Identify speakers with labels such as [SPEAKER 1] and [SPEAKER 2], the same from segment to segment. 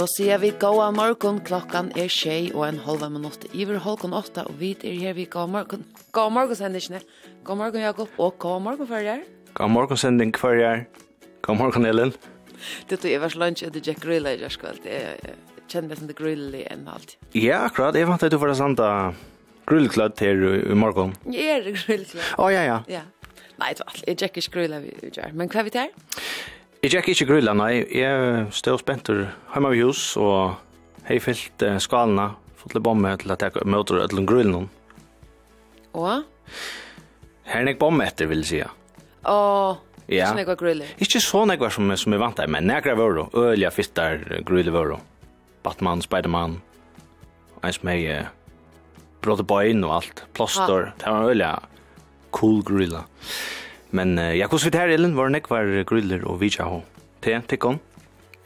[SPEAKER 1] Så sier vi gåa morgon, klokkan er tjej og en halva minutt iver halkon åtta, og vi er her vi gåa morgon. Gåa morgon sendisene. Gåa morgon Jakob, og gåa morgon fyrir.
[SPEAKER 2] Gåa morgon sending fyrir. Gåa morgon Ellen.
[SPEAKER 1] Det tog Evers lunch etter Jack Grilla i kväll. Jeg kjenner det som det grillig enn alt.
[SPEAKER 2] Ja, akkurat. Jeg vant at du var sanda grillklad til i morgon.
[SPEAKER 1] Jeg er grillklad.
[SPEAKER 2] Å, ja, ja.
[SPEAKER 1] Ja. Nei, det var alt. Jeg Jack ikke grilla vi gjør. Men hva er vi til her?
[SPEAKER 2] Jeg gikk ikke grilla, nei. Jeg stod spent spentur hjemme ved hus, og hei fyllt eh, skalene, fått litt bomme til at jeg møter et ødelen grillen.
[SPEAKER 1] Og?
[SPEAKER 2] Her er jeg bomme etter, vil jeg si.
[SPEAKER 1] Åh,
[SPEAKER 2] ja.
[SPEAKER 1] sånn jeg var griller.
[SPEAKER 2] Ikke så jeg som, som jeg vant til, men jeg var vøro, ølja, fytter, griller vøro. Batman, Spiderman, en som jeg eh, brådde inn og alt, plåster, det var ølja, cool grilla. Ja. Men uh, ja, hvordan vi her, Ellen, var det nekvar griller og vidja ho? Te, tikkum?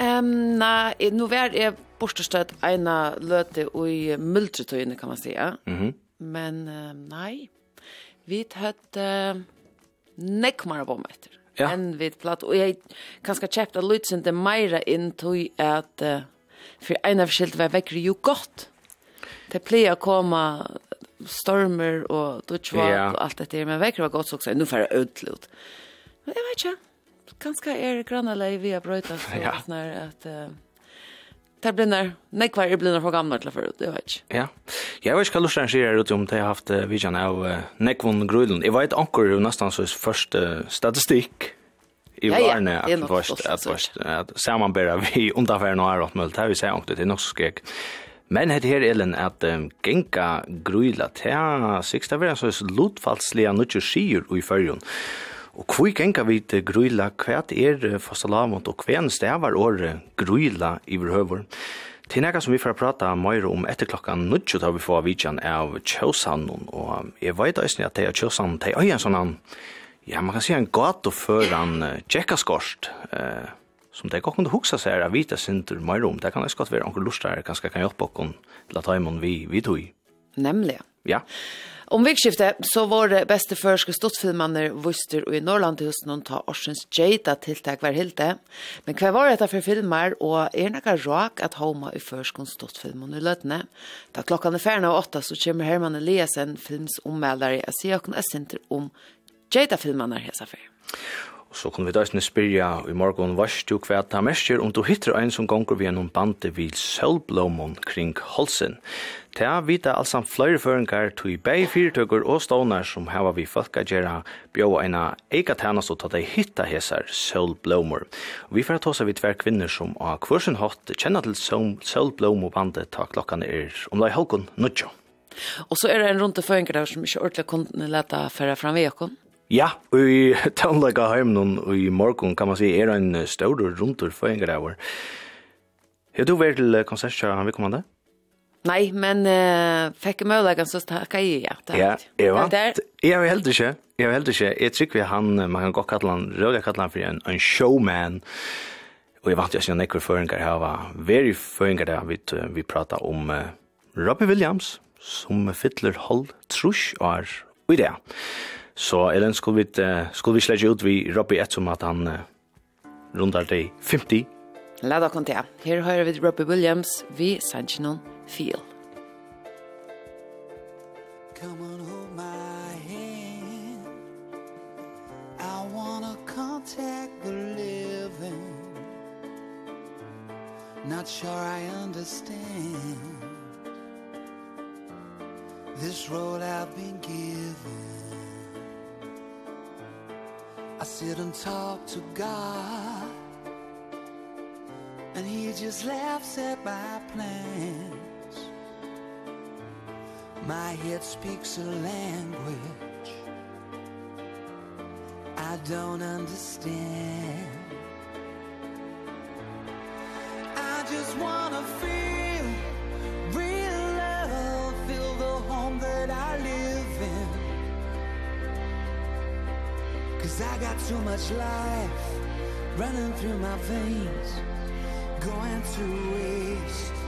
[SPEAKER 1] Um, nei, nu var jeg bortestøtt eina løte i multretøyene, kan man säga.
[SPEAKER 2] Mm -hmm.
[SPEAKER 1] Men uh, nei, vi tatt uh, nekmar meg etter.
[SPEAKER 2] Ja.
[SPEAKER 1] Enn vi platt, og jeg kan ska kjepta lydsende meira inn til at uh, for en av skilt var vekkere jo godt. Det pleier å komme stormer och då
[SPEAKER 2] ja.
[SPEAKER 1] og och allt det där men godt så gott också nu jeg ödlut. Men jag vet inte. Ganska är grannelei vi har brøyta, så
[SPEAKER 2] ja.
[SPEAKER 1] att när att uh, Det blir när nej kvar är blir för gamla till förut det vet jag.
[SPEAKER 2] Ja. Jag vet kallar sen ser ut om det har haft vi kan av Nekvon Grudlund. Jag vet ankor nästan så första statistik i varne
[SPEAKER 1] att
[SPEAKER 2] vart
[SPEAKER 1] att
[SPEAKER 2] vart att samanbära vi undanfär några åt Det har vi säger också det är nog skräck Men het her Ellen at um, genka gruila ta siksta vera så lutfallsliga nutje skier i fyrjon. Og kvui genka vit gruila kvært er fastalamont og kven stavar or gruila i behøver. Til nega som vi får prata meira om etter klokkan nutje tar vi få vidjan av Kjøsan og jeg veit eisne at det er Kjøsan, det er en sånn Ja, man kan si en gato før han uh, tjekkaskorst uh, som det kan huxa seg av vita sinter mer om. Det kan det godt være onkel lustar kanskje kan hjälpa kon till ta hemon vi vi tog.
[SPEAKER 1] Nämligen.
[SPEAKER 2] Ja.
[SPEAKER 1] Om vikskiftet så var det bästa førske stottfilmaner Vuster och i Norrland til någon ta Orsens Jada tilltag var helt. Men hva var dette för filmer och är några rak att homa i førske stottfilmen i løtene? Ta klockan er färna av åtta så kommer Herman Eliasen filmsommälare att se och kunna sinter om Jada-filmaner hesa för.
[SPEAKER 2] Så kunne vi da snill spyrja i morgon varst du hva ta mestjer om du hittar ein som gonger vi gjennom bande vid sølvblomon kring holsen. Ta vita altså flere føringar til bei fyrtøkker og stånar som hava vi folka gjerra bjóa eina eika tænast og ta dei hitta hesar sølvblomor. Vi får ta seg vi tver kvinner som av kvarsen hatt kjenna til sølvblom bande ta klokkan er om lai halkon nudjo.
[SPEAKER 1] Og så er det en rundt føringar der som ikke ordentlig kunne leta færa fram vekon.
[SPEAKER 2] Ja, og i Tøndløyga heimen og i morgon kan man si er en stor rundtur for en greie. Har du vært til konsert han vil komme det?
[SPEAKER 1] Nei, men uh, fikk jeg mulighet så takk jeg ja. Det
[SPEAKER 2] ja, jeg vant. Jeg vil helt ikke. Jeg vil helt ikke. Jeg tror vi han, man kan godt kalle han, røde kalle han for en, en showman. Og jeg vant jo siden ekkur føringer her var very føringer der vi, vi pratet om uh, Robbie Williams som fytler hold trusk og er i det. Så Ellen skulle vi, uh, skulle vi släge ut vi Robbie ett som att han uh, rundar dig 50.
[SPEAKER 1] Lada kom till. Här hör vi Robbie Williams vid Sanchinon Feel.
[SPEAKER 3] Come on hold my hand I wanna contact the living Not sure I understand This road I've been given I sit and talk to God And he just laughs at my plans. My head speaks a language I don't understand. I just wanna feel real love Feel the home that I Cause I got too much life running through my veins Going to waste.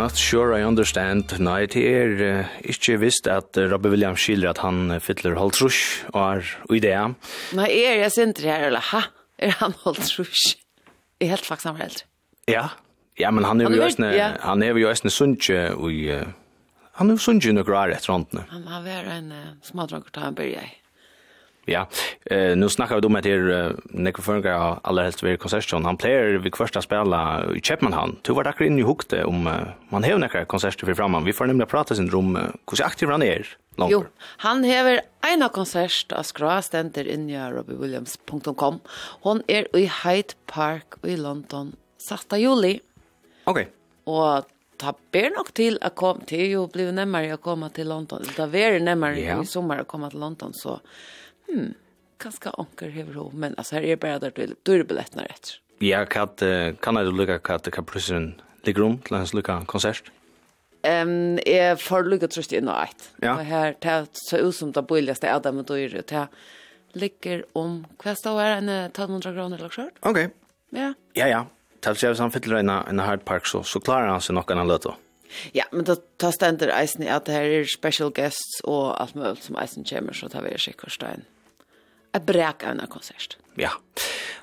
[SPEAKER 4] not sure I understand.
[SPEAKER 2] Nei, det er uh, ikke visst at uh, Robbie Williams skilder at han uh, fytler halvtrush og er i det.
[SPEAKER 1] Nei, er jeg sinter her, eller ha? Er han holdt halvtrush? Jeg er helt faktisk han var eldre.
[SPEAKER 2] Ja, ja, men han er jo
[SPEAKER 1] østene, ja.
[SPEAKER 2] han er jo østene sunnje og uh, han er jo sunnje noe rar etter håndene.
[SPEAKER 1] Han var en uh, smadranger til han bør jeg.
[SPEAKER 2] Ja, eh nu snackar vi då med er Nico Funga alla helst vid konsertshow. Han plejer vid första spela i han. Tu var där inne i hukte om man har några konserter för framman. Vi får nämligen prata sin rum hur aktiv han är. Långt.
[SPEAKER 1] Jo, han hever en av konsert av skrastenter inni av robbywilliams.com. Hon är i Hyde Park i London 6 juli.
[SPEAKER 2] Okej.
[SPEAKER 1] Og Och ta ber nok til å komme til, jo blir nemmere å komme til London. Det er nemmere
[SPEAKER 2] yeah.
[SPEAKER 1] i sommer å komme til London, så hmm, kanskje anker hever ho, men altså her er bare der til, du er billettene rett.
[SPEAKER 2] Ja, kan kan du lucka kat det kan plussen ligger om til hans lukke konsert?
[SPEAKER 1] Um, jeg får lucka trøst inn og eit.
[SPEAKER 2] Ja.
[SPEAKER 1] Og her, det er så ut som det bøyligste er det med døyre, det ligger om hva och her, en 1200 kroner eller
[SPEAKER 2] Okej. Ok.
[SPEAKER 1] Ja.
[SPEAKER 2] Ja, ja. Tals sig hvis han fyller en, en hard park, så, så klarar han sig nog enn han.
[SPEAKER 1] Ja, men då ta ständer eisen i att det här är special guests och allt möjligt som eisen kommer så tar vi er sikkert stein. Jeg brek av en konsert.
[SPEAKER 2] Ja.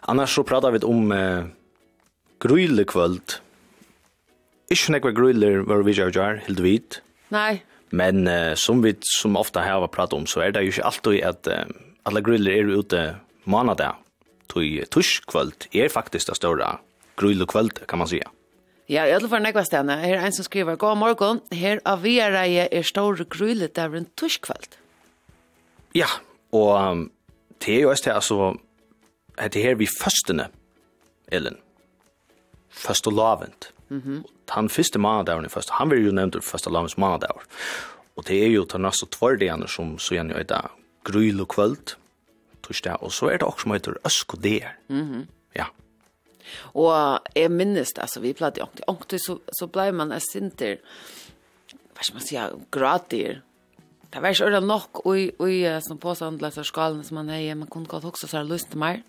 [SPEAKER 2] Annars så pratar vi om eh, grøylekvöld. Ikke nekva gryller var vi gjør gjør, helt vidt.
[SPEAKER 1] Nei.
[SPEAKER 2] Men eh, som vi som ofta har pratat om så er det jo ikke alltid at eh, alla griller er ute månadag. Tui tuskvöld er faktisk det større grillekvöld kan man säga.
[SPEAKER 1] Ja, i alle fall nekva stedene. Her er en som skriver, God morgon, her av vi er store grylle der en tuskvöld.
[SPEAKER 2] Ja, og um, det er jo også det, altså, at det her vi førstene, Ellen, først og lavent. Mm -hmm. Han første mannadagen i først, han vil jo nevnt det første lavens mannadagen. Og det er jo til næste tverdegene som så gjerne er det gryl og kvöld, torsdag, og så er det også som heter Øskoder. Mm -hmm. Ja.
[SPEAKER 1] Og jeg minnes det, altså, vi pleide ångte, ångte så, så ble man en sinter, hva skal man si, gratis, Det var ikke ordentlig nok i, i som av skalen som man er man kunne godt også så lyst til mer.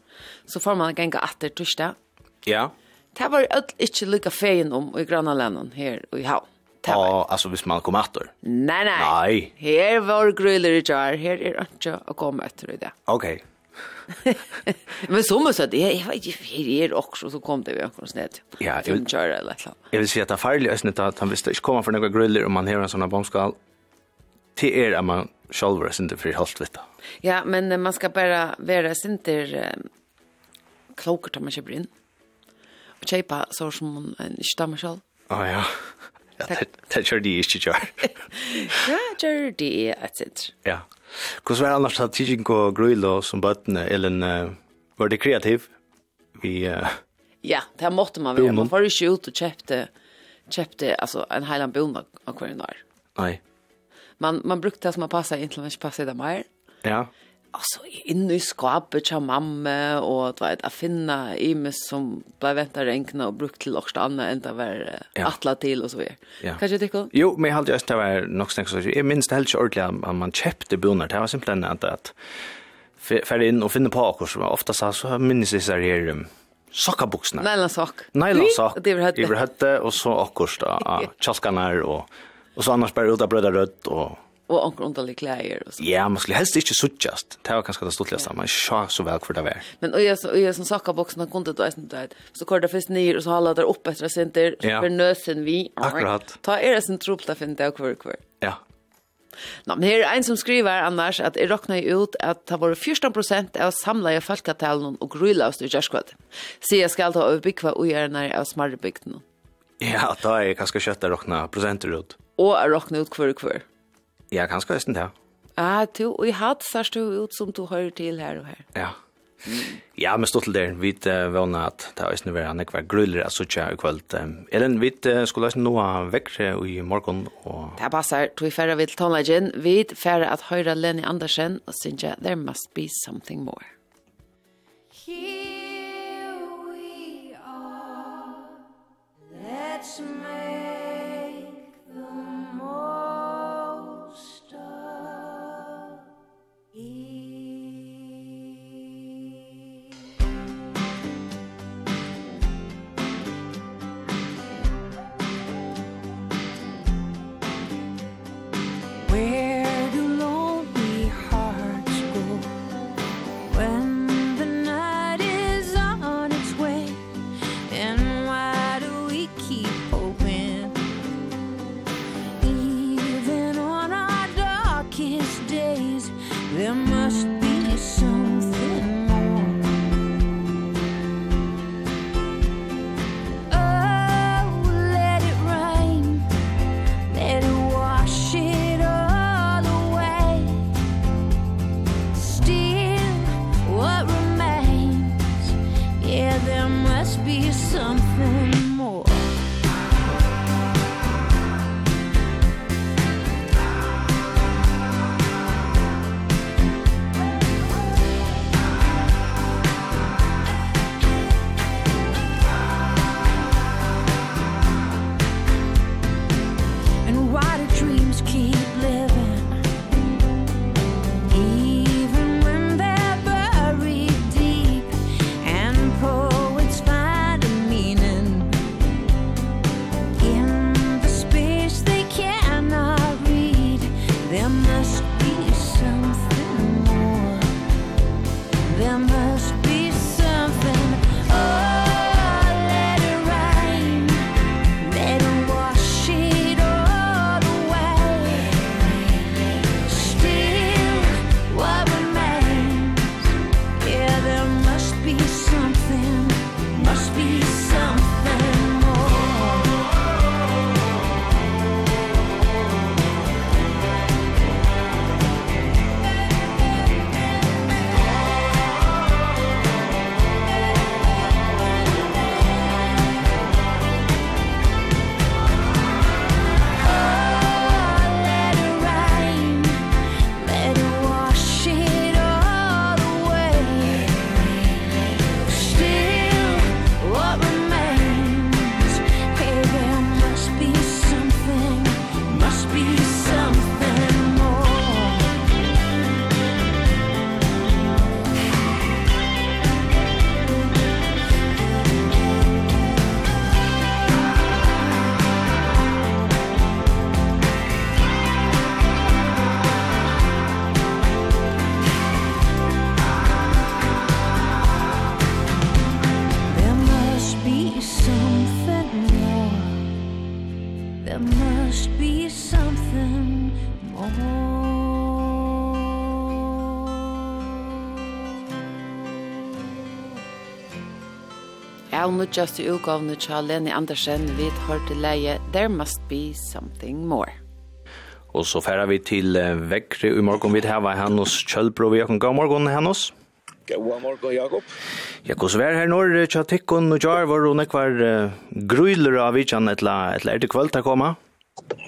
[SPEAKER 1] Så får man genge etter torsdag.
[SPEAKER 2] Ja.
[SPEAKER 1] Det var alt ikke like feien om i Grønlandene her i Havn.
[SPEAKER 2] Ja, altså hvis man kommer etter.
[SPEAKER 1] Nei, nei.
[SPEAKER 2] Nei.
[SPEAKER 1] Her var grøyler i jar, her er ikke å komme etter i det.
[SPEAKER 2] Ok.
[SPEAKER 1] Men som jeg sa, jeg vet ikke fire er også, så kom det vi akkurat ned.
[SPEAKER 2] Ja, jeg
[SPEAKER 1] vil,
[SPEAKER 2] jeg vil si at det er farlig, jeg vil si at han visste ikke komme for noen grøyler om man har en sånn bombskall, till er at man selv er sinter for helt vitt.
[SPEAKER 1] Ja, men man skal bare være sinter inte klokare om man kjøper inn. Og kjøpe så som man inte tar mig själv.
[SPEAKER 2] Ah, ja. Ja, det kjør de ikke kjør.
[SPEAKER 1] Ja, kjør de et sitt.
[SPEAKER 2] Ja. Hvordan var det annars at tidsen går grøyla som bøttene, eller uh, var det kreativ? Vi, uh,
[SPEAKER 1] ja, det måtte man være. Man var ikke ut og kjøpte, kjøpte altså, en heiland bondag av hver en år.
[SPEAKER 2] Nei
[SPEAKER 1] man, man brukte det som man passade inte man ikke passet det mer.
[SPEAKER 2] Ja.
[SPEAKER 1] Alltså inne i skapet till mamma och du vet att finna imes som bara väntar regna och brukt till också annat än det var
[SPEAKER 2] ja.
[SPEAKER 1] attla till och så vidare.
[SPEAKER 2] Ja.
[SPEAKER 1] Kanske det går?
[SPEAKER 2] Jo, men jag hade just det var nog snacks så jag minns det helt ordentligt att man köpte bonar. Det var simpelt att att färd in och finna på och som ofta så så minns det så här um, sockerbuxorna.
[SPEAKER 1] Nylon sock.
[SPEAKER 2] Nylon sock.
[SPEAKER 1] Det var hade.
[SPEAKER 2] Det var hade och så akkurst av chalkanar och Och så annars bara ut av bröda rött och
[SPEAKER 1] och onkel underlig kläder och så.
[SPEAKER 2] Ja, man skulle helst inte suttjast. Det var kanske det stortligaste, man schack så väl för det var.
[SPEAKER 1] Men och jag så och jag som sakka boxen och kunde då inte det. Så kör det först ner och så håller det upp efter center för nösen vi.
[SPEAKER 2] Akkurat.
[SPEAKER 1] Ta är det sen tropta för det kvar kvar.
[SPEAKER 2] Ja.
[SPEAKER 1] Nå, men her er en som skriver annars at jeg råkner ut at det var 14% av samla i folketalen og grulavst i Gjørskvad. Så jeg skal ta overbygg hva ugjerne av smarrebygden.
[SPEAKER 2] Ja, da er jeg kanskje kjøtt å råkna prosenter ut
[SPEAKER 1] og er råkne ut hver og hver.
[SPEAKER 2] Ja, kanskje høysten det.
[SPEAKER 1] Ja, du, og i hatt sørst du ut som du hører til her og her.
[SPEAKER 2] Ja. Ja, men stått til det. Vi uh, vana at det er høysten vera nekvar gruller at sutja i kveld. Um, Ellen, vi uh, skulle høysten noa vekkre i morgen. Og...
[SPEAKER 1] Det passer. Du færre vil tonlagen. Vi færre at høyre Lenny Andersen og synes jeg, There Must Be Something More.
[SPEAKER 5] Here we are. Let's make There must be something more
[SPEAKER 1] Ja, just i utgavene til Leni Andersen, vi har til leie There must be something more.
[SPEAKER 2] Og så færer vi til Vekre i morgen. Vi har Hannos Kjølbro. Vi har kommet god morgen, Hannos.
[SPEAKER 6] God morgen, Jakob.
[SPEAKER 2] Ja, hos vær her når tja tikkun og jar var og nekvar uh, gruyler av vitjan etla, etla er det kvöld ta koma?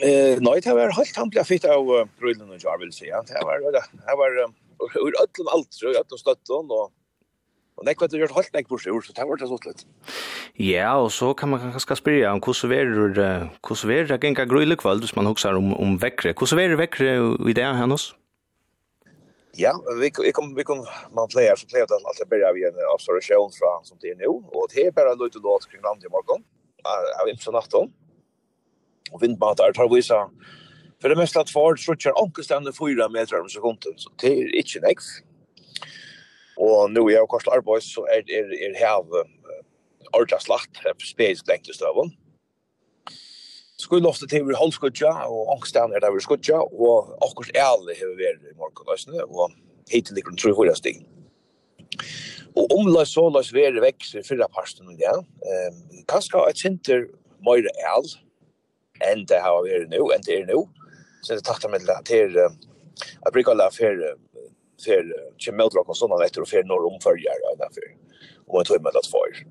[SPEAKER 6] Eh, nei, det var helt hampla fitt av uh, og jar vil sija. Det var, det var ur öllum alt, ur öllum støttun og Og det gjort halt nekk bursur, så det var det så litt.
[SPEAKER 2] Ja, og så kan man kanskje spyrja om hvordan verur, hvordan verur det gengar gruyler kvöld, hvis man hoksar om, om vekkre. Hvordan verur vekkre i det her hos?
[SPEAKER 6] Ja, vi vi kom vi kom man player så player den alltså börja vi en observation från som det är nu och det är bara lite låt kring landet i morgon. Jag vet inte natt om. Och vindbatar tar vi så för det mesta att fart så kör onkelstande 4 meter om sekunden så det är inte nex. Och nu är jag kostar boys så är är är have ordla slakt på space längs stöveln skulle ofte til vi holdt skudja, og angstene er der vi skudja, og akkurat alle har vi vært i morgen og hittil ligger den 3-4 stig. Og omlags så lags vi er vekser fyrra parsten i det, um, kanskje et sinter møyre el, enn det har vært nå, enn det er nå, så det takta med det til at bruker la for for kemeldrock og sånne vetter och för norr omförjar där för och jag tog med at för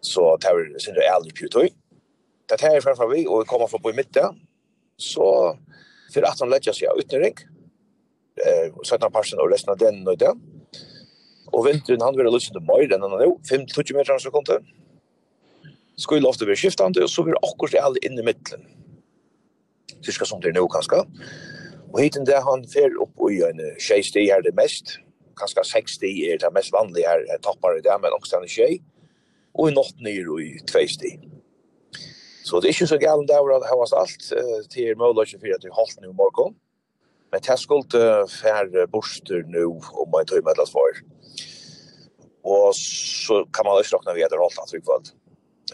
[SPEAKER 6] så tar det sin aldrig pjutoy det här är framför vi och vi kommer från på i mitten. Så för att han lägger sig utnering. Eh, så att han passar och resten av den och den. Och vintern han vill lyssna till mig den han nu 5-20 meter så kom det. Skulle ofta bli skiftande och så blir akkurat det aldrig inne i mitten. Tyska som det är nu kanske. Och hiten där han fer upp i en tjej tjejste är det mest. Kanske 60 är det mest vanliga här i det men också en tjej. Och i natt ner och i tvejstig. Så det er ikke så galt der at det var alt til muligheten for at vi holdt nå i morgen. Men det skulle uh, færre borster nå om man tog med det for. Og så kan man også råkne ved det holdt at vi kvalt.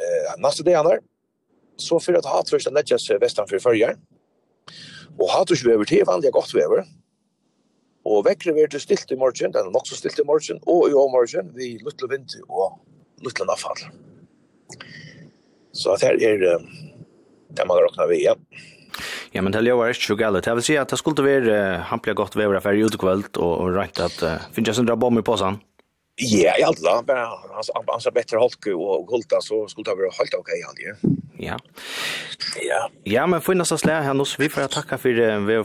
[SPEAKER 6] Eh, neste dag er så fyrir at hatrøst er lettjes vestan fyrir fyrir Og hatrøst vever til vanlig godt vever. Og vekkre vever til stilt i morgen, den er nok så stilt i morgen, og i morgen vi luttler vind og luttler nafall. Så att här är det man räknar vi, ja.
[SPEAKER 2] Ja, men det låter inte så galet. Jag vill säga att det skulle vara hampliga gott vävra för utkvällt och, och rätt att uh, finns en dra i påsan?
[SPEAKER 6] Ja, i alla bara hans hans bättre holku och gulta så skulle det vara helt okej han ja.
[SPEAKER 2] Ja.
[SPEAKER 6] Ja.
[SPEAKER 2] Ja, men finnas så slä här nu så vi får tacka för det vi har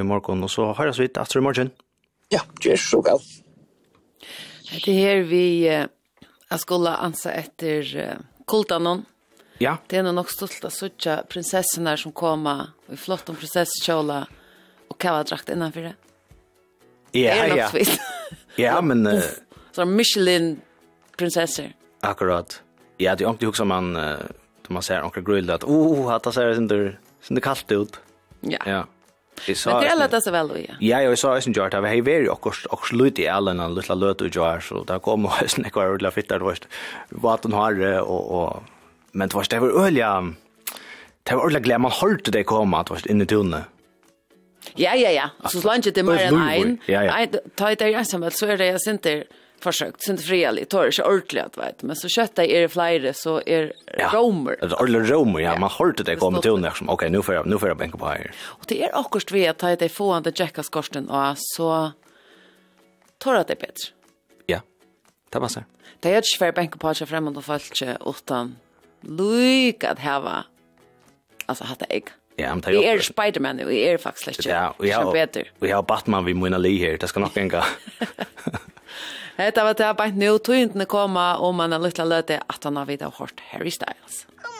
[SPEAKER 2] i morgon och så hörs vi efter i morgon.
[SPEAKER 6] Ja, det är så väl.
[SPEAKER 1] Det här vi eh, skulle ansa efter uh, kultanon.
[SPEAKER 2] Ja.
[SPEAKER 1] Det är nog stolt att söka där som kommer i flott om prinsesskjola och kavadrakt innanför det.
[SPEAKER 2] Ja,
[SPEAKER 1] det
[SPEAKER 2] ja. ja, men... Uh,
[SPEAKER 1] så Michelin prinsesser.
[SPEAKER 2] Akkurat. Ja, det är inte också man... Uh, man ser onkel grill att oh, att det ser inte inte kallt ut.
[SPEAKER 1] Ja.
[SPEAKER 2] Ja. Det sa
[SPEAKER 1] Men det
[SPEAKER 2] är
[SPEAKER 1] lätt så väl då. Ja,
[SPEAKER 2] jag sa sen George, jag har very också också lite i Allen en lilla löt och George så där kommer sen några lilla fittar då. Vatten har och och men det var det var ölja det var ölja man hörde det komma att var inne i tunne.
[SPEAKER 1] Ja ja ja, så slant det mer
[SPEAKER 2] än en.
[SPEAKER 1] Nej, ta det jag som så är det jag synter försökt synter friali tar sig ordentligt att vet men så kötta är det flyre så är romer.
[SPEAKER 2] Ja, eller romer ja, man hörde det komma
[SPEAKER 1] till
[SPEAKER 2] när som okej nu får jag nu får jag bänka på här.
[SPEAKER 1] Och det är akkurat vi att ta det få att checka skorsten och så tar det bättre.
[SPEAKER 2] Ja. Det var så.
[SPEAKER 1] Det är ju för bänka på sig framåt och fallt utan Luik at hava. altså hatta jag.
[SPEAKER 2] Ja, men det er
[SPEAKER 1] Spider-Man nu. Det er faktisk lite.
[SPEAKER 2] Ja, og
[SPEAKER 1] vi
[SPEAKER 2] har
[SPEAKER 1] bedre.
[SPEAKER 2] Og jeg har Batman vi måste li her, Det skal nok enga.
[SPEAKER 1] Hetta var det bara nu tror inte komma om man er litt løte at han har vidt av hårt Harry Styles.
[SPEAKER 4] Kom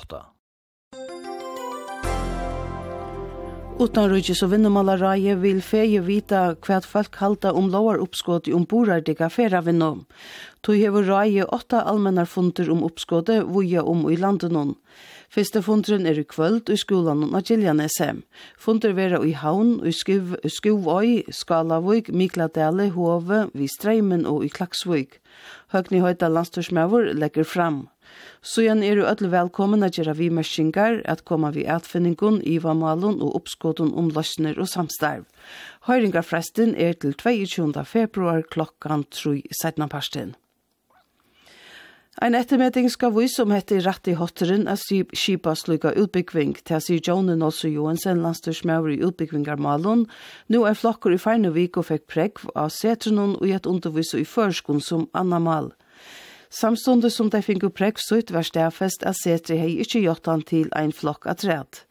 [SPEAKER 4] 8. Utan
[SPEAKER 7] rujtis og vinnumalaraje vil feje vita hva folk halda om lovar oppskått i omborardega feravinnom. Tog hever raje åtta allmennar funter om oppskåttet vuja om i landenon. Fyrste funderen er i kvöld i skolan og Giljanese. Funder vera i Havn, i Skuv, Skuvøy, Skalavøyk, Mikladale, Hove, vi og i Klaksvøyk. Høgni høyta landstorsmøver legger fram. Så igjen er du alle velkommen at gjøre vi merskingar, at komme vi atfinningun, ivamalen og oppskåten om løsner og samstarv. Høyringarfresten er til 22. februar klokkan 3 17. parsten. Ein ettermeting skal vi som heter rett i hotteren av skipa slukka utbyggving, til sier Jonen også Johansen landstyrsmøver i utbyggvingarmalen. Nå er flokker i Feinevik og fikk pregg av setrenon og gjett undervis i førskon som anna mal. Samstundet som de fingu ut var stafest at setri hei ikke gjort han til ein flokk av træd.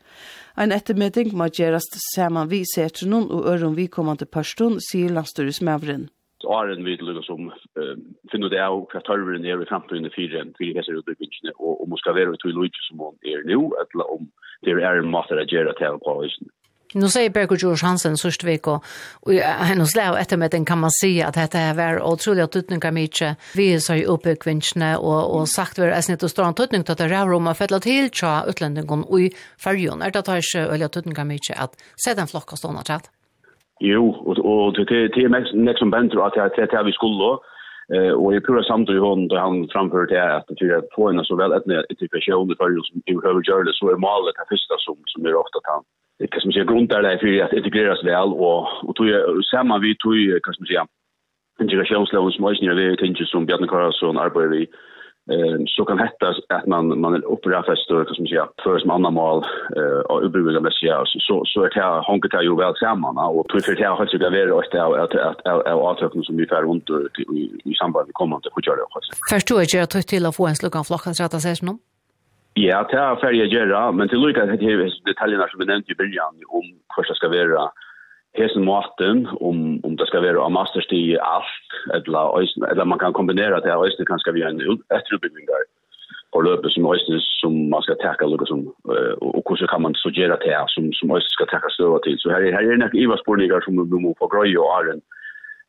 [SPEAKER 7] Ein ettermedding må gjerast saman vi setrenon og øron vi kommande person, sier landstyrres mavren.
[SPEAKER 8] Åren vi lukkar som uh, finner det av hva tørveren er i fremtiden i fire enn fire hesser utbyggingene, og om hun skal være ut i lukkje som hun er nå, eller om det er en måte å gjøre til på høysen.
[SPEAKER 9] Nu säger Berko George Hansen sist vecka och han hos Leo efter med den kan man se att detta är var otroliga tutningar mycket. Vi så ju uppe kvinnorna och och sagt vi är snitt och stor tutning att det rör om att fälla till tja utländingen och i färjon är det att ha sig öliga tutningar mycket att se den flocka stående chat.
[SPEAKER 8] Jo, och och det det är nästan som bänder att det det vi skulle eh och i pura samt i hon där han framför det är att det är två en så väl att det är typ av show under färjon som övergör det så är målet det första som som är ofta tant kan man säga grundar där för att integreras väl och och tog samma vi tog kan man säga integrationsloven som också när vi tänker som Bjarne Karlsson arbetar i eh så kan hetta att man man är upprafast och kan man säga för som andra mål eh och uppbygga med sig så så så är det här honket ju väl samman och tror för det här har sig väl att att att att att som vi får runt i i samband med kommande och gör det också.
[SPEAKER 9] Förstår jag att till att få en slukan flockan så att det sägs någon?
[SPEAKER 8] Ja, det er ferdig å gjøre, men til lykke til detaljene som vi nevnte i början om hva det skal være hesen maten, om, om det skal være av masterstid i alt, eller, eller man kan kombinere det, og det kan skal være en etterutbyggninger på løpet som øyne som man skal takke lykke som, og hvordan kan man så det som, som øyne skal takke støve til. Så her, her er nok ivarsporninger som vi må få grøy og æren,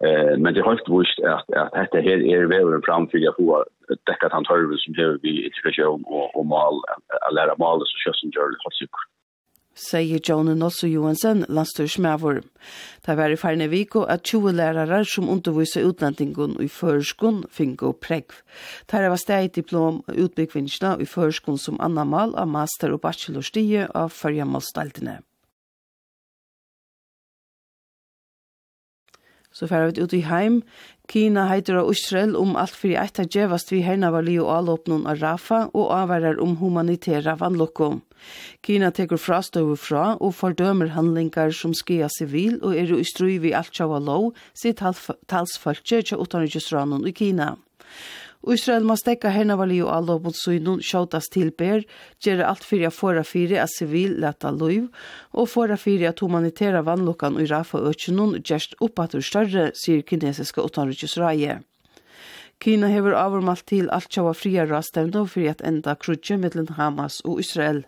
[SPEAKER 8] Eh men det har hållt visst att att detta här är väl framför jag får täcka han tolv som det vi integration och och mal att lära mal så körs en journey har sig
[SPEAKER 7] sier Jone Nosso Johansen, landstyrsmævor. Det var i ferne viko at 20 lærere som underviser utlendingen i førskon fingo pregv. Det var steg diplom utbyggvinnsna i førskon som annamal av master- og bachelorstige av førjamalstaltene. Så færa vi ut i heim. Kina heiter av Israel om alt fyrir eit at djevast vi herna var li og alåpnun av Rafa og avvarar om humanitæra vannlokko. Kina tekur frastøver fra og fordømer handlingar som skia sivil og er i strui vi alt sjava lov sitt talsfalkje tja utanriksranen i Kina. Israel må stekka hernavali og alla mot synun sjåtas tilber, gjerra alt fyrir a fora fyrir a sivil leta loiv, og fora fyrir at humanitæra vannlokkan og rafa økjenun gjerst oppatur større, sier kinesiske utanrykjesraie. Kina hever avurmalt til alt sjåa fria rastevna fyrir at enda krutje mittlen Hamas og Israel.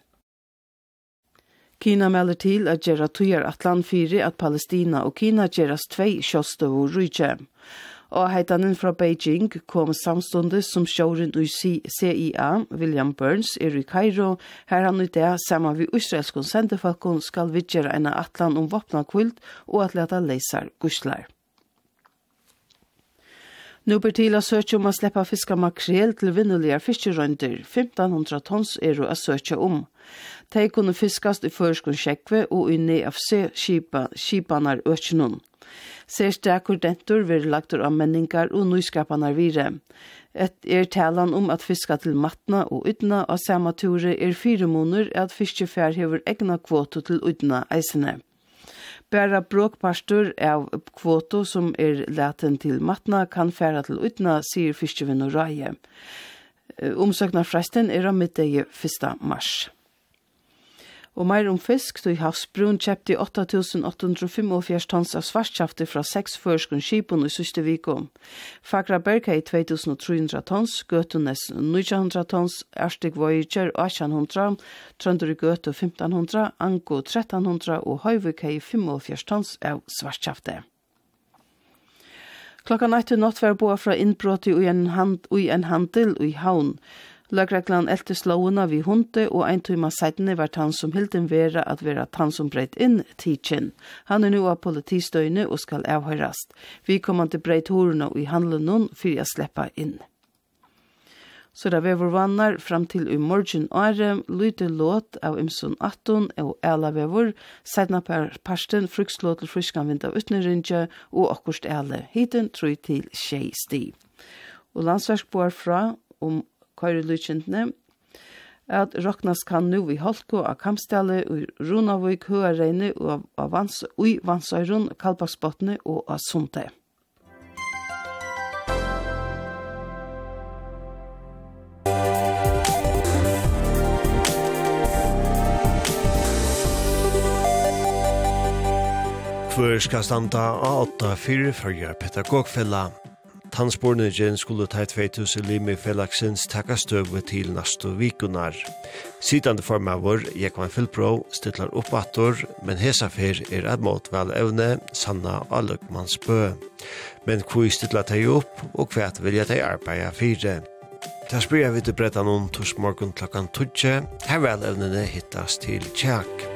[SPEAKER 7] Kina melder til at gjerra tujar atlan fyrir at Palestina og Kina gjerras tvei sjåstøv og rujtje og heitanen fra Beijing kom samstundes som sjåren i CIA, William Burns, er i Cairo, her han i det saman vi israelsk sendefakkon skal vidgjere en atlan om vopna kvilt og at leta leisar guslar. Nu ber til å søke om å slippe fiske makrel til vinnelige fiskerønder. 1500 tons er å søke om. De kunne fiskast i førskon sjekve og i av se kipanar økjennom. Sérstakur dentur vil lagtur av menningar og nyskapanar vire. Et er talan om at fiska til matna og utna av sama ture er fire måneder at fiskefær hever egna kvoto til utna eisene. Bæra bråkpastor av kvoto som er laten til matna kan færa til utna, sier fiskevinn og raje. Omsøkna fresten er av middag 1. mars og meir om fisk, så i Havsbrun kjepte 8.845 tons av svartkjafter fra seks førskun skipun i syste viko. Fakra Berg i 2.300 tons, Gøtunes 900 tons, Erstig Voyager 1800, Trønderi Gøtu 1500, Anko 1300 og Høyvik hei 45 tons av svartkjafter. Klokka 19 natt var boa fra innbrott i en, hand, i en handel i havn. Løgreglan elte slåuna vi hunde, og ein tøyma seitene var han som hilden vera at vera han som breit inn tidsin. Han er nu av politistøyne og skal avhøyrast. Vi kommer til breit horna og i handelen noen fyrir jeg sleppa inn. Så da vevor vannar fram til i morgen åre, lyte låt av Imsun 18 og Ela vevor, seidna per parsten frukslåt til fruskan vind av utnerindje og akkurst Ele, hiten tru til tjei sti. Og landsverk boar fra om køyrelykjentene, at Roknas kan nu vi Holko av Kamstale, i Runavik, Høareine, og vans, i Vansøyrun, Kalbaksbottene og av Sunte.
[SPEAKER 10] Hvor skal standa av åtta fyrfyrja pedagogfella Tannspornegjen skulle ta 2000 limi felaksins takka støve til nastu vikunar. Sidande formavur, Jekvan Filbro, opp oppator, men hesa fer er et motval evne, Sanna Alukmans bø. Men kui stillar teg opp, og kvæt vilja teg arbeida fire. Ta spyrir vi til bretta noen tors morgun klokkan 12. Her vel evnene hittas til
[SPEAKER 2] tjekk.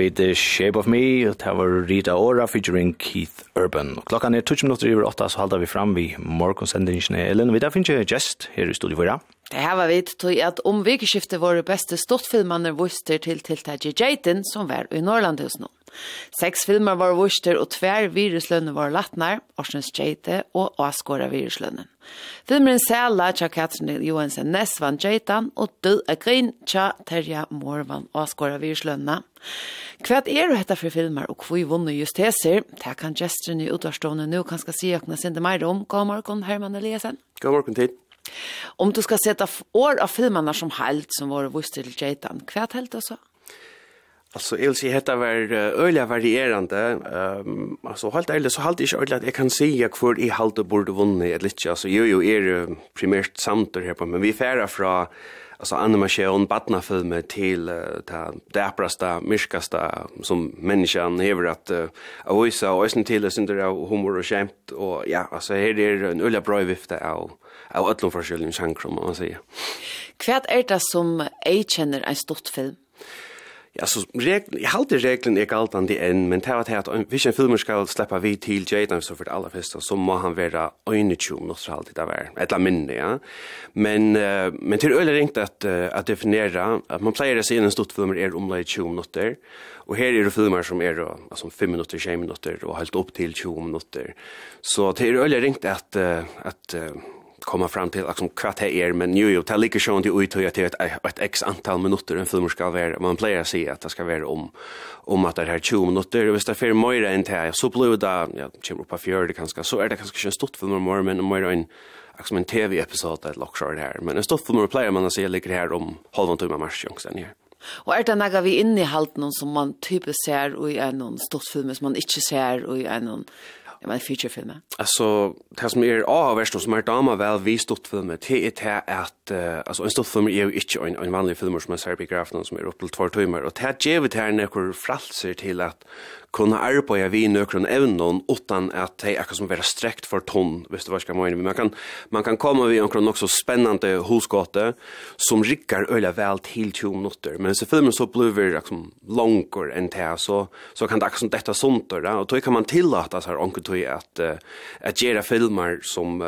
[SPEAKER 2] vi The Shape of Me, og det var Rita Ora featuring Keith Urban. Og klokkan er 20 minutter over 8, så halda vi fram vi morgonsendingen Ellen. Vi der finnes gest her i studiet for
[SPEAKER 1] Det her var vidt tog at om vikeskiftet våre beste stortfilmene vuster til tiltaket Jaden som var i Norrlandhus nå. Seks filmer var vuster og tver viruslønne var latnar, Orsens Jade og Åskåra viruslønnen. Filmeren Sæla tja Katrin Johansen Ness vann Jaden og Død av Grin tja Terja Morvan Åskåra viruslønna. Hva er det dette for filmer og hvor vunner just heser? Det kan gesteren i utvarstående nå kan skal si åkne sinde mer om. God morgen, Herman Eliasen.
[SPEAKER 11] God morgen, tid.
[SPEAKER 1] Om du ska sätta år av filmerna som helt som var vist til Jaitan, kvärt helt alltså? Alltså
[SPEAKER 11] jag vill säga att det var öliga varierande. Um, alltså helt ärligt så halt inte öliga att jag kan säga kvar i halt och borde vunna ett lite. Alltså jo jo är er primärt samtal här på men vi färra från alltså animation barnafilmer till uh, det däpraste, myrskaste som människan hever att uh, avvisa och ösen till det synder av humor och skämt och ja, alltså här är en öliga bra vifta av av öllum forskjellige sjanger, må man säga.
[SPEAKER 1] Hva er det som jeg kjenner en stort film?
[SPEAKER 11] Ja, så regl, jeg halte reglen er galt an det enn, men det var det at hvis en filmer skal slippe vi til Jaden, så for det aller første, så må han være øynetjum, noe så alltid det var, et eller minne, ja. Men, uh, men til øyne ringt at, uh, at definere, at man pleier å si en stort filmer er omlai 20 minutter, og her er det filmer som er altså, 5 minutter, 20 minutter, og helt opp til 20 minutter. Så til øyne ringt at, uh, at uh, komma fram till liksom kvart här är men ju ju tal lika sjön till ut att ett ett x antal minuter en film ska vara man player säger att det ska vara om om att det här 20 minuter visst det för mer än det så blir det ja kommer på fjärde det kanske så är det kanske en stort för mer men mer en liksom en tv episod att lockar det här men en stort för några player man ser ligger här om halva timme mars sen här
[SPEAKER 1] Og er det några vi innehalt noen som man typisk ser i en stort film som man ikke ser i en Ja, men en featurefilm.
[SPEAKER 11] Alltså det som är av värst som är dama väl vi stort filmer det är att alltså en stort film är ju inte en en vanlig film som är serbigrafen som är uppe till 2 timmar och det ger vi till några fralser till att kunna arbeta vid nökron evnon utan att det är som vara sträckt för ton, visst du vad ska man man kan man kan komma vi omkring också spännande husgate som rickar öliga väl till 20 minuter men så filmen så blir liksom långkor än det så så kan det också detta sånt där och då kan man tillåta så här onkel tog att att göra filmer som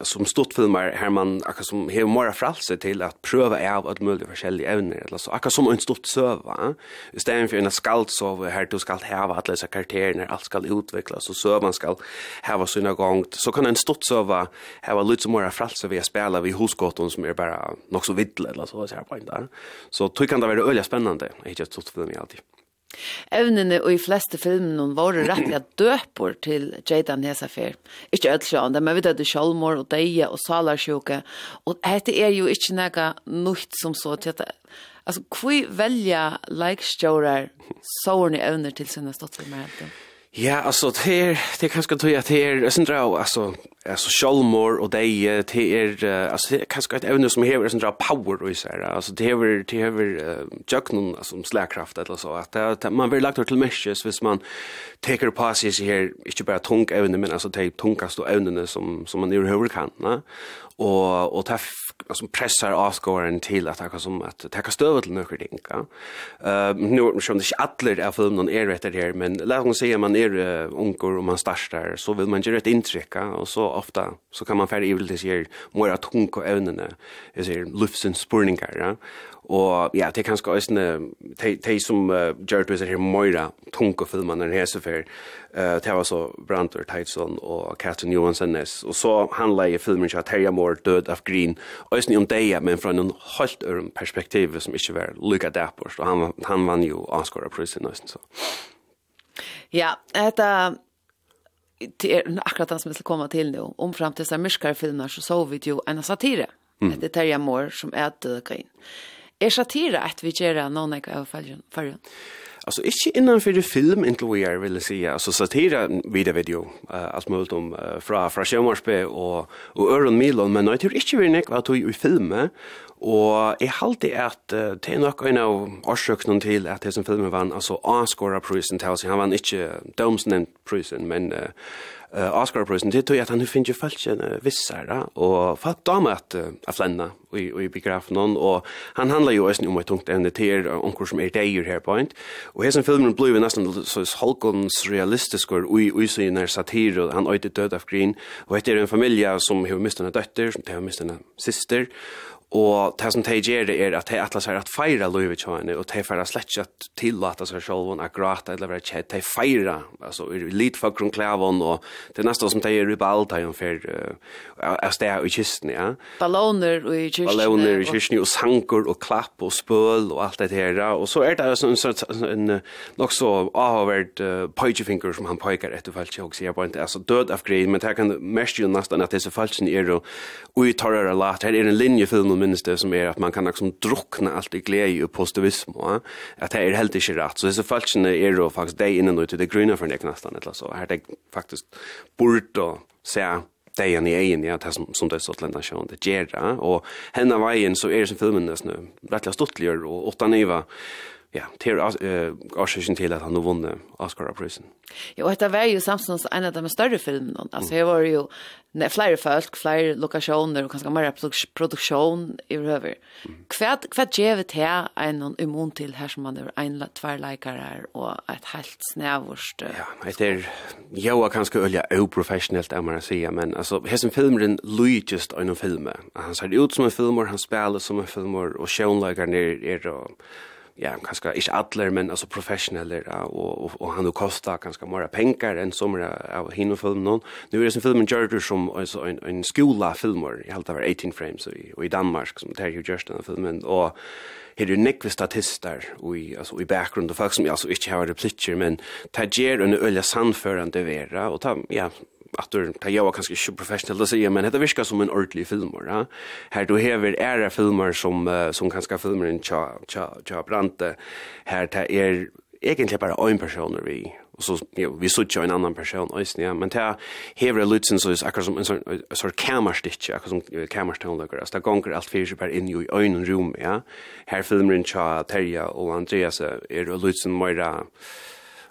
[SPEAKER 11] som stort filmer här man som har mer fralse till att pröva av att möjliga olika ämnen eller så akkurat som en stort söva istället för en skalt så här du skalt hava alla dessa karaktärer allt ska utvecklas och sövan ska hava sina gång så kan en stort söva hava lite mer frälse vi spela vi husgatan som är bara något så vidle eller så så här på där så tror kan det vara öliga spännande jag just stort för mig alltid
[SPEAKER 1] Evnene og i fleste filmen var rettelig døper til Jadan Hesafer. Ikke ødelsjående, men vi døde sjálmor og deie og salarsjuke. Og dette er jo ikke noe nytt som så til at Alltså, hur välja likestjårar sårna evner till sina ståttsfilmer?
[SPEAKER 11] Ja, alltså det är det kanske tror jag att det är sån dra alltså alltså Sholmore och det det är alltså det är kanske ett ämne som har sån dra power och så här alltså det är det är någon, alltså slagkraft eller så att man vill lagt till meshes hvis man tar på sig så här inte bara tung ämne men alltså det tungast och ämnena som som man överhuvudtaget kan va och och ta som pressar avskåren till att ta som att ta stöv till några ting. Eh nu som det allir är för någon är rätt här men låt oss säga man är onkor och man startar så vill man göra ett intryck och så ofta så kan man färdig det sig mer att hon och ävnene är så luftsens spurningar Og ja, det er kanskje også de som uh, gjør det her møyre tunke filmene her så før. Uh, det var så Brantor Teitsson og Katrin Johansenes. Og så handler jeg filmen ikke at Terje Moore død av Green. Også om det, men fra en helt øren perspektiv som ikke var lykket der på. Og han, han vann jo anskåret prisen også. Så.
[SPEAKER 1] Ja, etter det är akkurat det som vi skal komma till nu. Om frem til disse här filmer så så vi jo en satire. Mm. Det är Terje Moore som er Død av Green. Mm er satira at vi gjør noen jeg av fargen?
[SPEAKER 11] Alltså inte innan för film inte vad jag vill säga. Alltså satira vidare video uh, allt möjligt om uh, fra fra Sjömarspe och och Öron Milon men jag tror inte vi nek vad tog i filmen och jag hållde att uh, det är nog en av orsakerna till att det som filmen vann alltså Oscar prisen till sig han vann inte Domsnen prisen men uh, uh, Oscar-prisen, det tog jag att han nu finns ju falsk en vissar. Da. Och för att dama att uh, flänna i, i begrafen hon. Och han handlar ju också om ett tungt ämne till omkring som är dejer här på en. Och här som filmen blev nästan så halkons realistisk och i, i sin är satir och han öjde död av grin. Och det är en familj som har mistat en dötter, som har mistat en syster. Og det som de gjør er at de atler seg at feira livet til og de feira slett ikke at tillate seg selv, at grata eller være kjedd, de feira, altså i litt for grunn klæven, og det er nesten som de gjør i balta jo for uh, sted i kisten, ja.
[SPEAKER 1] Balloner i kisten.
[SPEAKER 11] Balloner i kisten, og sanker og klapp og spøl og alt det her, og så er det en, en, en nok så avhåverd uh, pøykefinger som han pøyker etter falsk, og sier bare ikke, altså død av grei, men det kan mest jo nesten at disse falskene er og uttarrer og lat, her er en linjefilm minst det som er att man kan liksom drunkna allt i glede og positivism va? att det är helt ikke rett. så det är så falskt faktisk då faktiskt det inne nu till det gröna för det nästan eller så här det faktiskt å se det är i egen ja det som som det så lända sjön det ger det och henne vägen så är det som filmen nesten rettelig rätt og åtta niva ja, til årsaken til at han har vunnet Oscar-prisen.
[SPEAKER 1] Jo, og dette var jo samtidig en av de større filmene. Altså, jeg var jo nej flyr folk flyr lokationer och kanske mer produktion i över kvärt kvärt ger det här en immun till här som man är en två likare och ett helt snävorst
[SPEAKER 11] ja det är jag kanske ölja oprofessionellt är man säger men alltså hesen filmen Luigi's en film han ser ut som en film och han spelar som en film och skönläggaren är är ja, kanskje ikke atler, men altså professionelle, ja, og, og, og han kosta kanskje mer penger enn som er av henne filmen. Nå er det som filmen gjør det som altså, en, en skolafilmer, i halvt av 18 frames, og, og i Danmark, som tar jo gjørst denne filmen, og her er nekve statister i, altså, i bakgrunnen, og folk som altså, ikke har replikker, men det gjør en øye sannførende vera, og ta, ja, att det jag var kanske inte professionell att säga men det viskar som en ordentlig filmer ja. Här då här är filmer som som kanske filmer en cha cha cha brante här det är egentligen bara en person vi och så jo, vi såg ju en annan person ösn ja. Men det här är lutsen så är akkurat som en sån sån kammarstitch akkurat som kammarstånlökar alltså det gånger allt fyra per in i en rum ja. Här filmer en cha Terja och Andreas är lutsen mera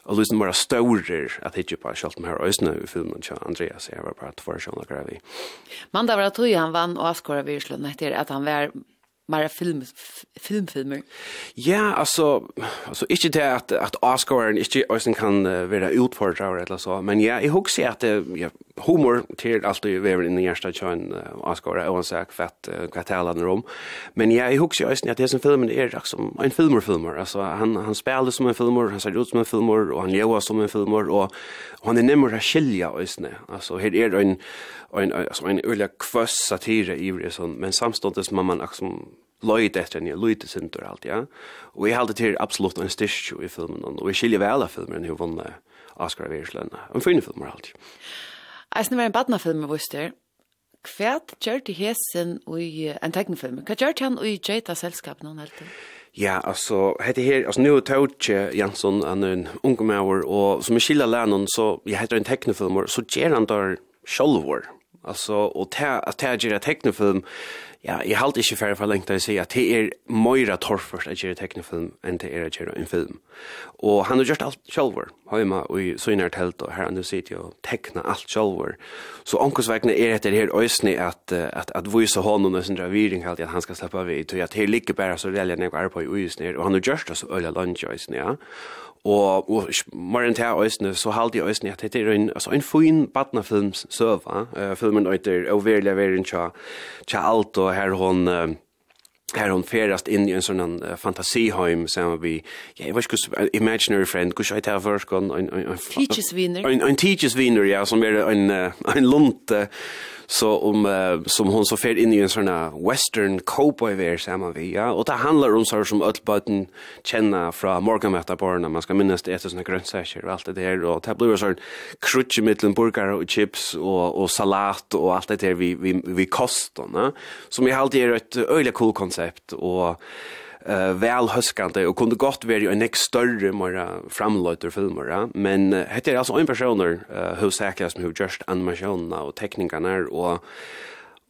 [SPEAKER 11] og lysen bare staurer at hitje på kjalt med her øsne i filmen til Andreas, jeg var bare tvær sjån og grev i.
[SPEAKER 1] Men det var at han vann og avskåret virslund etter at han var mer film filmfilmer.
[SPEAKER 11] Ja, alltså alltså inte det att att Oscar och inte Austin kan uh, vara utfordrar eller så, men ja, jag hugger att det jag humor till allt det över i nästa uh, Oscar och en sak för att kvartalen rum. Men ja, jag huxar ju att det som filmen är det som en filmer filmer alltså han han spelar som en filmer, han ser ut som en filmer och han lever som en filmer och, och han är nämligen skilja ösne. Alltså här är det en en alltså en öliga kvass satire i det sån men samtidigt som man liksom Lloyd efter en Lloyd center allt ja. Och jag hade till absolut en stitch i filmen och vi skiljer väl av filmen hur vann Oscar Wilde. En fin film allt.
[SPEAKER 1] Eisen var en badnafilm vi visste. Hvert gjør det hesen i en tegnefilm? Hva gjør han i Jeta selskap noen helt til?
[SPEAKER 11] Ja, altså, hette her, altså, nu er Tautje Jansson, han er en unge med og som er skillet læren, så jeg heter en tegnefilmer, så gjør han der sjølvor. Alltså och ta att ta gira teknofilm. Ja, jag halt inte för för länge att säga att det är Moira Torfors att gira teknofilm än det är att gira en film. Och han har gjort allt själv. Hemma och så inne tält och här nu sitter jag och teckna allt själv. Så onkus vägna är det här ösni att att att visa honom och sin dravering halt att han ska släppa vid till att det ligger bara så välja när jag är på i ösni och han har gjort det så öliga lunch ösni ja og og morgen til øsne så halde jeg øsne at det er en altså en fin barnefilm server eh filmen heter Overly Variant Cha Cha alt og her hon her hon ferast inn i en sånn uh, fantasiheim som vi. Ja jeg vet imaginary friend kus i tar først kon en en
[SPEAKER 1] teachers winner
[SPEAKER 11] en teachers winner ja som er en en lunt så om uh, som hon så fer in i en sån här western cowboy wear samma vi ja. Och det handlar om så som öllbötten känna från Morgan morgonmätta barnen man ska minnas det är såna grönsaker och allt det där och det blir sån krutch mellan burgare och chips och och salat och allt det där vi vi vi kostar som jag alltid är ett öle cool koncept och uh, väl huskande och kunde gott vara en next större mera framlöter filmer ja? men uh, hette alltså en personer uh, hur säkert som hur just animationerna och teknikerna och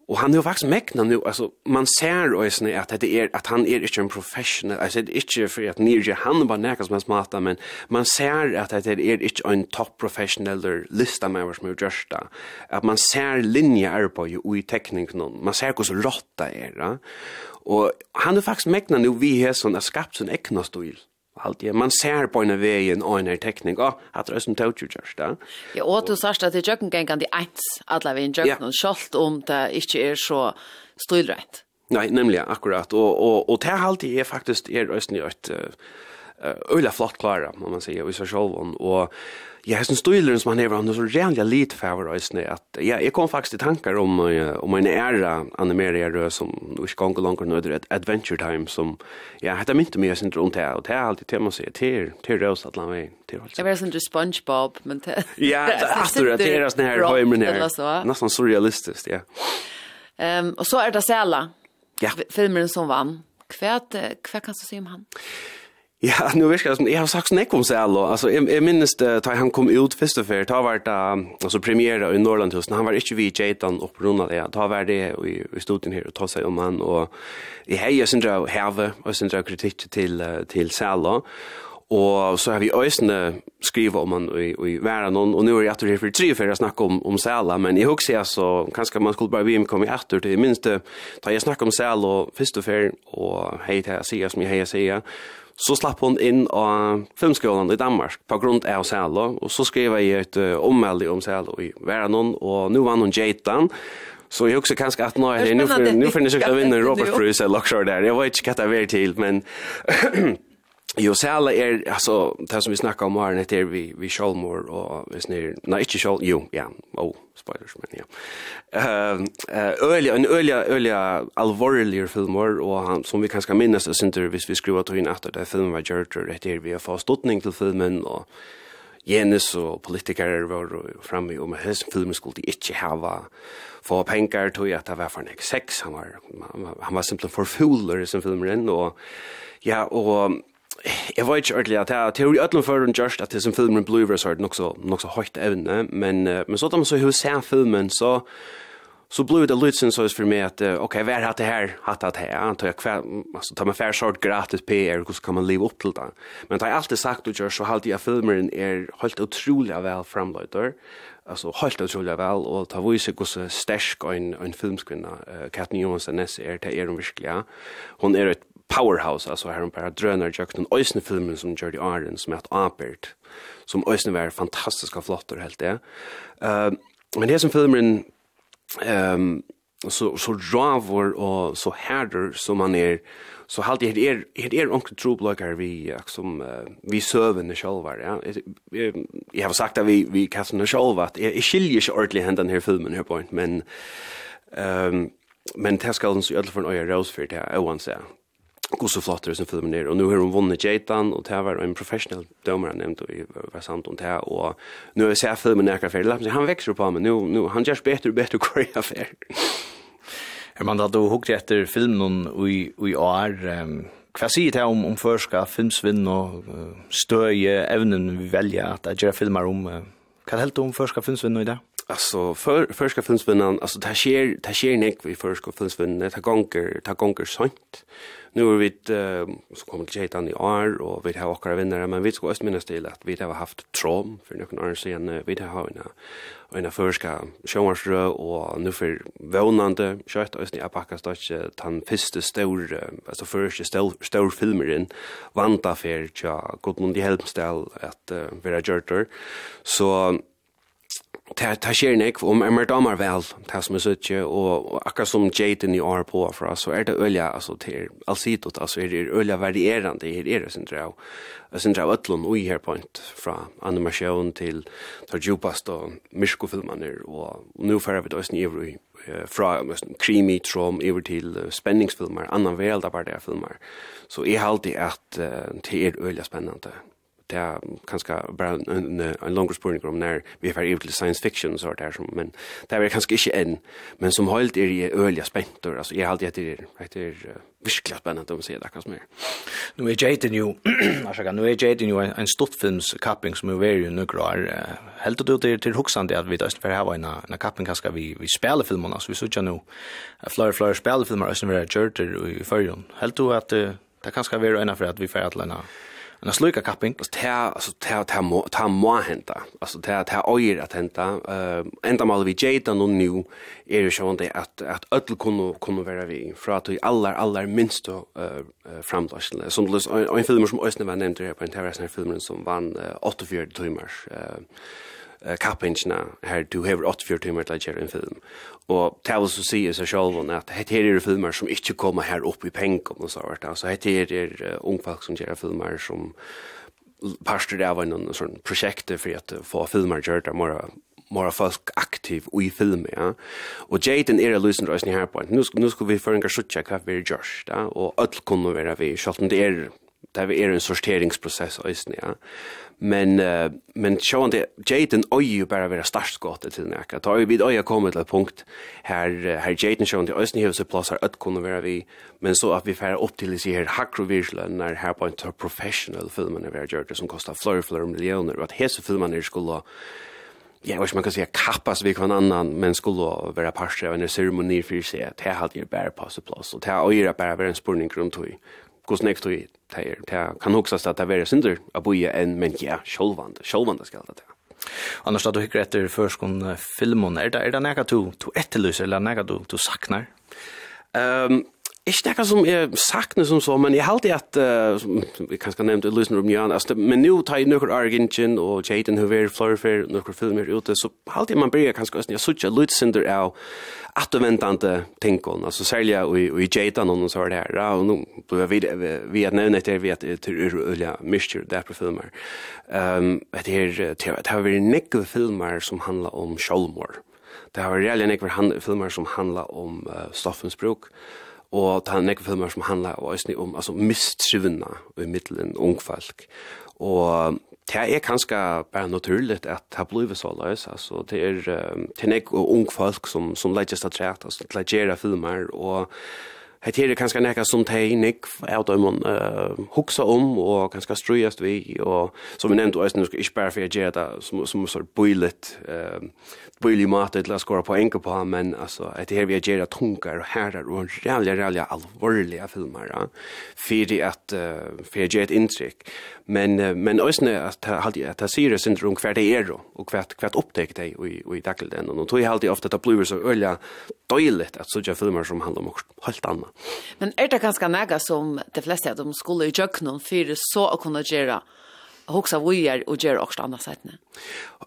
[SPEAKER 11] Og han er jo faktisk mekna nu alltså man ser och är att det är att han är inte en professional altså, det er ikke for at nirje han bara näkas men smarta men man ser att det är inte en top professional eller lista med hva som er gjørsta, att man ser linje på ju i teknik någon man ser hur rotta råtta är va och han är faktisk mekna nu vi här sånn, er skapt sånn ekna stil. Allt man ser på en vägen och en teknik och att det är som tog just där.
[SPEAKER 1] Ja, och du sa att det jöken gängan det ens alla vi en jöken och skolt om det inte är så stilrätt.
[SPEAKER 11] Nej, nämligen akkurat och och och det halt är faktiskt är ösnjöt öla flott klara, om man säger, i sig själv och Ja, hesten støyleren som han hever, han er så reallig lit fæver øysene, at ja, jeg kom faktisk til tankar om, om en æra animerer rød som ikke gong og langer nøyder et Adventure Time som, ja, hette mynte mye sin rundt her, og det er alltid tema seg, til, til røst at la meg, til holdt.
[SPEAKER 1] Jeg var sånn til Spongebob, men til...
[SPEAKER 11] Ja, det er sånn her høymer her, nesten surrealistisk, ja.
[SPEAKER 1] Um, og så er det Sela,
[SPEAKER 11] ja.
[SPEAKER 1] filmeren som vann. Hva, hva kan du si om han?
[SPEAKER 11] Ja. Ja, nu vet jag, som, jeg har sagt snakk om sig Salo, Alltså, jag, jag minns det, da han kom ut først og før, da var det, altså, premiere i Norrlandhusen, han var inte vi i Jaitan og på grunn av det, da var det i, i studien här och ta sig om han, och i hei, jeg synes det er heve, og jeg synes det er kritikk til, til Salo, og så har vi øysene skriva om han i, i væren, og nu er jeg etter her for tre for jeg snakker om, om sæla, men jeg husker jeg så, kanskje man skulle bare vim komme etter til, minst da jeg snakker om sæla først og før, og hei til jeg sier som jeg hei sier, Så slapp hon in av filmskolan i Danmark på grund av Sælo, og så skrev jeg et uh, ommeldig om Sælo i Värnon og nu vann hon Jaitan, Så jag också kanske att när nu för nu för ni ska vinna Robert Cruise eller Luxor där. Jag vet inte vad det är till men Jo sæla er alltså det som vi snackar om här det är vi vi Scholmor och hvis ni nei, ikke Schol jo ja oh spoilers men ja. Ehm øyla, en øyla, øyla allvarliga filmer och han som vi kanske minnes, det synes, vis vi skruvar till in etter det filmen var Gertrude det är vi har fått stottning till filmen och Jenis og politikere var framme om at hessen filmen skulle de ikke hava få penger til at det var for en sex. Han var, han var simpelthen for fuller i sin filmen. Og, ja, og Jeg vet ikke ordentlig at jeg har teori ødelen for en gjørst at det som filmen blir så er det nok så, nok så høyt evne, men, men så da man så hos ser filmen, så så blir det lite så för mig att okej okay, vad har det här hatt det här antar jag kväll alltså tar man fair sort gratis PR hur kan man leva upp till det? Men det har alltid sagt och gör så halt jag filmen är helt otroliga väl framlöjter alltså helt otroliga väl och ta vise hur så stark en en filmskvinna Katrin Johansson är det är hon verkligen hon är ett powerhouse alltså här på drönar jag den ösna filmen som Jordi Iron som heter Apert som ösna var fantastiska flottor helt det. Ehm men det som filmen ehm så så drar och så härder som man är så halt det är det är onkel true like vi som uh, vi server när själva ja jag har sagt att vi vi kastar när själva att är skiljer sig ordentligt händan här filmen här point men ehm um, men det ska alltså i alla fall en öra rose för det oavsett Och så flott det som filmen är och nu har hon vunnit Jaitan och det var en professionell dömare nämnt och var sant om det och nu har jag filmen nära för han växer på mig nu nu han görs bättre och bättre kvar affär.
[SPEAKER 2] Jag man då hukt efter filmen och i i år ehm Hva sier det om, om førska, filmsvinn og støye, evnen vi velger at jeg gjør filmer om? Hva helt om førska filmsvinn i det
[SPEAKER 11] Alltså för förska filmsvinnan alltså det sker det sker nick vi förska filmsvinnan. Det gånger det gånger sånt. Nu är vi uh, så kommer det jätte an i år och vi har åkra vinnare men vi ska också minnas till att vi har haft trom för några år sedan. Vi har en en förska showmaster och nu för vånande kött öst i apaka stach tan fiste stor alltså första stor stor filmer in vanta för tja Gudmund helmstel att vara görter så ta ta sker nek om emmer damar vel ta som er søtje og akkurat som Jaden i år på for oss så er det ølja altså til allsidigt altså er det ølja varierande her er det sin drau sin drau ötlon og her point fra animation til tar djupast og mysko filmaner og nu fer vi då i fra creamy trom over til spenningsfilmer annan velda bare filmer så er alltid at det er ølja spennande det er kanskje bare en, en långre spørning om når vi er ferdig til science fiction så där som men det er kanskje ikke en, men som hållt är det öliga späntor altså, jeg har alltid etter, etter uh, virkelig spennende om å si det akkurat mer.
[SPEAKER 2] Nå er Jaden jo, nå er Jaden jo en, en stortfilmskapping som er veldig jo nøkker år. Helt du til, til hoksande at vi da for her var en, en kapping kanskje vi, vi spiller filmene, så vi sutja nå flere, flere spelefilmer østenfer her kjørter i fyrjon. Helt du at uh, det kanskje er jo enn for at vi fyrir at en sluka kapping.
[SPEAKER 11] Alltså ta alltså ta ta må ta må hända alltså ta ta ojer att hända eh ända mal vi jeta nu nu är det sånt att att öll kunde kunde vara vi för att i alla alla minst då eh framdagen som en film som Östne var nämnt här på en terrassen filmen som vann 84 timmar eh uh, kappingsna her du hever 84 timer til å gjøre en film. Og det vil så si i seg selv at dette er filmer som ikke kommer her opp i pengen og så hvert. Altså dette er uh, ungfolk som gjør filmer som parster av en sånn prosjekt for at få filmer gjør det mer mora folk aktiv i film, ja. Og Jaden er løsende røysen her på. Nå skal, nå skal vi føringar suttja hva vi er gjørs, ja. Og öll kunne være vi, selv om det er, det er en sorteringsprosess, ja. Men uh, men sjón det Jaden oyu bara vera starst gott til nakka. Ta við oyu koma til punkt her her Jaden sjón det østni hevur plassar at kunna vera vi men so at vi fer upp til sig her hakro vision her her point to professional filmen vera gjørt som kostar flor flor millionar at hesa filmen er skulle Ja, vad man kan säga kappas vi kan annan men skulle vara parter av en ceremoni för sig. Det hade ju bara passat plats och det har ju bara en spurning runt hur hur snäckt du i. Det kan hoksas att det er synder a boia enn, men ja, självande, självande ska det.
[SPEAKER 2] Annars då du hickar etter förskon filmen, er det, er det nega du, du etterlyser, eller nega du, du saknar?
[SPEAKER 11] Um, Ikke noe som er sakne som så, men jeg halte at, uh, som vi kanskje nevnte i Lysen Rumjøen, altså, men nå tar jeg noen Argentine og Jaden Hoover, Florfer, noen filmer ute, så halte jeg man blir kanskje også, jeg synes ikke lydsynder av atterventende tingene, altså særlig i, i Jaden og noen så var det her, og nå blir jeg vid, vi at nevne etter vi at det er ulike myrstyr der på filmer. Um, det, er, det har vært nekve filmer som handler om sjálmor. Det har vært reelle nekve filmer som handler om uh, stoffensbruk, og ta nekve filmer som handlar og æsni om altså mistrivna i middelen ungfalk. Og det er kanskje bare naturligt at det blir så løs, altså det er, det er nekve ungfalk som, som legges til træt, altså legger filmer og Hett er kanskje nekka som tegnik, av dem man uh, huksa om, og kanskje strøyast vi, og som vi nevnte, og jeg ikke bare for jeg gjør det, som, som er bøylet, uh, bøylig mat til å skåre på enke på, men altså, hett her vi gjør det tunkar og herrar, og rævlig, rævlig alvorlige filmer, ja, for at, uh, for jeg gjør et inntrykk. Men, uh, men øyne, at jeg sier det syndrom hver det er, og hver, hver opptek det i, i dagligden, og nå tror jeg alltid ofte at det blir så øyla døylet at sånne filmer som handler om helt annet.
[SPEAKER 1] Men er det ganske nægget som de fleste av dem skulle i kjøkkenen for så å kunne gjøre hoksa vujer og gjøre også andre setene?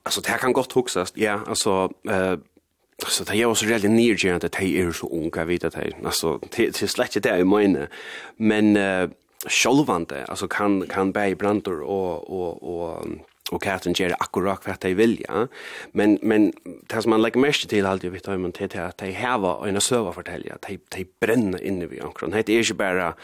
[SPEAKER 11] Altså, det kan godt hoksas, ja, altså... Uh, Så det er også veldig nyrgjørende at de er så unge, jeg vet at de, altså, det er slett ikke det jeg mener, men uh, sjølvande, altså kan, kan bære brander og, og, og och katten ger akkurat vad de vill ja. Men men det som man lägger mest till alltid vet om det är att de har en server fortälja de de bränner inne vid ankron det är ju bara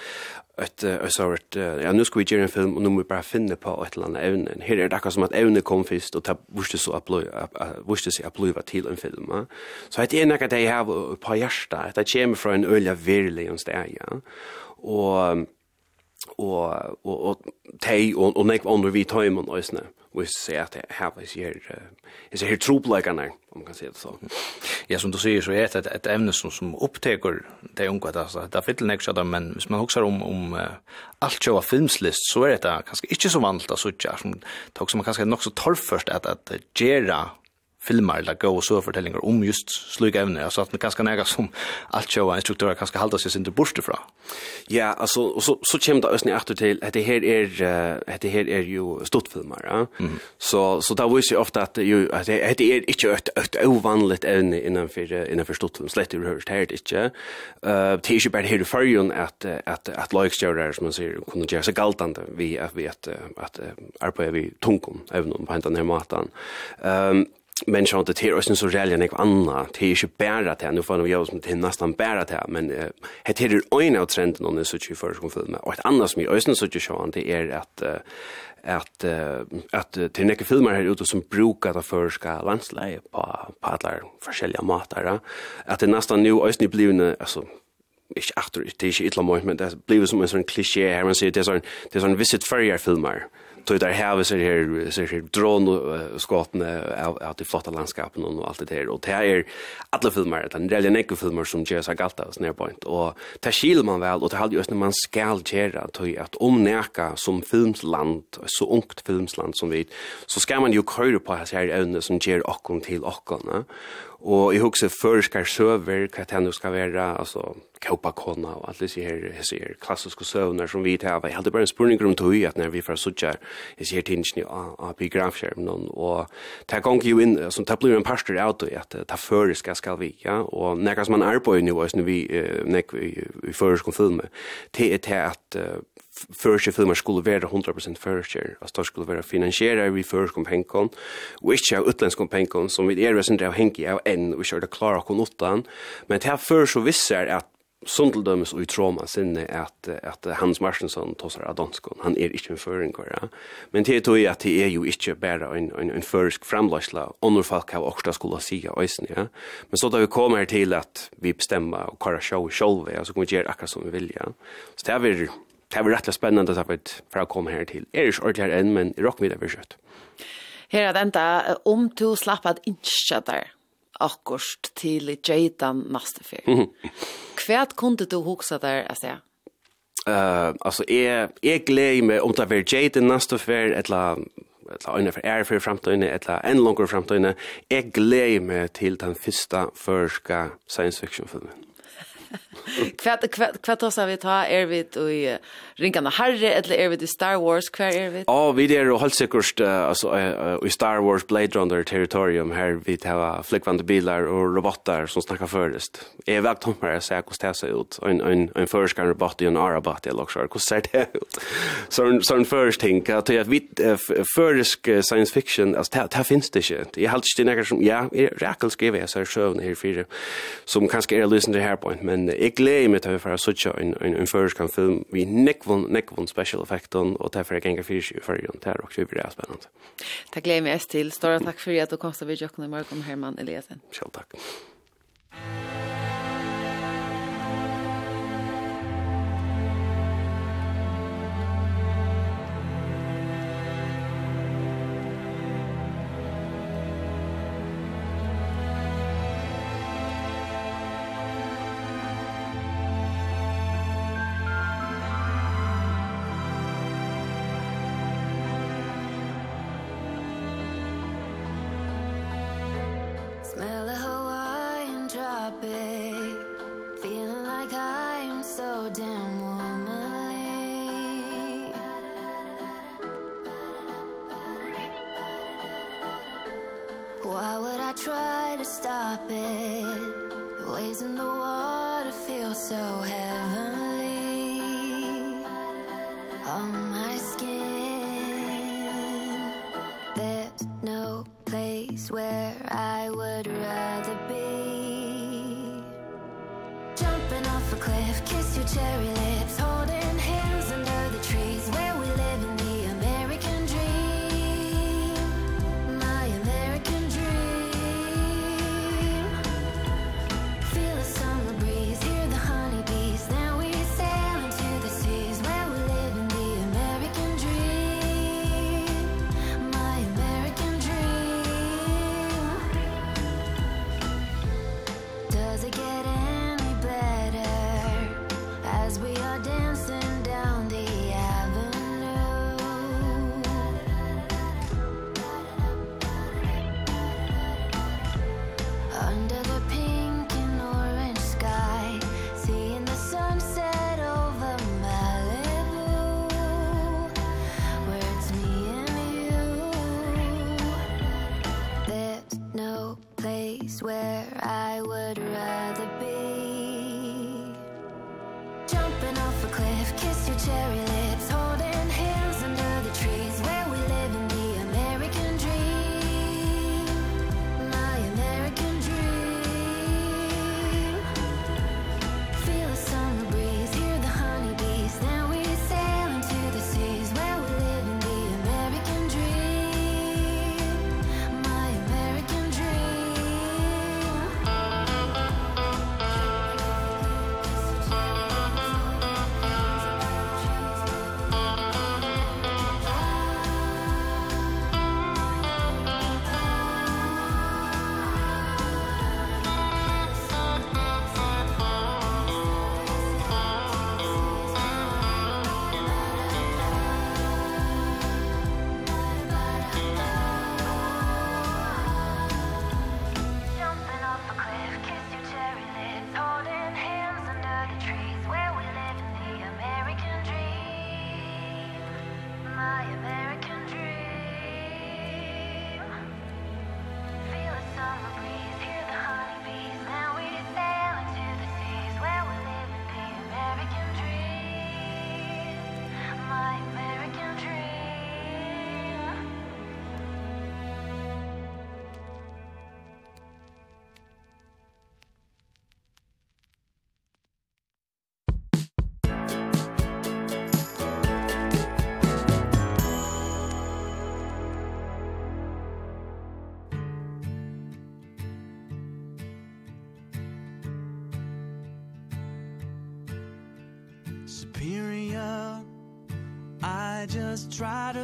[SPEAKER 11] ett ett sort ja nu ska vi göra en film och nu måste vi bara finna på ett eller annat ämne här är det akkurat som att ämnet kom först och ta måste så uppleva måste se uppleva till en film ja. så det är något de har på hjärta att det kommer från en ölja verkligen stäja och og og og tei og og nekk andre vi tøymen og sånn. Vi ser at her var ikke her, er så her troplekene, om man kan se det så.
[SPEAKER 2] Ja, som du sier, så er det et emne som, som oppteker det unge, altså, det er fyller nekst av men hvis man husker om, om uh, alt kjøva filmslist, så er det kanskje ikke så vanlig, altså, som, som man kanskje nok så torrførst at, at gjøre filmar eller gå og så fortellinger om just slug evne, altså att det kanske näga som allt show instruktörer kanske hålla sig inte bort ifrån.
[SPEAKER 11] Ja, altså, og så så kommer det ösn åter til at det här är uh, det här är ju stort filmar, ja. Mm. Så så där viser ju ofte att jo, att det det inte ikke et, ovanligt ämne evne innenfor, innenfor för stort film slett det hörs her ikke. Eh det är ju bara här för ju att att att likes som man säger kunde göra så galtande vi vet att arbeta vi tunkom även på den här matan. Ehm men så det är er så reellt än anna. Det är ju bæra til nu får vi göra som det nästan bæra til men det her er en av trenden under så tjuv för som film och ett annat som i østen så sjón det är att att att till nekke filmer här ute som brukar det for ska landsleie på på alla forskjelliga matar att det nästan nu østen blivne altså ikke aktor, det er ikke ytla moment, men det blir som en sånn klisjé her, man sier, det er sånn, det er sånn visit fyrjar filmer, tog där här så här så här dron skottne av de flotta landskapen och allt det där och det är alla filmer den där den ekke filmer som ger har galt oss ner point. Och det skil man väl och det hade just när man skall göra tog att om näka som filmsland så ungt filmsland som vi så ska man ju köra på här ämne som ger och till och och jag huxar førskar söver vad det ska vara alltså kåpa kona og alt disse her, disse her klassiske søvner som vi tar av. Jeg hadde bare en spurning om tog at når vi får suttje disse her tingene av biografskjermen og det gong jo inn, som det blir en parster av det at det fører skal skal vi, ja, og når som man arbeider nå, når vi nek i førerskon filmer, det er til at förske filmer skulle vara 100% förske. Alltså det skulle vara finansierade vi förske om penkon. Och inte av utländska penkon som vi är resten av henki av en och körde klara kon åttan. Men det här för så visar att som til og i tråma sinne at, at Hans Marstensson tosar av danskon, han er ikke en føringer, ja. men det er tog at det er jo ikke bare en, en, en førisk framløsla, under folk har også skulle sige øyne, ja. men så da vi kommer her til at vi bestemmer og kvar sjå sjolv, ja, så kan vi gjøre akkurat som vi vil, ja. så det er vi Det er rettelig spennende for å komme her til. Er ikke ordentlig her enn, men rock middag vi kjøtt.
[SPEAKER 1] Her er det enda, om du slapp at innskjøtter akkurst til Jaden neste fyr. Mm. Kvärt kunde du huxa der, alltså. Eh,
[SPEAKER 11] uh, altså är är glöj med om det var Jaden neste fyr eller eller en for är for framtiden eller en längre framtiden. Jag glöj med til den första förska science fiction filmen.
[SPEAKER 1] Kvat kvat kvat oss vi ta er vi i ringarna Harry eller er vi i Star Wars kvar er vi?
[SPEAKER 11] Ja, oh, vi är och helt säkert alltså i Star Wars Blade Runner territorium här vi tar flickvande bilar och robotar som snackar förrest. Är väl tomt här så jag kostar sig ut en en en förskar robot i en arabat eller också hur ser det ut? Så så en först tänka att jag vid försk science fiction alltså det finns det inte. Jag har alltid några som ja, jag räknar skriva så här sjön här för som kanske är lyssnare här point men Men jeg gleder meg til å få sånn en, en, en føreskan film vi nekvån, nekvån special effekten, og derfor jeg ganger fyrir i fyrrjon, det er også veldig spennende.
[SPEAKER 1] Takk gleder meg til. stor takk for at du kom til å vidjøkken i morgen, Herman Eliasen.
[SPEAKER 11] Selv takk.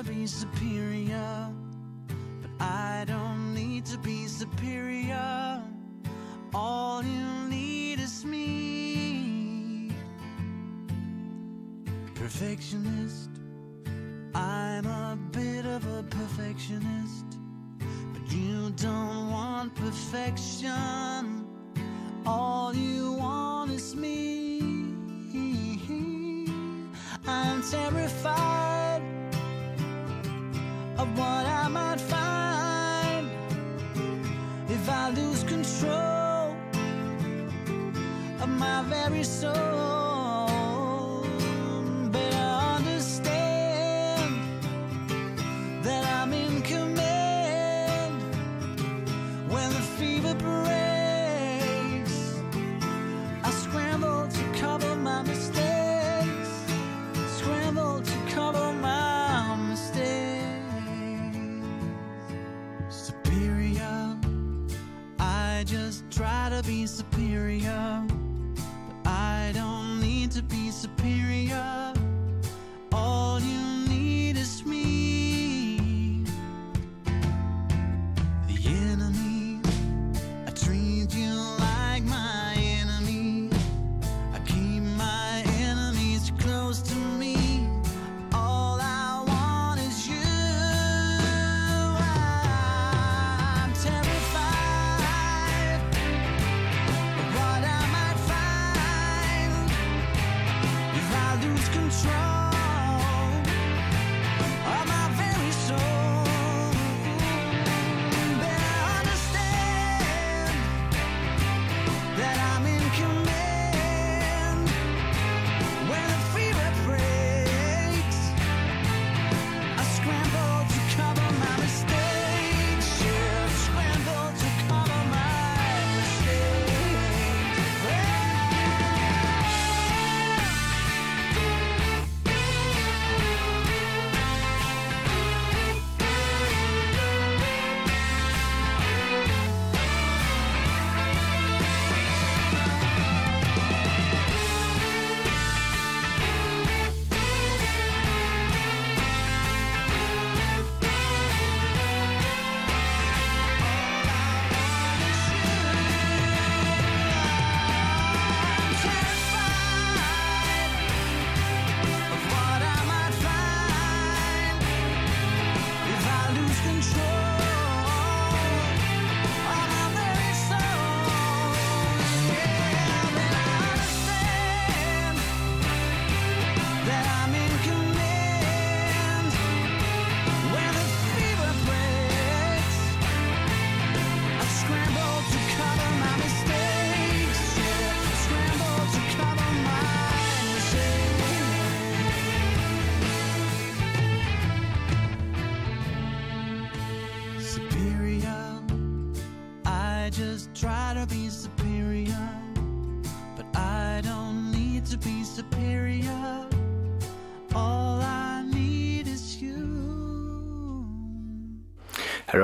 [SPEAKER 12] be
[SPEAKER 4] superior But I don't need to be superior. All you need is me. Perfectionist.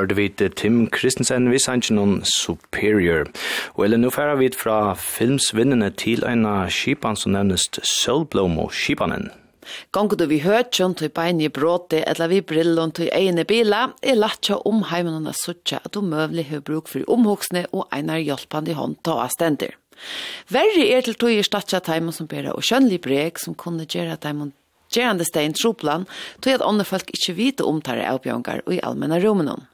[SPEAKER 2] hørte vi til Tim Christensen vi sannsyn noen Superior. Og eller nå færer vi fra filmsvinnene til en av skipan som nevnes Sølblom og skipanen.
[SPEAKER 1] Gongo du vi høtjon til bein i bråte, eller vi brillon til egne bila, er latja om heimene suttja at du møvlig har bruk for omhoksne og einar hjelpande hånd ta avstender. Verre er til tog i statja teimen som bera og kjønnlig breg som kunne gjøre teimen gerande stein troplan, tog at andre folk ikkje vite omtare avbjørngar og i allmenna rommenom.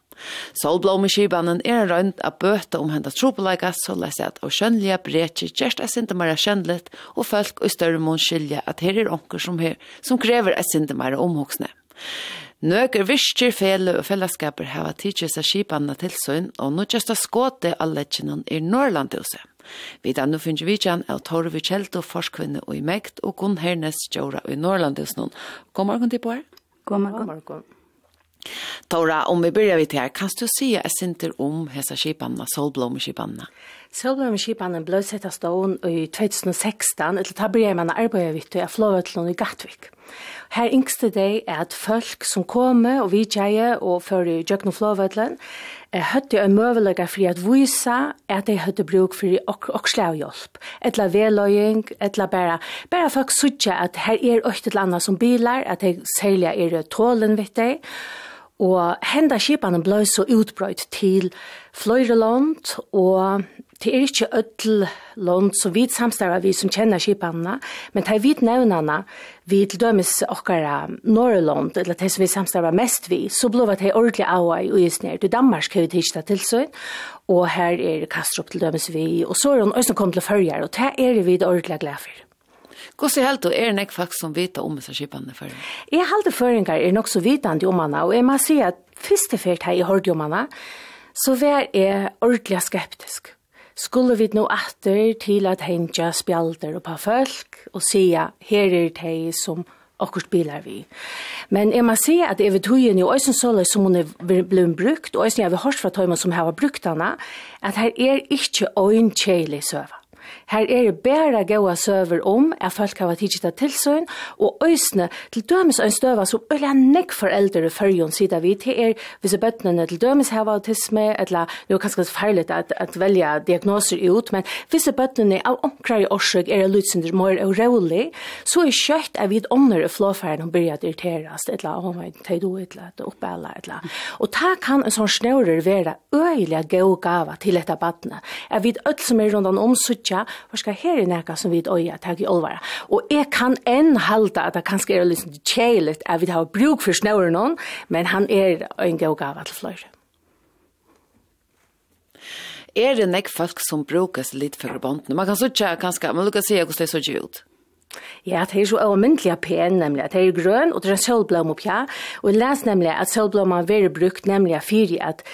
[SPEAKER 1] Solblåmeskibanen er en rønt av bøte om hendet tropeleika, så les jeg at av kjønnelige brekje gjerst er sinte mer kjønnelig, og folk og større mån skilje at her er onker som her, som krever er sinte mer omhoksne. Nøker visker fele og fellesskaper hava tidsje seg skipanna tilsøgn, og nå kjøsta skåte av lekkjennom i Norrlandhuset. Vi da nu finner vi kjenn av Torvi Kjelto, forskvinne og i Mekt, og Gunn Hernes Gjøra i Norrlandhuset. God morgen til på her.
[SPEAKER 13] God morgen. God morgen.
[SPEAKER 1] Tora, om vi börjar vid här, kan du säga ett inte om hessa kipanna, solblomskipanna?
[SPEAKER 13] Solblomskipanna blev sett av stån i 2016, eller ta börjar man arbeta vid det, av flåvetlån i Gattvik. Her yngste det er at folk som kommer og vidtjeie og fører Jøgno Flåvøtlen, høtte en møvelega for at vise at de høtte bruk for oksle og hjelp. Etla veløying, etla bare, bare folk sutja at her er økt et eller annet som bilar, at de særlig er tålen vidt deg, Og henda skipanen ble så utbrøyt til fløyre land, og det er ikke ødel land som vi samstara vi som kjenner skipanene, men det er vi nevnene, vi til dømes okkara Norrland, eller det som vi samstara mest vi, så ble det ordentlig og i Uisner. Til Danmark har vi tidsdag tilsyn, og her er Kastrup til dømes vi, og så er hun også kommet til Førjar, og det er vi ordentlig glad for.
[SPEAKER 1] Hvordan helt du er nek folk som vet om disse skipene før?
[SPEAKER 13] Jeg halte føringer er nok så vitande om henne, og jeg må si at første felt her i hørte om henne, så var jeg ordentlig skeptisk. Skulle vi nå atter til at henge spjalder og på folk, og sige, her er det som akkurat bilar vi. Men jeg må si at jeg vet høyen jo øysen såler som hun er blevet brukt, og øysen jeg vil hørt fra tøymer som har brukt henne, at her er ikke øyn kjeilig søva. Her er det bare gode søver om at folk har vært tidligere tilsøgn, og øsne til dømes en støva som øyla nekk foreldre i førjon, sida vi til er hvis bøttene til dømes hava autisme, eller det er kanskje feil at, at velge diagnoser ut, men hvis bøttene av omkrar i årsøk er lutsindir mer og rolig, så er kjøtt at vi ånder i flåfæren og begynner å irriteres, eller om jeg tar do, eller oppe eller. Og ta kan en sånn snører være øyelig gode gava til dette bøttene. At vi öll som er rundt om sutja, Hvor skal her i nekka som vi øya tag i olvara? Og jeg kan enn halda at det kanskje er litt kjeiligt at vi har bruk for snøver noen, men han er en god gava til fløyre.
[SPEAKER 1] Er det nek folk som brukes litt for båndene? Man kan sutja kanskje, man lukkar si hvordan det så ut.
[SPEAKER 13] Ja, det er så avmyndelig pen, nemlig. Det er grøn, og det er sølblom ja. Og jeg leser nemlig at sølblom har vært brukt, nemlig fyri at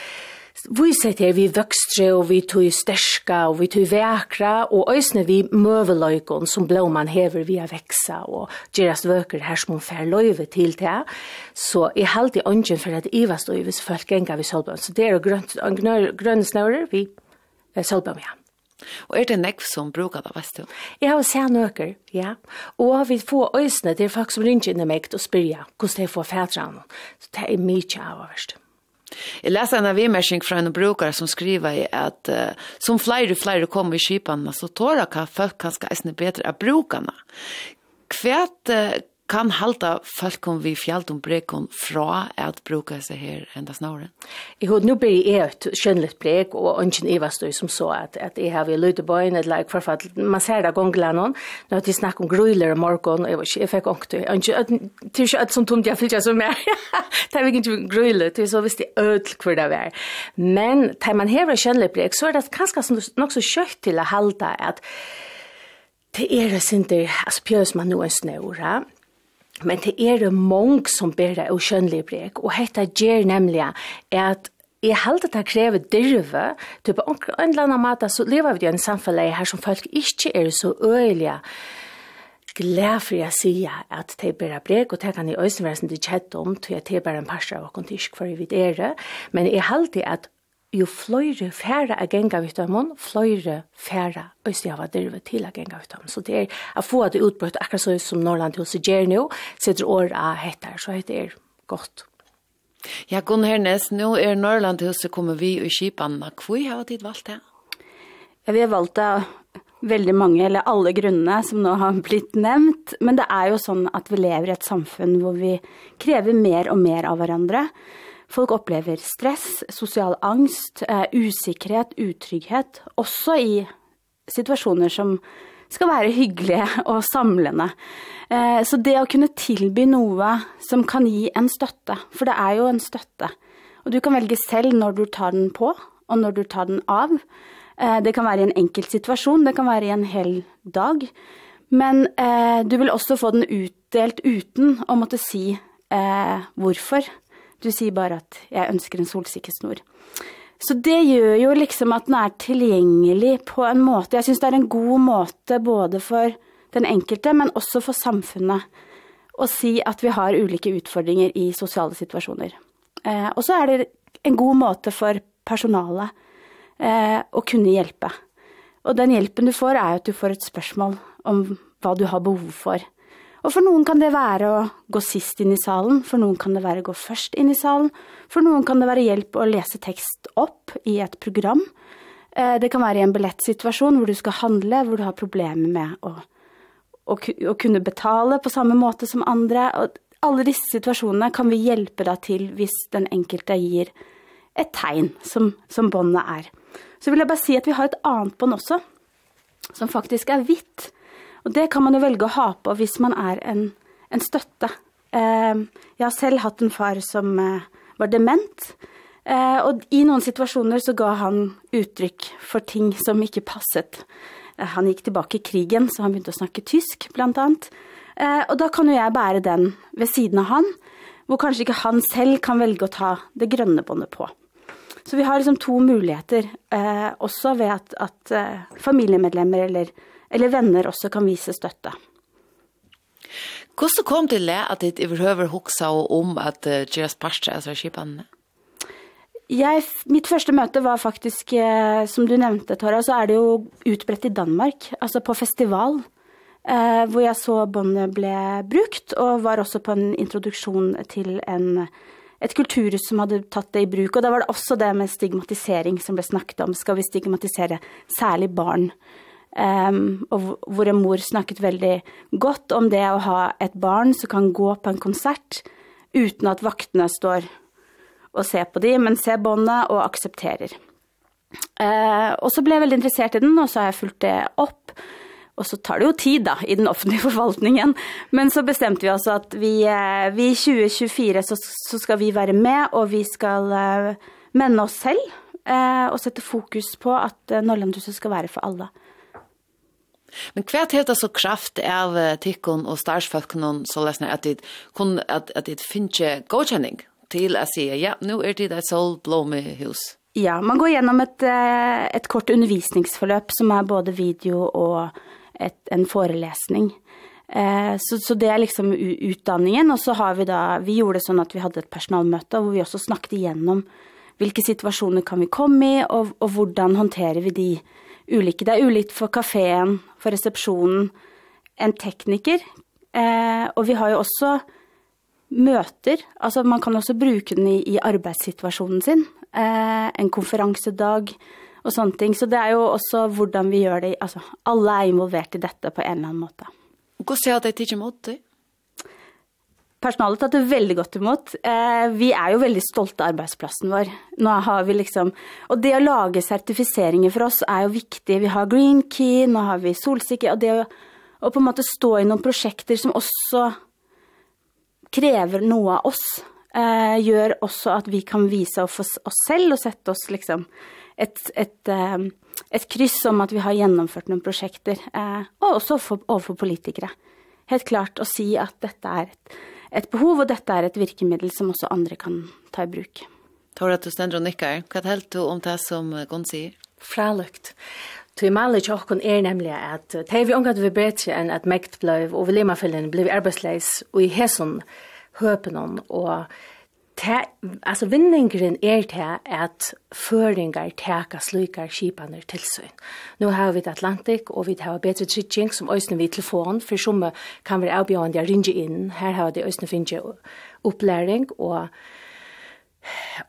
[SPEAKER 13] viser til vi vøkstre og vi tog sterska og vi tog vekra og øsne vi møveløykon som blåman hever via veksa og gjerast vøker her som hun fer løyve til til så jeg halte ånden for at Iva og hvis folk enga vi solbøm så det er grønne snører vi solbøm ja
[SPEAKER 1] Og er det nekv som brukar det, vet du?
[SPEAKER 13] Jeg har sett nøker, ja. Og vi får øsne til folk som ringer inn i meg og spyrja hvordan de får fædra Så det er mye av verst. Mm.
[SPEAKER 1] Jeg leser en av vimersing fra en brukare som skriver i at uh, som flere og flere kommer i kipene, så tårer kan folk kanskje eisne bedre av brukerne. Hva uh, kan halta folk om vi fjallt om brekon fra at bruka seg her enda snarere?
[SPEAKER 13] Jeg har nå blir jeg et skjønnelig brek, og ønsken Eva støy som så at, at jeg har løyde på en eller jeg forfatt, man ser det gongla noen, når de snakker om grøyler om morgen, og jeg, jeg fikk ångtøy, ønsken, det er ikke alt som tomt jeg fyllt som mer, det er ikke grøyler, det er så visst det ødel hvor det er. Men, tar man hever skjønnelig brek, så er det kanskje nok så kjøtt til å halda at det er det sin, altså pjøs man nå en snøra, Men det er det mange som ber det uskjønnelige brek, og dette gjør nemlig at jeg heldig det krever dyrve, typ på en eller annen måte så lever vi i en samfunn her som folk ikke er så øyelige glad for jeg sier at det er bare brek, og det kan jeg også være som det kjett om, til at det er bare en parster av åkken tysk for vi er det. Men jeg heldig at jo fløyre færre er genga vitt av mån, fløyre færre øyne av dyrve til er genga vitt av mån. Så det er å få det utbrøtt akkurat så som Norrland hos gjør nå, sitter år av hettar, så heter er godt.
[SPEAKER 1] Ja, Gunn Hernes, nå er Norrland til i kommer vi i Kipanna. Hvor har tid valgt det?
[SPEAKER 14] Ja, vi har valgt det veldig mange, eller alle grunnene som nå har blitt nevnt. Men det er jo sånn at vi lever i et samfunn hvor vi krever mer og mer av hverandre. Folk opplever stress, sosial angst, usikkerhet, utrygghet, også i situasjoner som skal være hyggelige og samlende. Så det å kunne tilby noe som kan gi en støtte, for det er jo en støtte. Og du kan velge selv når du tar den på, og når du tar den av. Det kan være i en enkelt situasjon, det kan være i en hel dag. Men du vil også få den utdelt uten å måtte si hvorfor. Hvorfor? Du sier bare at jeg ønsker en solsikkesnor. Så det gjør jo liksom at den er tilgjengelig på en måte. Jeg syns det er en god måte både for den enkelte, men også for samfunnet å si at vi har ulike utfordringer i sosiale situasjoner. Eh, og så er det en god måte for personalet eh, å kunne hjelpe. Og den hjelpen du får, er at du får et spørsmål om hva du har behov for. Og for noen kan det være å gå sist inn i salen, for noen kan det være å gå først inn i salen, for noen kan det være hjelp å lese tekst opp i et program. Det kan være i en billettsituasjon hvor du skal handle, hvor du har problemer med å, å, å kunne betale på samme måte som andre. Og alle disse situasjonene kan vi hjelpe deg til hvis den enkelte gir et tegn som, som båndet er. Så vil jeg bare si at vi har et annet bånd også, som faktisk er hvitt. Og det kan man jo velge å ha på hvis man er en, en støtte. Jeg har selv hatt en far som var dement, eh, og i noen situasjoner så ga han uttrykk for ting som ikke passet. Han gikk tilbake i krigen, så han begynte å snakke tysk, blant annet. Og da kan jo jeg bære den ved siden av han, hvor kanskje ikke han selv kan velge å ta det grønne båndet på. Så vi har liksom to muligheter, eh, også ved at, at familiemedlemmer eller eller venner også kan vise støtte.
[SPEAKER 1] Hvordan kom til det at ditt overhøver hoksa om at Gjeras Parstre, er så kjipende?
[SPEAKER 14] Jeg, mitt første møte var faktisk, som du nevnte, Tara, så er det jo utbredt i Danmark, altså på festival, eh, hvor jeg så båndet ble brukt, og var også på en introduksjon til en, et kulturhus som hadde tatt det i bruk. Og da var det også det med stigmatisering som ble snakket om. Skal vi stigmatisere særlig barn? Eh, Um, og hvor en mor snakket veldig godt om det å ha et barn som kan gå på en konsert uten at vaktene står og ser på dem, men ser båndet og aksepterer. Uh, og så ble jeg veldig interessert i den, og så har jeg fulgt det opp. Og så tar det jo tid da, i den offentlige forvaltningen. Men så bestemte vi oss at vi, vi i 2024 så, så skal vi være med, og vi skal uh, menne oss selv. Uh, og sette fokus på at uh, Norrlandhuset skal være for alle.
[SPEAKER 1] Uh, Men kvært hevur så kraft av tikkun og starfsfólkun så läsna at det kun at at det finche godkjenning til at se ja, nu er det et sol blåme hus.
[SPEAKER 14] Ja, man går gjennom et, et kort undervisningsforløp som er både video og et, en forelesning. Eh, så, så det er liksom utdanningen, og så har vi da, vi gjorde det sånn at vi hadde et personalmøte, hvor vi også snakket igjennom hvilke situasjoner kan vi komme i, og, og hvordan håndterer vi de ulike. Det er ulikt for kafeen, for resepsjonen, en tekniker. Eh, og vi har jo også møter. Altså man kan også bruke den i, i arbeidssituasjonen sin. Eh, en konferansedag og sånne ting. Så det er jo også hvordan vi gjør det. Altså alle er involvert i dette på en eller annen måte.
[SPEAKER 1] Hvordan ser det ikke imot det?
[SPEAKER 14] Personalet tatt det veldig godt imot. Eh, vi er jo veldig stolte av arbeidsplassen vår. Nå har vi liksom, og det å lage sertifiseringer for oss er jo viktig. Vi har Green Key, nå har vi Solsikker, og det å, å på en måte stå i noen prosjekter som også krever noe av oss, eh, gjør også at vi kan vise oss, oss selv og sette oss liksom et, et, et kryss om at vi har gjennomført noen prosjekter, eh, og også for, overfor politikere. Helt klart å si at dette er et ett behov och detta är ett virkemiddel som också andra kan ta i bruk.
[SPEAKER 1] Tar att du ständer nickar. Vad helt du om det som Gon säger?
[SPEAKER 13] Fralukt. Tu mali tjokkun er nemlig at tei vi ongat vi betri enn at mekt blei og vi limafellin blei arbeidsleis og i hesson høpenon og te, altså vinningren er til at føringar teka slukar skipaner til seg. Nå har vi Atlantik, og vi har bedre trygging som øyne vi telefon, for som kan være avbjørende å ringe inn. Her har vi øyne finne opplæring, og,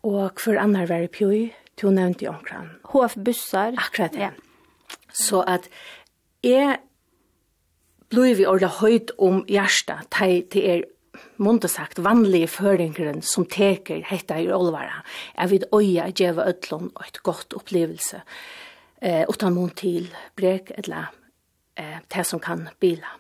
[SPEAKER 13] og hver annar være pjøy, du nevnte jo omkran.
[SPEAKER 14] HF-bussar.
[SPEAKER 13] Akkurat det. Ja. Så at jeg blir vi ordet høyt om hjertet til er munde sagt vanlige føringeren som teker hetta i olvara, er vid øya djeva ødlån og et godt opplevelse, eh, utan mun til brek eller eh, det som kan bila.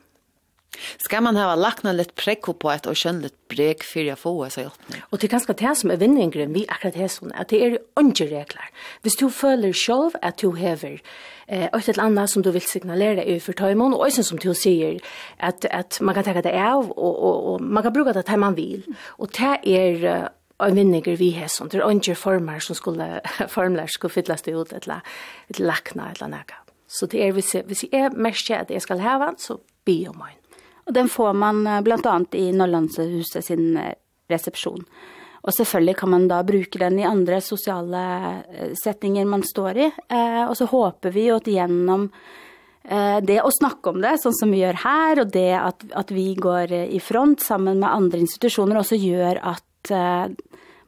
[SPEAKER 1] Ska man hava lakna litt prekko på et og kjønn litt brek for jeg få så hjelp?
[SPEAKER 13] Og det er ganske det som er vinningren vi akkurat her sånn, at det er ikke regler. Hvis du føler selv at du hever eh, et eller annet som du vil signalere i for tøymon, og også som du sier at, at man kan tenke det av, og, og, og man kan bruke det til man vil. Og det er og vinninger vi har sånt. Det er ikke former som skulle, formler skulle fytles det ut et eller lakna eller noe. Så det er, hvis jeg, hvis jeg mest at jeg skal heve, så be om henne.
[SPEAKER 14] Och den får man bland annat i Norrlandshuset sin reception. Och selvfølgelig kan man då bruka den i andra sociala settinger man står i. Eh och så hoppas vi att genom eh det å snacka om det sånn som vi gör här och det att att vi går i front sammen med andra institutioner också gör att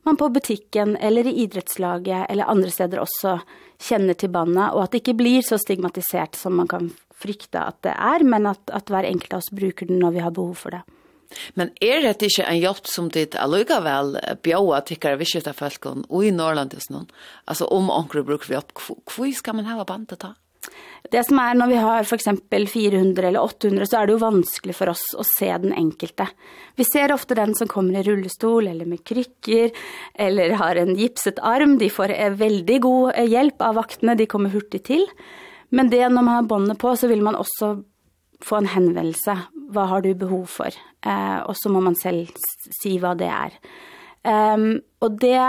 [SPEAKER 14] man på butikken eller i idrettslaget eller andra steder också känner till bandet och att det inte blir så stigmatiserat som man kan frykta at det er, men at, at hver enkelt av oss bruker den når vi har behov for det.
[SPEAKER 1] Men er det ikke en hjelp som ditt allugavel bjåa tikkere vidskifta folkene og i Norrland hos noen? Altså om anker bruker vi opp, hvor skal man ha bandet da?
[SPEAKER 14] Det som er når vi har for eksempel 400 eller 800, så er det jo vanskelig for oss å se den enkelte. Vi ser ofte den som kommer i rullestol eller med krykker, eller har en gipset arm. De får veldig god hjelp av vaktene, de kommer hurtig til. Men det når man har båndet på, så vil man også få en henvendelse. Hva har du behov for? Eh, og så må man selv si hva det er. Um, og det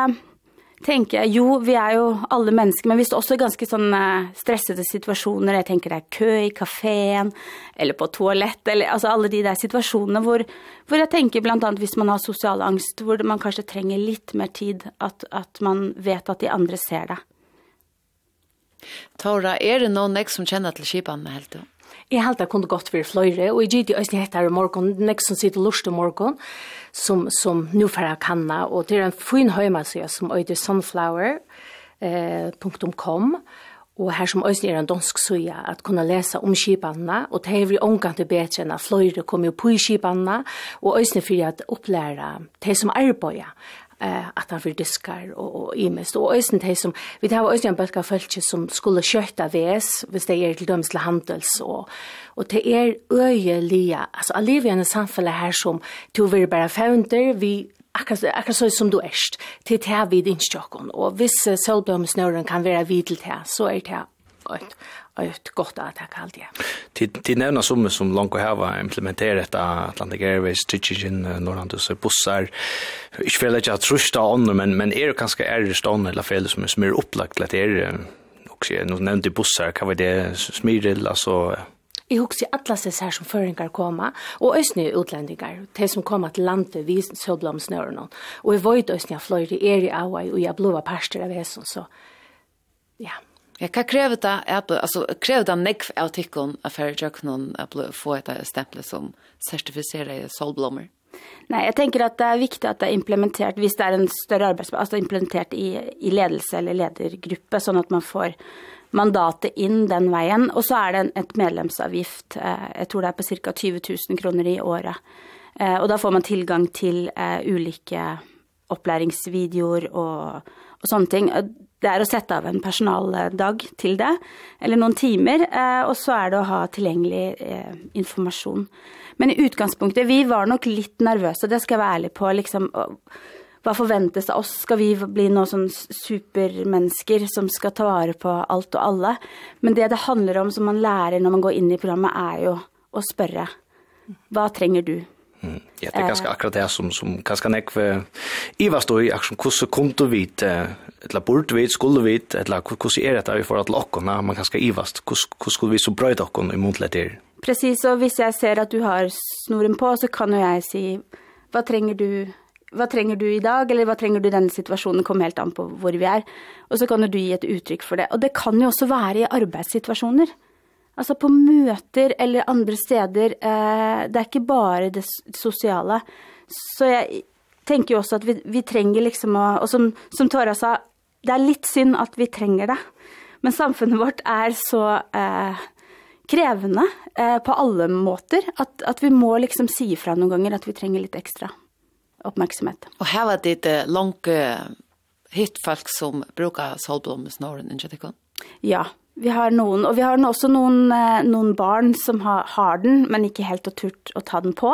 [SPEAKER 14] tenker jeg, jo, vi er jo alle mennesker, men vi det også er ganske sånne stressede situasjoner. Jeg tenker det er kø i kaféen, eller på toalett, eller altså alle de der situasjonene hvor, hvor jeg tenker blant annet hvis man har sosial angst, hvor man kanskje trenger litt mer tid, at, at man vet at de andre ser det.
[SPEAKER 1] Tora, er det noen nek som kjenner til skipan med helt du?
[SPEAKER 13] Jeg helt det kunne gått for fløyre, og jeg gitt i øyne hette her i morgen, nek som sitter lust i morgen, som, som nå får jeg kanna, og det er en fin høymasøya som øyde sunflower.com, eh, og her som øyne er en dansk søya, at kunne lese om skipanene, og det er vi omgang til bedre enn at fløyre kommer på i skipanene, og øyne for at opplære de som arbeider, eh att han för diskar och och i mest och ösen det som vi det har ösen en bättre fölke som skulle köta väs hvis det är till döms till handels och och det är öjeliga alltså allivian samfälle här som to vill bara founder vi akkurat så som du erst, til det her vid innstjokken. Og hvis solblomsnøren kan være vidt til det, så er det ett ett gott att ta kallt ja.
[SPEAKER 2] Till till nämna som som långt och hava implementerat Atlantic Airways Chichen så bussar. Jag vill inte att trusta andra men men är det kanske är det stånd eller fel som är smyr upplagt att är också nu nämnde bussar kan vi det smyril alltså
[SPEAKER 13] Jeg husker alle disse her som føringer kommer, og østene utlendingar, de som kommer til landet, vi søblom snøren. Og jeg vet østene av fløyre, er i Hawaii, og jeg blod parster av hesen, så ja.
[SPEAKER 1] Ja, hva krever det? Altså, krever det nekv av tikkun av att å få et stämpel som sertifiserer solblommer?
[SPEAKER 14] Nej, jag tänker att det är viktigt att det är implementerat, visst det är en större arbetsplats, alltså implementerat i, i ledelse eller ledergruppe så att man får mandatet in den vägen. Och så är det en, ett medlemsavgift, eh, jag tror det är på cirka 20 000 i året. Eh, och då får man tillgång till eh, olika upplärningsvideor och, och sånting. Det er å sette av en personaldag til det, eller noen timer, og så er det å ha tilgjengelig informasjon. Men i utgangspunktet, vi var nok litt nervøse, det skal jeg være ærlig på, liksom, hva forventes av oss? Skal vi bli noen sånn supermennesker som skal ta vare på alt og alle? Men det det handler om som man lærer når man går inn i programmet, er jo å spørre, hva trenger du?
[SPEAKER 2] Mm. Ja, det er ganske akkurat det som, som ganske nekve hva stod i akkurat hvordan kom du vidt, eller burde vidt, skulle vidt, eller hvordan er dette vi får til åkken, man ganske ivast, hvordan skulle vi så brøy åkken i månedlig til?
[SPEAKER 14] Precis, og hvis jeg ser at du har snoren på, så kan jo jeg si, hva trenger du, hva trenger du i dag, eller hva trenger du i denne situasjonen, kommer helt an på hvor vi er, og så kan du gi et uttrykk for det. Og det kan jo også være i arbeidssituasjoner. Mm Altså på møter eller andre steder. Eh, det er ikke bare det sosiale. Så jeg tenker jo også at vi, vi trenger liksom å Og som, som Tora sa, det er litt synd at vi trenger det. Men samfunnet vårt er så eh, krevende eh, på alle måter at, at vi må liksom si fra noen ganger at vi trenger litt ekstra oppmerksomhet.
[SPEAKER 1] Og her var det uh, langt uh, hitt folk som brukar solblomsnåren, ikke det kan?
[SPEAKER 14] Ja, Vi har noen, og vi har også noen, noen barn som har, har den, men ikke helt har turt å ta den på.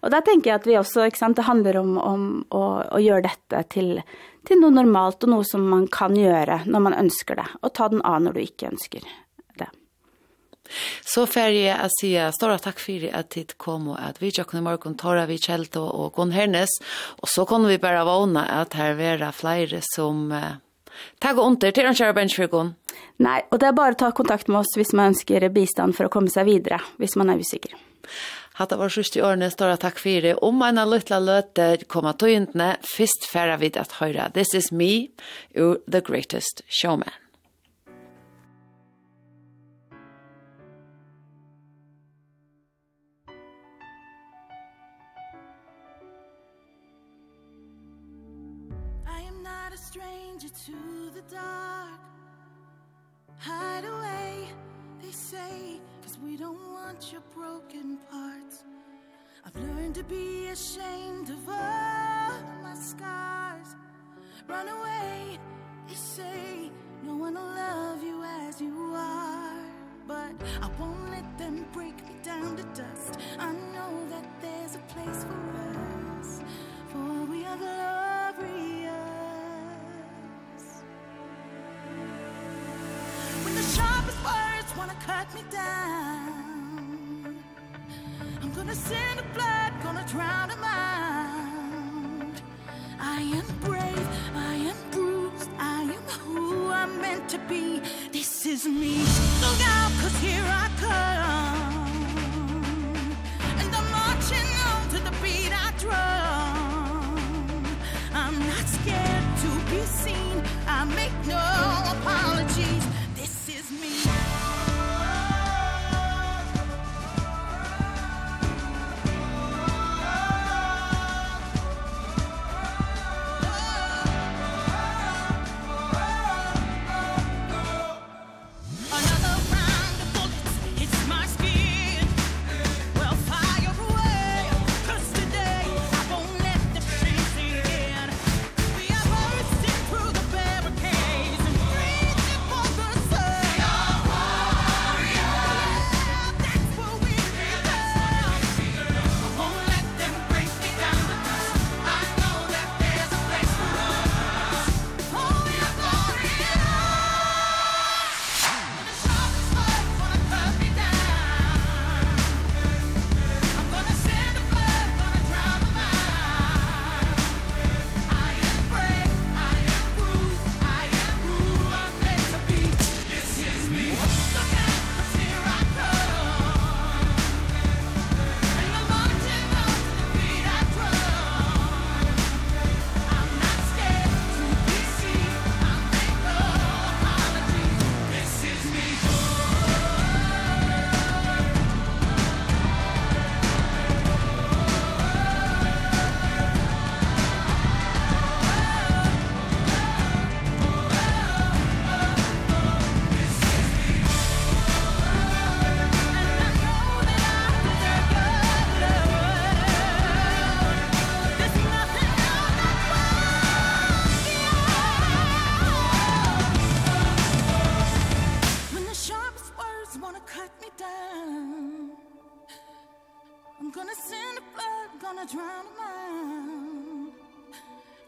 [SPEAKER 14] Og da tenker jeg at vi også, ikke sant, det handler om, om å, å gjøre dette til, til noe normalt og noe som man kan gjøre når man ønsker det, og ta den av når du ikke ønsker det.
[SPEAKER 1] Så fer jeg å si større takk for at tid kom og at vi tjøkken i morgen tar vi kjelt og, og kon hernes, og så kan vi bare vågne at her være flere som... Uh, Takk og under den Arnsjæra Benchfyrkon.
[SPEAKER 14] Nei, og det er bare å ta kontakt med oss hvis man ønsker bistand for å komme seg videre, hvis man er usikker.
[SPEAKER 1] Hatta var sjusti årene stora takk det. Om eina luttla løte koma tøyndene, fyrst færa vid at høyra This is me, ur The Greatest Showman.
[SPEAKER 5] to be ashamed of all my scars. Run away, they say No one will love you as you are. But I won't let them break me down to dust. I know that there's a place for us For we are glorious When the sharpest words wanna cut me down I'm gonna send a blood gonna drown him out I am brave I am bruised I am who I'm meant to be. This is me. Look out cause here I come. And I'm marching on to the beat I drum. gonna send a flood gonna drown a man.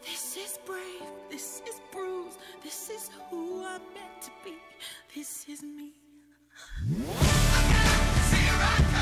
[SPEAKER 5] This is brave this is bruised this is who i'm meant to be. This is me. I got zero.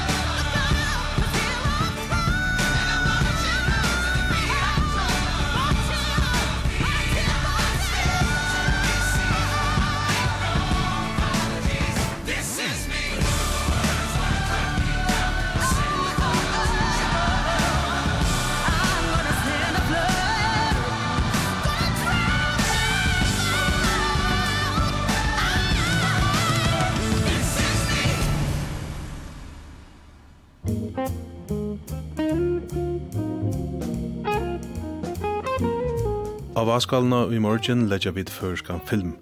[SPEAKER 15] Av avskalna i morgen legger vi til førskan film.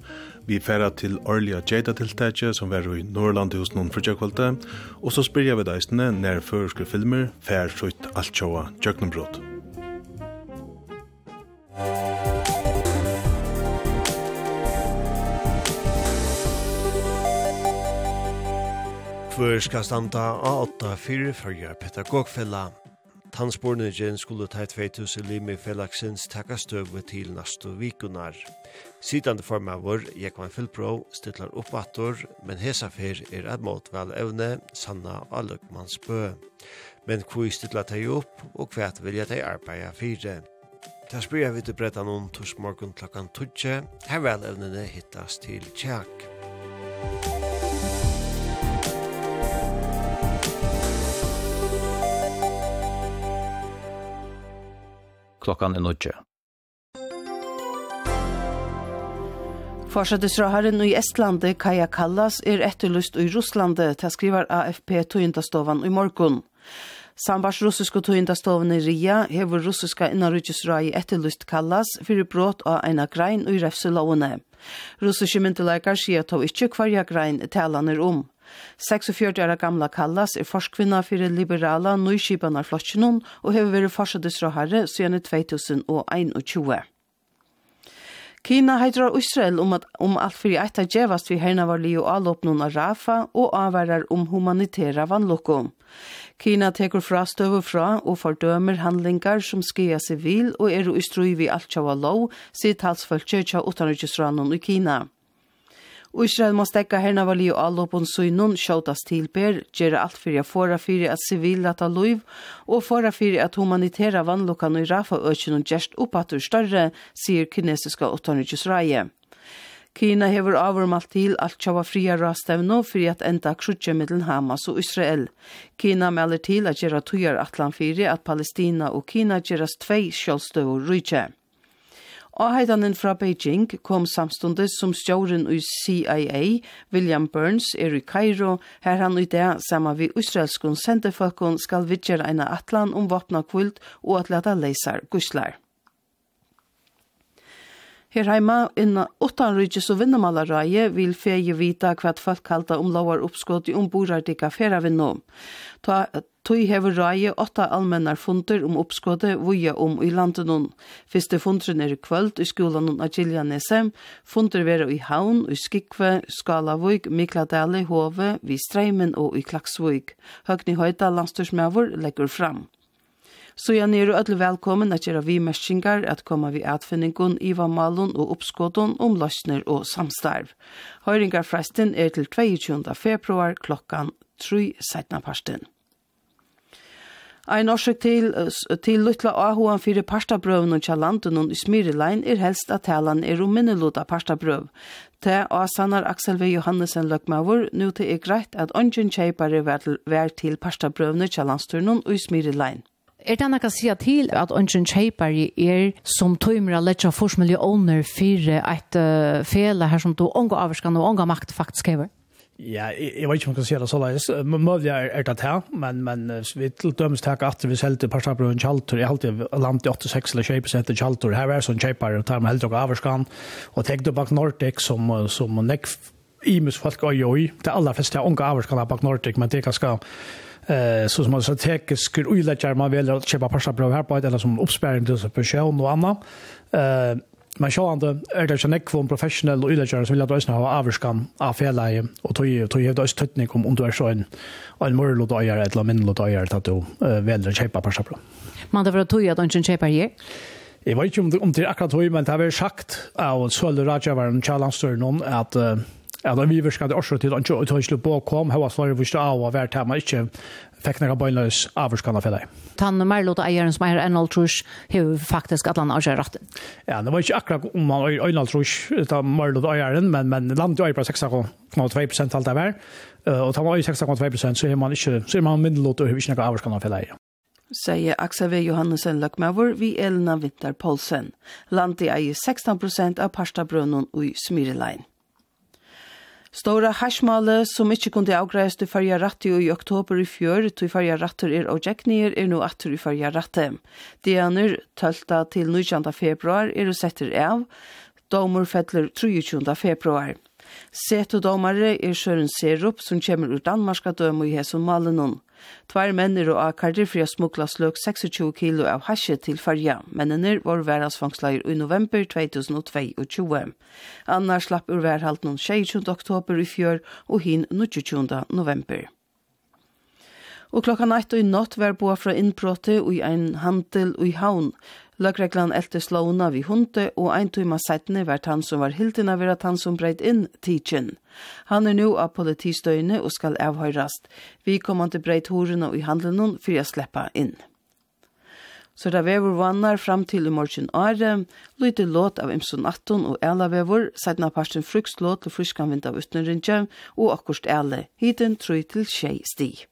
[SPEAKER 15] Vi færa til årliga Jada-tiltakje som var i Norrland hos noen fyrtjekvalde, og så spyrir vi deisene nær førske filmer fær sutt alt sjåa jøknumbrott.
[SPEAKER 10] Hvor skal standa A8 fyrir fyrir pedagogfella Tannsporningen skulle ta 2000 limi takka støve til næstu vikunar. Sidande formavur, Jekvan stiller opp oppator, men hesa fer er et måt vel evne, Sanna Aløkmans bø. Men hvor stiller teg opp, og hva vilja teg arbeida fire. Ta spyrir vi til noen tors torsmorgon klokkan 12. Her vel evnene hittas til tjak.
[SPEAKER 16] klokkan er nødje.
[SPEAKER 7] Forsettisraherren i Estlande, Kaja Kallas, er etterlyst i Russlande, til skriver AFP Tojendastovan i morgen. Sambars russiske tojendastovan i Ria hever russiska innanrydgjusrai etterlyst Kallas fyrir brot av eina grein i refselovene. Russiske myndelækar sier to ikkje hverja grein talan er om. 46 år gamla Kallas er forskvinna fyrir liberala nøyskipanar flottsjonen og hefur verið forsadisra herre siden 2021. Kina heidrar Israel om, at, om alt fyrir eit a djevast vi herna var li og alopnun av Rafa og avverrar om humanitæra vannlokko. Kina tekur fra støve fra og fordømer handlingar som skia sivil og er ustrui vi alt tjava lov, sier talsfølg tjøtja utanryggisranon i Kina. Israel må stekka herna vali og allopon sunnun sjåtas tilber, gjerra alt fyrir a fora fyrir at sivil lata loiv, og fora fyrir at humanitæra vannlokan i Rafa økjen og gjerst oppatur større, sier kinesiska utanriksreie. Kina hever avurmalt til alt tjava fria rastevno fyrir at enda krutje middelen Hamas og Israel. Kina melder til at gjerra tujar atlan fyrir at Palestina og Kina gjerras tvei sjålstøv og rujtje. Avheidanen fra Beijing kom samstundes som stjåren i CIA, William Burns, er i Cairo, her han i det sammen vi israelskon sendefolkon skal vidtjer eina atlan om vapna kvult og at leta leisar guslar. Her heima innan åttan rydges og vinnamalareie vil feie vita hva folk kalta om lovar oppskott i omborardika feravinno. Ta, Tøy hever røye åtta allmennar funder om oppskåde vuja om i landet Fyrste funderen er i kvöld i skolan av Giljanese. Funder vera i Havn, i Skikve, Skalavøyk, Mikladale, Hove, vi Streimen og i Klaksvøyk. Høgni Høyta landstyrsmøver legger fram. Så jeg er ødel velkommen at gjøre vi meskingar at komme vi atfinningun, i malun og oppskåden om løsner og samstarv. Høyringar fresten er til 22. februar klokkan 3.17. parsten. Ein orsøk til, til luttla ahoan fyrir parstabrøvn og kjallandun og Smyrilein er helst at talan er om minnelut parstabrøv. Te asanar Aksel V. Johannesen løkmavur, nu til er greit at ongen kjeipare vær til, vær og parstabrøvn og kjallandsturnun Smyrilein.
[SPEAKER 9] Er det noe sia til at ongen kjeipare er som tøymra letja forsmiljoner fyrir eit uh, fele her som du onga avvarskan og onga makt faktisk hever?
[SPEAKER 17] Ja, jeg vet ikke om man kan si det så leis. Møvlig er, er det her, men, men vi til dømes takk at vi selgte par snabber en kjaltur. Jeg halte land i 86 eller 20 prosent en kjaltur. Her er sånn kjeipar, og tar med helt og averskan. Og tenk du bak Nordic som, som nekk imus folk oi oi. Det aller fleste er unge averskan bak Nordic, men det er ganske eh så som man strategisk uilegger man velger å kjøpe par snabber her på et, eller som oppsperring til person og annet. Eh, Men så andre er det ikke nekk for en professionell og yderkjører som vil at Øystein har avskam av fjellet og tog hevde Øystein tøtning om, om du er så en, en morlod øyer, eller minnelod øyer, til at du uh, velger kjøpe per sabla.
[SPEAKER 9] Men det var tog at Øystein kjøper her?
[SPEAKER 17] Jeg vet ikke om det, om det er akkurat tog, men det har vært sagt av Sølle Rajavaren Kjallandstøren at uh, Ja, då vi viskade också till att ta tog slut på kom här var svaret stod av vart här man inte fikk nære bøgnløs avvarskanna for deg.
[SPEAKER 9] Tanne Merlot og eieren som är Arnold Trush har faktisk at han avgjør retten.
[SPEAKER 17] Ja, det var ikke akkurat om han er Arnold Trush av Merlot og eieren, men, men landet er på 6,2 prosent alt det var. Og tar man 6,2 så er man ikke, så er man myndelot og har ikke nære avvarskanna for deg
[SPEAKER 7] säger Axel V. Johannesson Lökmavor vi Elna Vinter Polsen. Landet eier 16 av parstabrønnen og i Smyrelein. Stora hashmale som ikkje kunde avgreis til farja ratti i oktober i fjör, tog farja rattur er og jeknier er nu attur i farja ratte. Dianur 12. til 19. februar er og setter av, domur fettler 23. februar. Setodomare er Søren Serup, som kommer ur Danmarka døme i Hesun Malenon. Tvær menner og akarder fri å smukla sløk 26 kilo av hasje til farja. Mennene var værasfangsleir i november 2022. Anna slapp ur værhalt noen 26. oktober i fjør og hin 22. november. Og klokka natt og i natt var boa fra innbrottet og i ein handel og i havn. Løkreglan elte slåna vi hunde, og ein tøyma seitne vært han som var hilden av at han som breit inn tidsin. Han er nu av politistøyne og skal avhøyrast. Vi kommer til breit horene og i handelen for å sleppa inn. Så da vever vannar fram til i morgen åre, lyte låt av Imson 18 og Ela vever, seitna parsten frukslåt til fruskan vind av utnerinja, og akkurst Ela, hiten trøy til tjei
[SPEAKER 12] stig.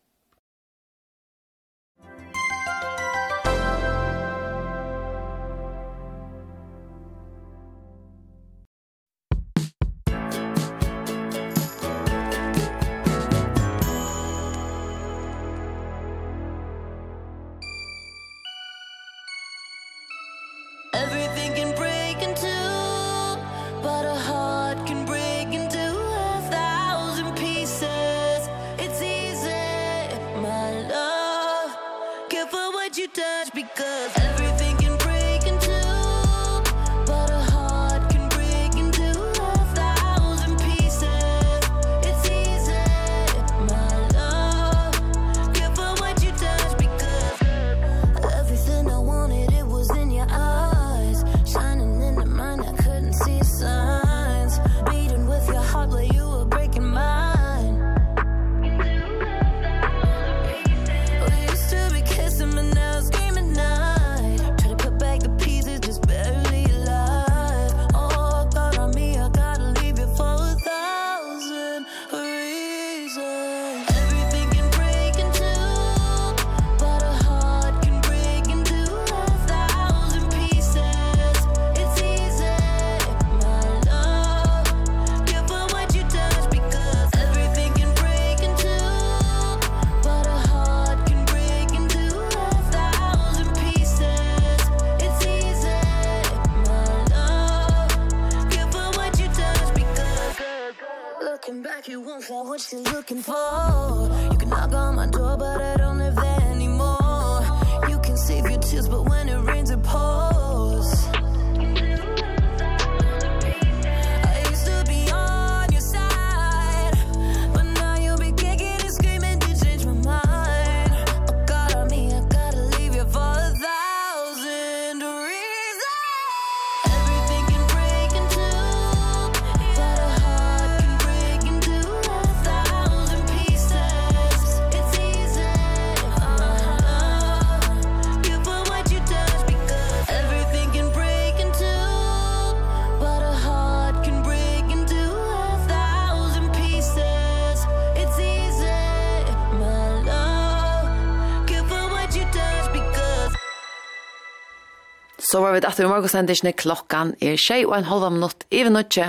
[SPEAKER 1] Så var vi etter i morgensendisene, klokkan er tjei og en halv minutt i vinutje,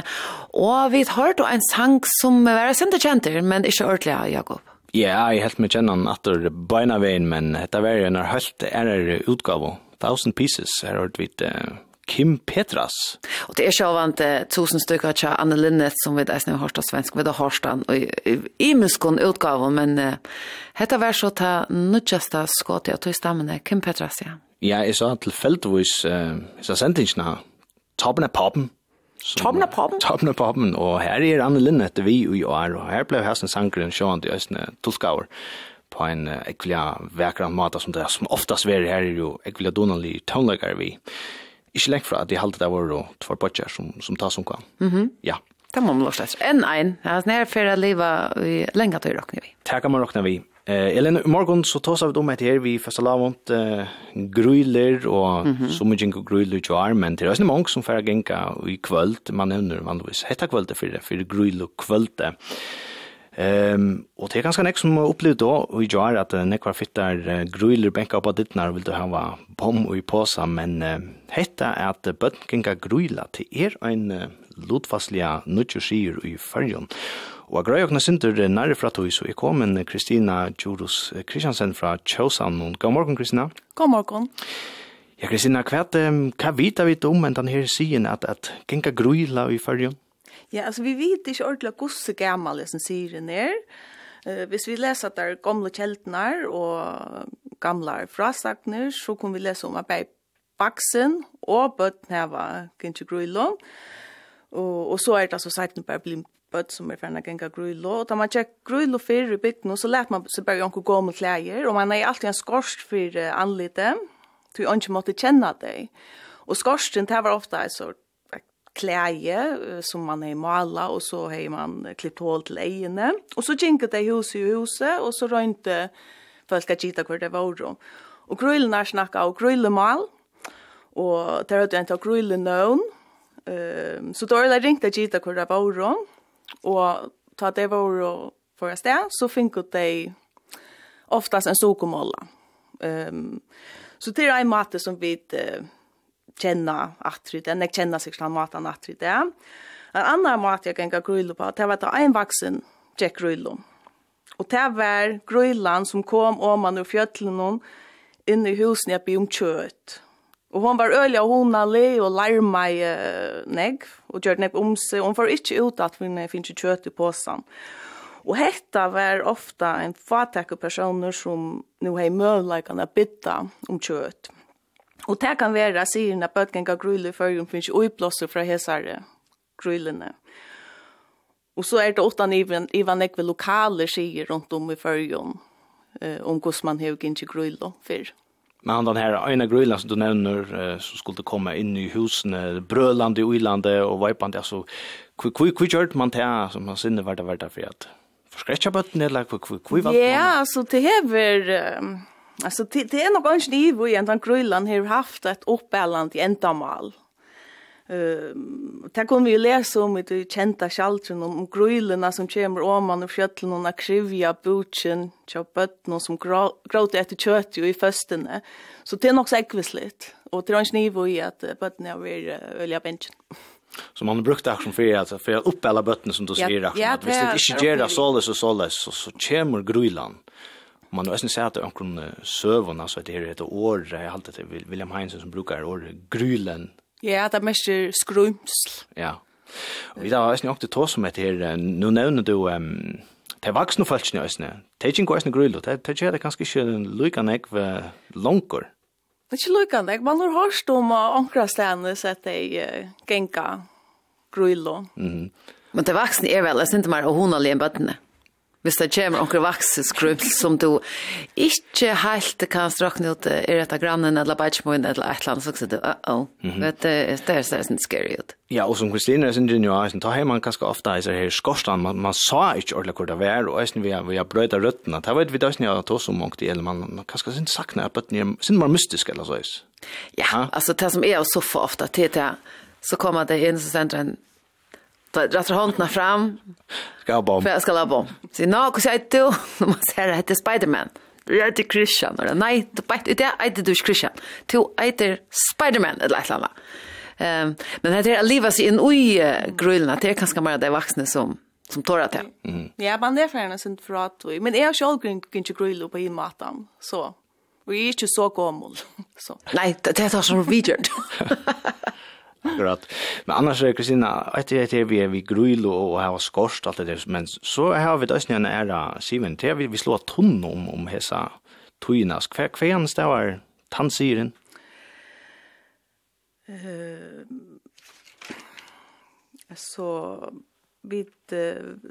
[SPEAKER 1] og vi har hørt en sang som er sende kjenter, men ikke ordentlig, Jakob.
[SPEAKER 2] Ja, jeg helt med kjennan atter beina veien, men dette var en helt er utgave, Thousand Pieces, er har vi Kim Petras.
[SPEAKER 1] Og det er sjåvant uh, tusen stykker til Anne Linnet som vi deisne har hørt av svensk, vi da hørt han i, i muskon utgave, men uh, hetta var så ta nudjasta skåte og tog stammene Kim Petras, ja.
[SPEAKER 2] Ja, jeg så tilfeldigvis, uh, jeg så sendingen her, toppen av poppen.
[SPEAKER 1] Toppen av poppen?
[SPEAKER 2] Toppen av poppen, og her er Anne Linde etter vi i år, og her ble hesten Sankeren sjående i Østene Tulskauer på en uh, ekvilja vekrande måte som det er, som oftast er her er jo ekvilja donanlig tånleikare vi. Ikke lengt fra at de halte det var jo två bøtjer som, som tas omkring. Mm
[SPEAKER 1] -hmm.
[SPEAKER 2] Ja.
[SPEAKER 1] Det må man lov slett. En ein, altså nere fyrir liva i lengat og råkner vi.
[SPEAKER 2] Takk kan man råkner vi. Eh Elena i morgon så tar vi om det här vi första lavont eh, gruiler och mm -hmm. så mycket gruiler ju är men det är många som får gänka i kväll man nämner man vis hetta kväll för det för gruyler kväll det. Ehm och det är ganska näck som upplevt då i jar att en ekvar fittar gruyler bänka på ditt när vill du ha bom och i påsa men eh, hetta är att bönkinga gruyla till er en lutfasliga nutjusir i färjon. Og jeg greier åkne synder nærre fra tog, så jeg kom en Kristina Djurus Kristiansen fra Kjøsand. God morgen, Kristina.
[SPEAKER 18] God morgen.
[SPEAKER 2] Ja, Kristina, hva, hva vet vi om enn denne siden at, at genka gruila i fyrrjum?
[SPEAKER 18] Ja, altså vi vet ikke ordentlig gosse gammal det som sier den er. Uh, hvis vi leser der gamle kjeltnar og gamle frasagner, så kan vi lese om at bare baksen og bøtten her var genka gruila. Og, og så er det altså sagt bare blir bøtt som er ferdig å gjenka grøylo, og da man tjekk grøylo fyrir i bygden, så lät man seg bare jonko gå med klæger, og man er alltid en skorsk uh, anlite, til å ikke måtte kjenne deg. Og skorsten, det var ofta en sort uh, som man har mala, og så har man uh, klippt hål til egene. Og så kjenket det hus i huset, og så røynte folk at gita hvor det var. Og grøylen er snakka av grøylemal, og der hadde jeg en til grøylenøvn, Um, så då har jag ringt att gita hur det var Og ta det var og för sted, så fick de oftast en sokomåla. Ehm um, så det är en mat som vi uh, känna att det är känna sig som mat att det. En annan mat jag kan grilla på, det var att en vuxen Jack grilla. Och det var grillan som kom om man ur fjällen in i husen jag om kött. Og hon var øyla honalig og larma i uh, negg, og gjør negg om seg. Hon var ikke ut at hun finner kjøtt i påsen. Og hetta var ofta en fatak personer som nu hei møvleikane bytta om kjøtt. Og det kan være, sier hun, bøtgen bøtgenga grule i førjum finnes ikke uiblåser fra hesare grulene. Og så er det ofta ivan, ivan ekve lokale sier rundt om i førjum eh, om hvordan man har gynns i grule fyrr.
[SPEAKER 2] Men han den här ena grölan som du nämner som skulle komma in i husen brölande och Uilande och Vipande alltså kvick kvick kvick kört man där som man sinne vart vart för att förskräcka bort eller kvick kvick kvick.
[SPEAKER 18] Ja, så det häver alltså det är nog kanske ni vad egentligen grölan har haft ett uppbällande ändamål Uh, Det kommer vi å lese om i det kjente kjaldren, om grøylene som kommer om man og fjøtlen, og krivja butjen, tja bøttene som gråter etter kjøtt i føstene. Så det er nok så ekvisligt, og det er ikke nivå i at bøttene har vært øl av bensjen.
[SPEAKER 2] Så man har brukt det som fyrir, altså, for å oppelle bøttene som du sier, ja, at hvis det ikke gjør det såles og såles, så, så kommer grøylene. Man har nesten sett omkring søvn, altså det er et år, jeg har alltid til William Heinsen som brukar året grøylen,
[SPEAKER 18] Ja, det er mest skrumsl.
[SPEAKER 2] Ja. Og vi har eisen jo til tås om etter her, nå nevner du, um, det er vaksne folk i eisene, det er ikke en gøysen grøylo, det er det kanskje ikke lykkan ek ved langer.
[SPEAKER 18] Det er ikke lykkan ek, man har hørt om ankra stedene så at det er genka grøylo.
[SPEAKER 2] Mm.
[SPEAKER 1] Men det vaksne er vel, jeg synes ikke mer, og hun alene bøttene. Ja. Hvis det kommer onker vakseskrubb som du ikke helt kan strakne ut i rett av grannen eller bætsmåen eller et eller annet, så sier du, uh-oh, vet du, det er sånn scary ut.
[SPEAKER 2] Ja, og som Kristine er sin genial, da har man ganske ofte i her skorstand, man, man sa ikke ordentlig hvor det var, og eisen vi har, vi har brøyta røttene, det vet vi da ikke jeg har tås om ångt i, eller man ganske sin sakne, at det er sin mer mystisk eller så.
[SPEAKER 1] Ja, altså det som er så for ofte, til det, så kommer det inn, så sender en Ta drar hånden fram.
[SPEAKER 2] Skal bom.
[SPEAKER 1] För ska bom. Se nå hur säger du? Nu måste jag heta Spiderman. Jag heter Christian. Eller, nej, du bara inte, jag heter du Christian. Du heter Spiderman eller ett annat. Ehm, men det är att leva sig in i grullarna. Det är ganska mer det vuxna som som tar det.
[SPEAKER 2] Mm.
[SPEAKER 18] Ja, man är för en sånt för att frat. Men jag själv kan inte grilla på en maten. Så. Vi är inte så gammal. Så.
[SPEAKER 1] Nej, det är så som vi gör.
[SPEAKER 2] Akkurat. Men annars är Kristina, etter det är vi vi gröl och har skorst alt det der, men så har vi døsne en era Simon til vi, vi slår tunn om om hesa tuinas kvar det var tannsiren?
[SPEAKER 18] Eh så vi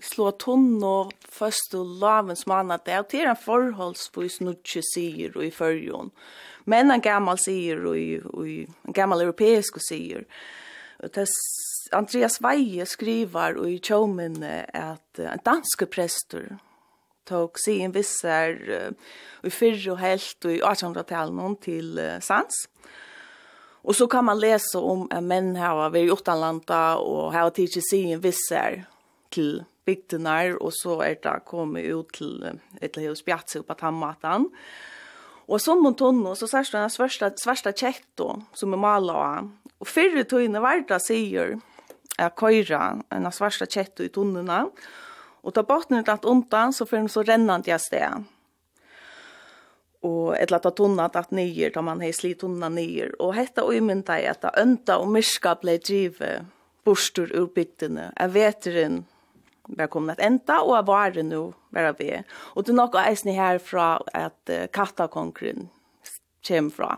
[SPEAKER 18] slår tunn og først og lavens mann at det er en forholdsvis nutje sier og i førjon. Men en gammal sier, og, en gammal europeisk sier, og det Andreas Veie skriver og i tjåmen at en danske prester tog sin vissar og i fyrre og helt og i 1800-talen til sans. Og så kan man lese om en menn her ved Jotanlanda og her har tidsi sin vissar til bygdenar og så er det kommet ut til et eller annet spjatse på tammatan. Og Og som hon tonne, så sørst han svørsta, svørsta kjetto som er malet av. Og fyrre tøyne verda sier er køyra en svørsta kjetto i tonnene. Og ta botnen datt undan, så fyrir hun så rennande jeg sted. Og et lata tonna tatt nyer, da man hei sli tonna nyer. Og hetta og imynda er at ønta og myrska blei drive bostur ur bygdene. Er veteren var kommet at enda, og jeg var det nå, bare vi. Og det er nok eisen her fra at uh, kattakongren kommer fra.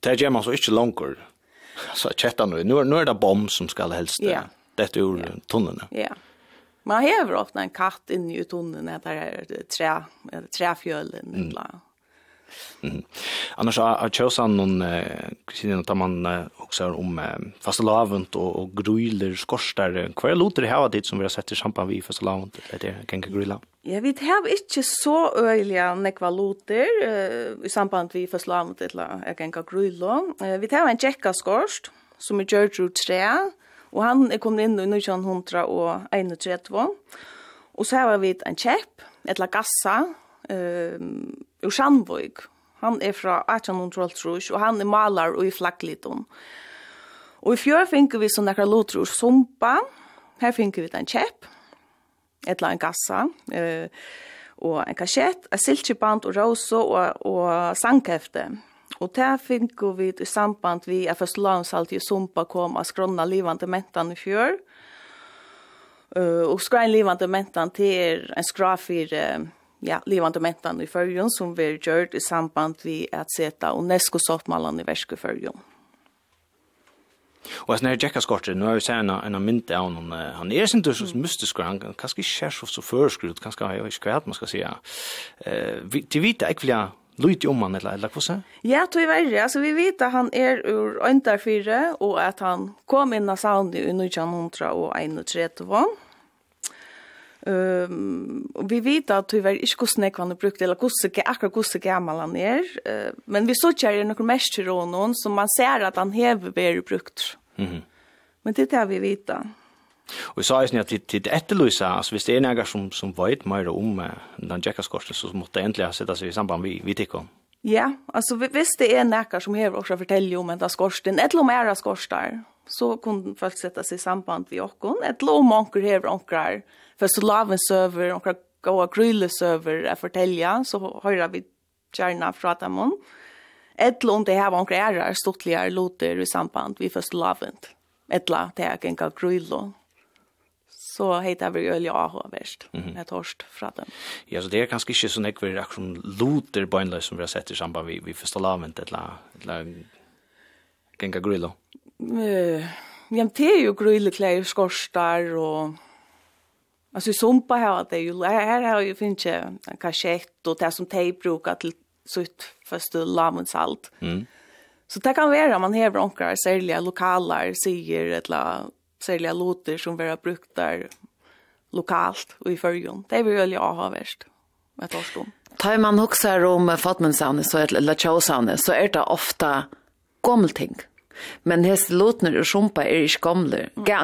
[SPEAKER 2] Det kommer så ikke langer. Så kjettan nu, nu nu er det bom som skal helst
[SPEAKER 18] yeah.
[SPEAKER 2] dette ur yeah. tunnene.
[SPEAKER 18] Ja. Yeah. Man hever ofta en katt inne i tunnene, der er tre, trefjølen,
[SPEAKER 2] mm.
[SPEAKER 18] eller
[SPEAKER 2] Mm. Annars har Kjøsan noen, siden at man også om fastelavent og, og grøyler, skorster, hva er loter det her dit som vi har sett i sampan vi i fastelavent, Det kan ikke grilla.
[SPEAKER 18] Ja, vi har ikke så øyelige nekva loter uh, i samband vi fasta fastelavent, eller kan ikke grilla. Uh, vi har en checka skorst, som er gjørt ur tre, og han er kommet inn i 1931, og så har vi en kjepp, etla gassa, eh ur Sandvik. Han er fra 1812 og han er malar og i flaggliton. Og i fjør finner vi sånne akkurat lotrur sumpa. Her finner vi en kjepp, et eller annet gassa, eh, og en kassett, en silkjeband og rosa og, og sangkefte. Og der finner vi i samband vi er først landsalt i sumpa kom av skrona livande mentan i fjør. Uh, og skrona livande mentan til en skrafir... uh, ja, levande mentan i fyrjun som vi har gjort i samband vi att sätta UNESCO-sottmallan i värsk i fyrjun.
[SPEAKER 2] Och sen är Jacka Scotter, nu har vi sett en, en mynd av honom, han är sin så mystisk, han kan kanske inte är så förskrut, kanske har jag inte kvärt, man ska säga. Uh, vi, till vita äckliga Lut om han eller eller så?
[SPEAKER 18] Ja, tog i verre. Altså, vi vet at han er ur Öndarfyre og at han kom inn av Saudi i 1931. Um, og vi vet at hur var ikke hvordan jeg kan brukt eller hvordan, akkurat hvordan gammel han er. Uh, men vi så ikke er noen mest til noen, så man ser at han hever vært brukt.
[SPEAKER 2] Mm.
[SPEAKER 18] Men det er det vi vet da.
[SPEAKER 2] Og jeg sa jo at til det etterløse, altså hvis det er noen som, som vet mer om uh, den jekaskorsen, så måtte egentligen endelig sette seg i samband vi, vi tycker.
[SPEAKER 18] Ja, altså hvis det er nekker som hever også forteller om en av skorsten, et eller annet er så kunne folk sette seg i samband vi åkken, et eller annet om anker hever Først laven søver, och gå grille søver er fortelja, så høyra vi gärna fra dem om. Etla om det her var omkring stortligere loter i samband vi først lavent. Etla det er genka grille. Så heter vi øl ja
[SPEAKER 2] og verst.
[SPEAKER 18] Et hårst fra dem.
[SPEAKER 2] Ja, så det er kanskje ikke sånn ekver akkurat loter bøgnløs som vi har sett i samband vi, vi først lavent etla, etla genka grillo.
[SPEAKER 18] Uh, ja, det er jo grille skorstar og Alltså sumpa här att det ju här har ju finns en kassett och det som te brukar till sutt första lamonsalt.
[SPEAKER 2] Mm.
[SPEAKER 18] Så det kan vara man har onkar sälja lokaler säger eller sälja lotter som vara brukt där lokalt och i förjon. Det vill väl jag ha värst. Vad
[SPEAKER 1] tar du? Tar man också om Fatmansane så eller Chausane så är det ofta gamla ting. Men hest lotner og sjumpa er ikke gamle,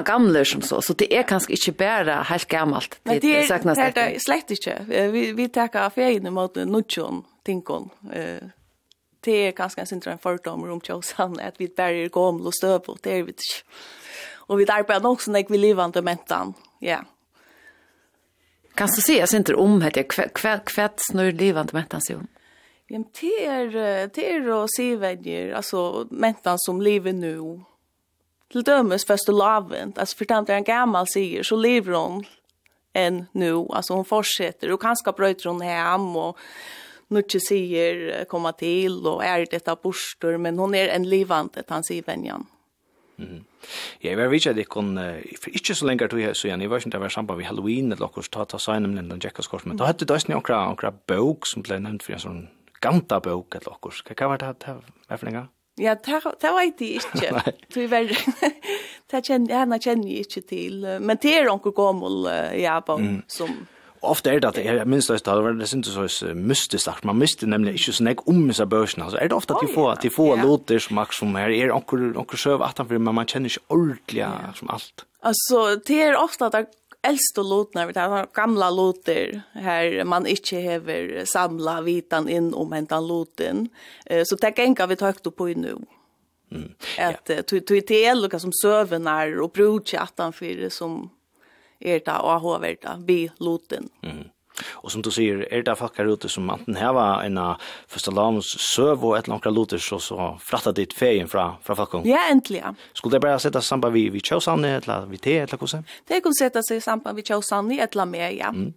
[SPEAKER 1] gamle som så, så det er kanskje ikke bare helt gammelt.
[SPEAKER 18] Men det er, det er, det slett ikke. Vi, vi takker ferien mot nutjon, tinkon. Det er kanskje en sindra en fordom om tjåsan, at vi bare er gamle og støv, det er vi ikke. Og vi arbeider nok sånn at vi livande mentan, ja.
[SPEAKER 1] Kan du si, jeg sindra om, hva, hva, hva livet livande mentan seg om?
[SPEAKER 18] Ja, men det är det är då se vänner, alltså mentan som lever nu. Till dömes först och lavent, alltså för tant en gammal säger så lever hon än nu, alltså hon fortsätter och kanske bröt hon hem och nu inte säger komma till och är detta borstor men hon är en levande tant säger vänjan.
[SPEAKER 2] Mm. Ja, jeg vet at jeg kunne, for ikke så lenge tog jeg, så jeg var ikke det var samband med Halloween, eller akkurat ta ta sign om den Jekka Skorsen, men da hadde det også noen bøk som ble nevnt for en sånn skanta bok eller okkur. Hva hva var det her for lenge?
[SPEAKER 18] Ja, det var jeg ikke.
[SPEAKER 2] Det
[SPEAKER 18] var det kjenner jeg, kjenner jeg ikke til. Men det er onker gammel, ja, på,
[SPEAKER 2] mm.
[SPEAKER 18] som...
[SPEAKER 2] Ofte er det at jeg minns det det var det ikke så mystisk, man mister nemlig ikke sånn jeg om disse børsene, altså er det ofte at de får, at de får låter som akkur som her, er onker søv 18 men man kjenner ikke ordentlig som alt.
[SPEAKER 18] Alltså det är ofta att eldste lotene, vi tar gamla loter här man inte hever samla vitan in om hentan loten. Så det gengar vi tøkt på nu.
[SPEAKER 2] Mm.
[SPEAKER 18] Att ja. tog til elokka som och og brudkjattan för som
[SPEAKER 4] er och og hoverta, vi loten.
[SPEAKER 2] Mm. Og som du sier, er det fackar ute som anten en var første första søv og et eller annet luter så så fratta ditt feien fra, fra folk?
[SPEAKER 4] Ja, äntligen.
[SPEAKER 2] Skulle det bare sette samband vi vi Chausanne eller vi te eller kosa?
[SPEAKER 4] Det kunne sette seg samband vi Chausanne eller med, ja.
[SPEAKER 2] Mm.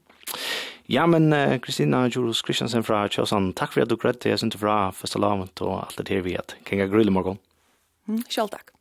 [SPEAKER 2] Ja, men uh, Kristina Jurus Kristiansen fra Kjøsan, takk for at du grøtt jeg synes fra Føstalamet og alt det her vi at Kenga Grille morgen.
[SPEAKER 4] Mm, selv takk.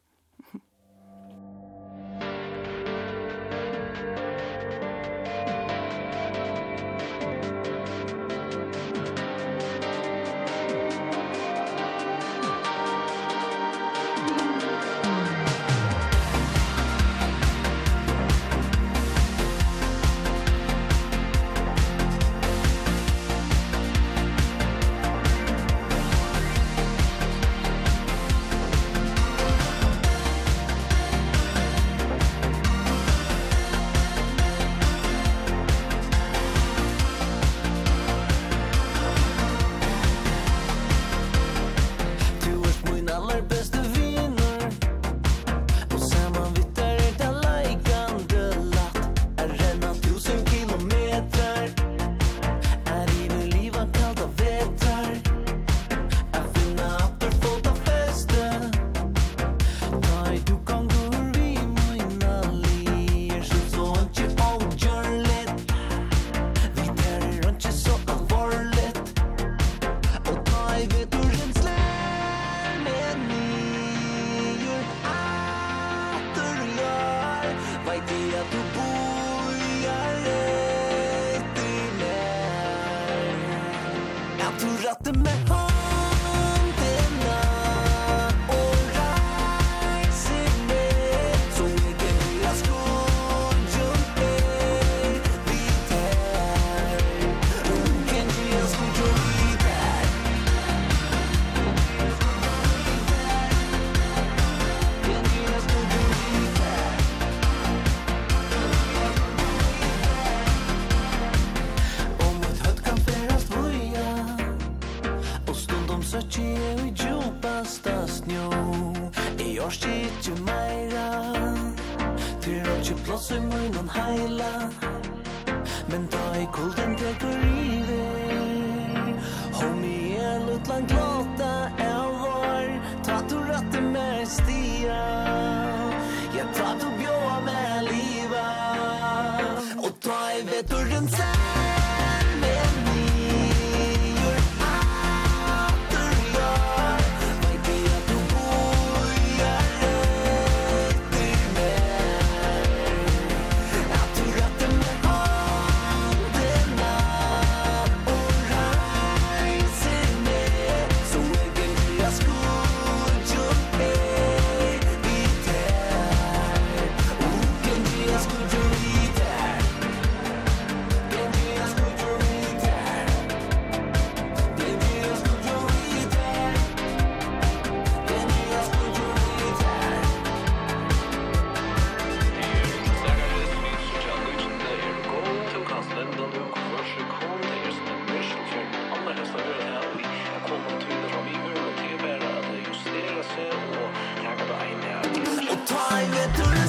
[SPEAKER 2] through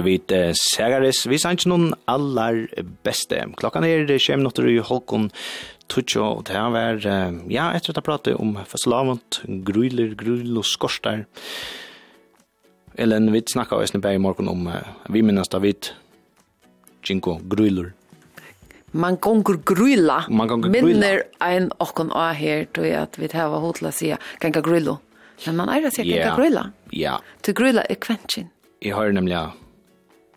[SPEAKER 2] hørte vi et Segaris. Vi sanns noen aller beste. Klokkan er kjem notter i Holkon Tutsjo, og det her vært, ja, etter at jeg pratet om fastelavnt, gruler, grul og Skorstar. Ellen, vi snakka av SNB i morgen om, vi minnes da vidt, Jinko, gruler.
[SPEAKER 1] Man gonger gruila.
[SPEAKER 2] Man gonger gruila.
[SPEAKER 1] minner ein okkon a her, tog jeg at vi tar hotla sia, ganga grulo. Men man eier sier ganga gruila.
[SPEAKER 2] Ja. Yeah.
[SPEAKER 1] Til grula er kventin.
[SPEAKER 2] Jeg har nemlig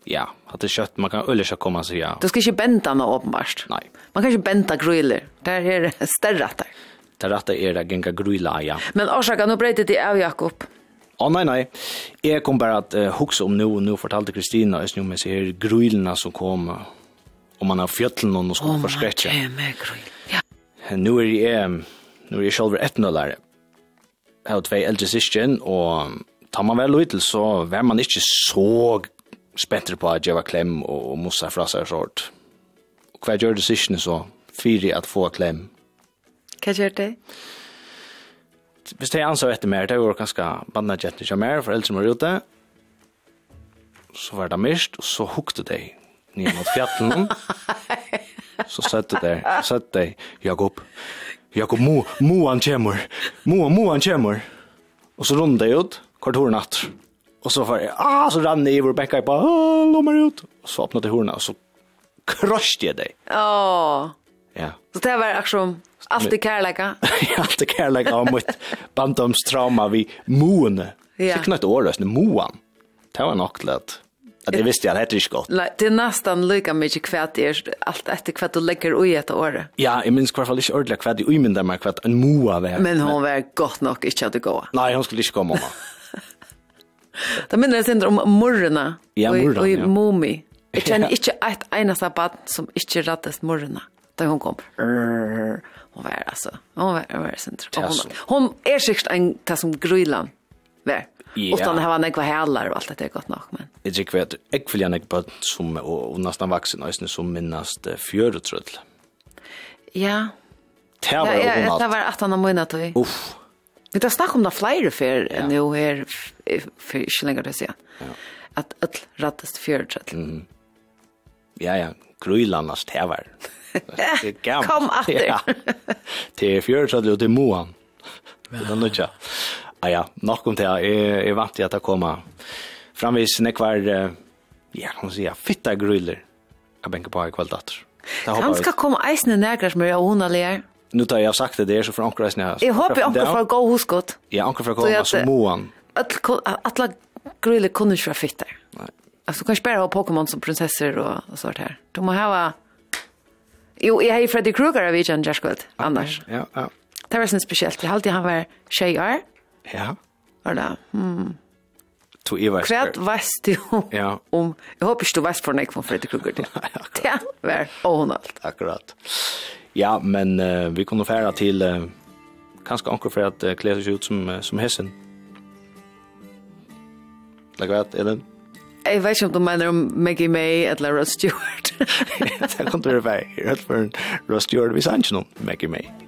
[SPEAKER 2] ja, att det kött man kan öliga komma så ja.
[SPEAKER 1] Du ska inte bänta med uppenbart.
[SPEAKER 2] Nej.
[SPEAKER 1] Man kan inte bänta griller. Där är det större
[SPEAKER 2] där. Där rätta är det gänga grilla ja.
[SPEAKER 1] Men orsaka nu bröt det av Jakob.
[SPEAKER 2] Åh oh, nej nej. Jag kom bara att uh, huxa om nu och nu fortalte Kristina just nu med sig grillarna som kom om man har fjällen och skulle oh, förskräcka.
[SPEAKER 1] Ja, med grill. Ja.
[SPEAKER 2] Nu är det um, nu är det själva etnolare. Jag har två äldre syskon och tar man väl ut så var man inte så spenter på at jeg var klem og, og mossa fra seg sort. Og hva gjør det siste så? Fyre at få klem.
[SPEAKER 1] Hva gjør det?
[SPEAKER 2] Hvis jeg anså etter mer, det var ganske bandet kjent ikke mer, for eldre som var ute, så var det mist, og så hukte de ned mot fjatten. så søtte de, søtte de, Jakob, Jakob, mo, mo han kjemmer, mo, mo han. Og så rundt de ut, kvartoren natt. Och så var jeg, ah, så rann jeg i vår bekka, jeg på, ah, lå meg ut. Og så öppnade jeg horna och så krossade jeg dig.
[SPEAKER 1] Åh.
[SPEAKER 2] Ja.
[SPEAKER 1] Så det var akkurat allt i kärleka.
[SPEAKER 2] allt i kärleka av mitt bandomstrauma vi moene.
[SPEAKER 1] Ja.
[SPEAKER 2] Fick något år, rösten, moan. Det var nog till att det visste jag, det heter inte gott.
[SPEAKER 1] Nej, det är nästan lika mycket kvätt är allt efter kvätt du lägger i ett år.
[SPEAKER 2] Ja, jag minns kvar fall inte ordentligt kvätt, i minns där mig kvätt en moa var.
[SPEAKER 1] Men hon var gott nog inte att gå.
[SPEAKER 2] Nej, hon skulle inte komma.
[SPEAKER 1] Det minner jeg sender om morrena.
[SPEAKER 2] Ja,
[SPEAKER 1] morrena, og,
[SPEAKER 2] ja.
[SPEAKER 1] Og momi. Jeg kjenner ikke et eneste bad som ikke rattes morrena. Da hun kom. Hon var altså. Hon var, hon var sender. Hon, hon er sikkert en, det som grylan. Vær.
[SPEAKER 2] Ja.
[SPEAKER 1] Utan det här var nekva heller och allt det är gott nog. Men...
[SPEAKER 2] Jag tycker att jag vill gärna på som, och, och nästan vuxen och som minnast fjörutröll.
[SPEAKER 1] Ja.
[SPEAKER 2] Det var
[SPEAKER 1] ja, ja, Det var att han har mynnat och...
[SPEAKER 2] Uff.
[SPEAKER 1] Vi tar snakk om det flere før ja. jo her, for ikke lenger det siden.
[SPEAKER 2] Ja.
[SPEAKER 1] At alt rattest fjørdrett.
[SPEAKER 2] Mm. Ja, ja, grøylandas tevar. Det er
[SPEAKER 1] Kom atter.
[SPEAKER 2] Ja. Det er fjørdrett, og det er moan. Det er nødt til. Ja, ja, nok om det. Jeg er vant til at det kommer. Framvis nekvar, ja, kan man sier, fytta grøyler. Jeg benker på i kveld
[SPEAKER 1] datter. skal komme eisene nærkere som er av
[SPEAKER 2] nu tar jag sagt det där så för ankra snä.
[SPEAKER 1] Jag hoppas ankra får gå hos gott.
[SPEAKER 2] Ja, ankra
[SPEAKER 1] får
[SPEAKER 2] komma så moan.
[SPEAKER 1] Att alla grille kunde ju fitta. Nej. Alltså du kan spela ha Pokémon som prinsessor och, och sånt här. De måste ha Jo, jag har Freddy Krueger av Ijan Jaskot annars.
[SPEAKER 2] Ja, ja.
[SPEAKER 1] Det var sen speciellt. Jag hade han var tjejer.
[SPEAKER 2] Ja.
[SPEAKER 1] Eller, mm.
[SPEAKER 2] To Eva.
[SPEAKER 1] Kvärt vet du
[SPEAKER 2] ja.
[SPEAKER 1] om, jag hoppas du vet från Freddy Krueger. Det var ohnalt.
[SPEAKER 2] Akkurat. Akkurat. Ja, men uh, vi kunne færa til uh, kanskje anker for at uh, klä seg ut som, uh, som hessen. Lägg vet, Ellen?
[SPEAKER 1] Jeg vet ikke om du mener om Maggie May eller Ross Stewart.
[SPEAKER 2] Det kan du være vara. Jag vet för Ross Stewart, vi sa ikke noen Maggie May.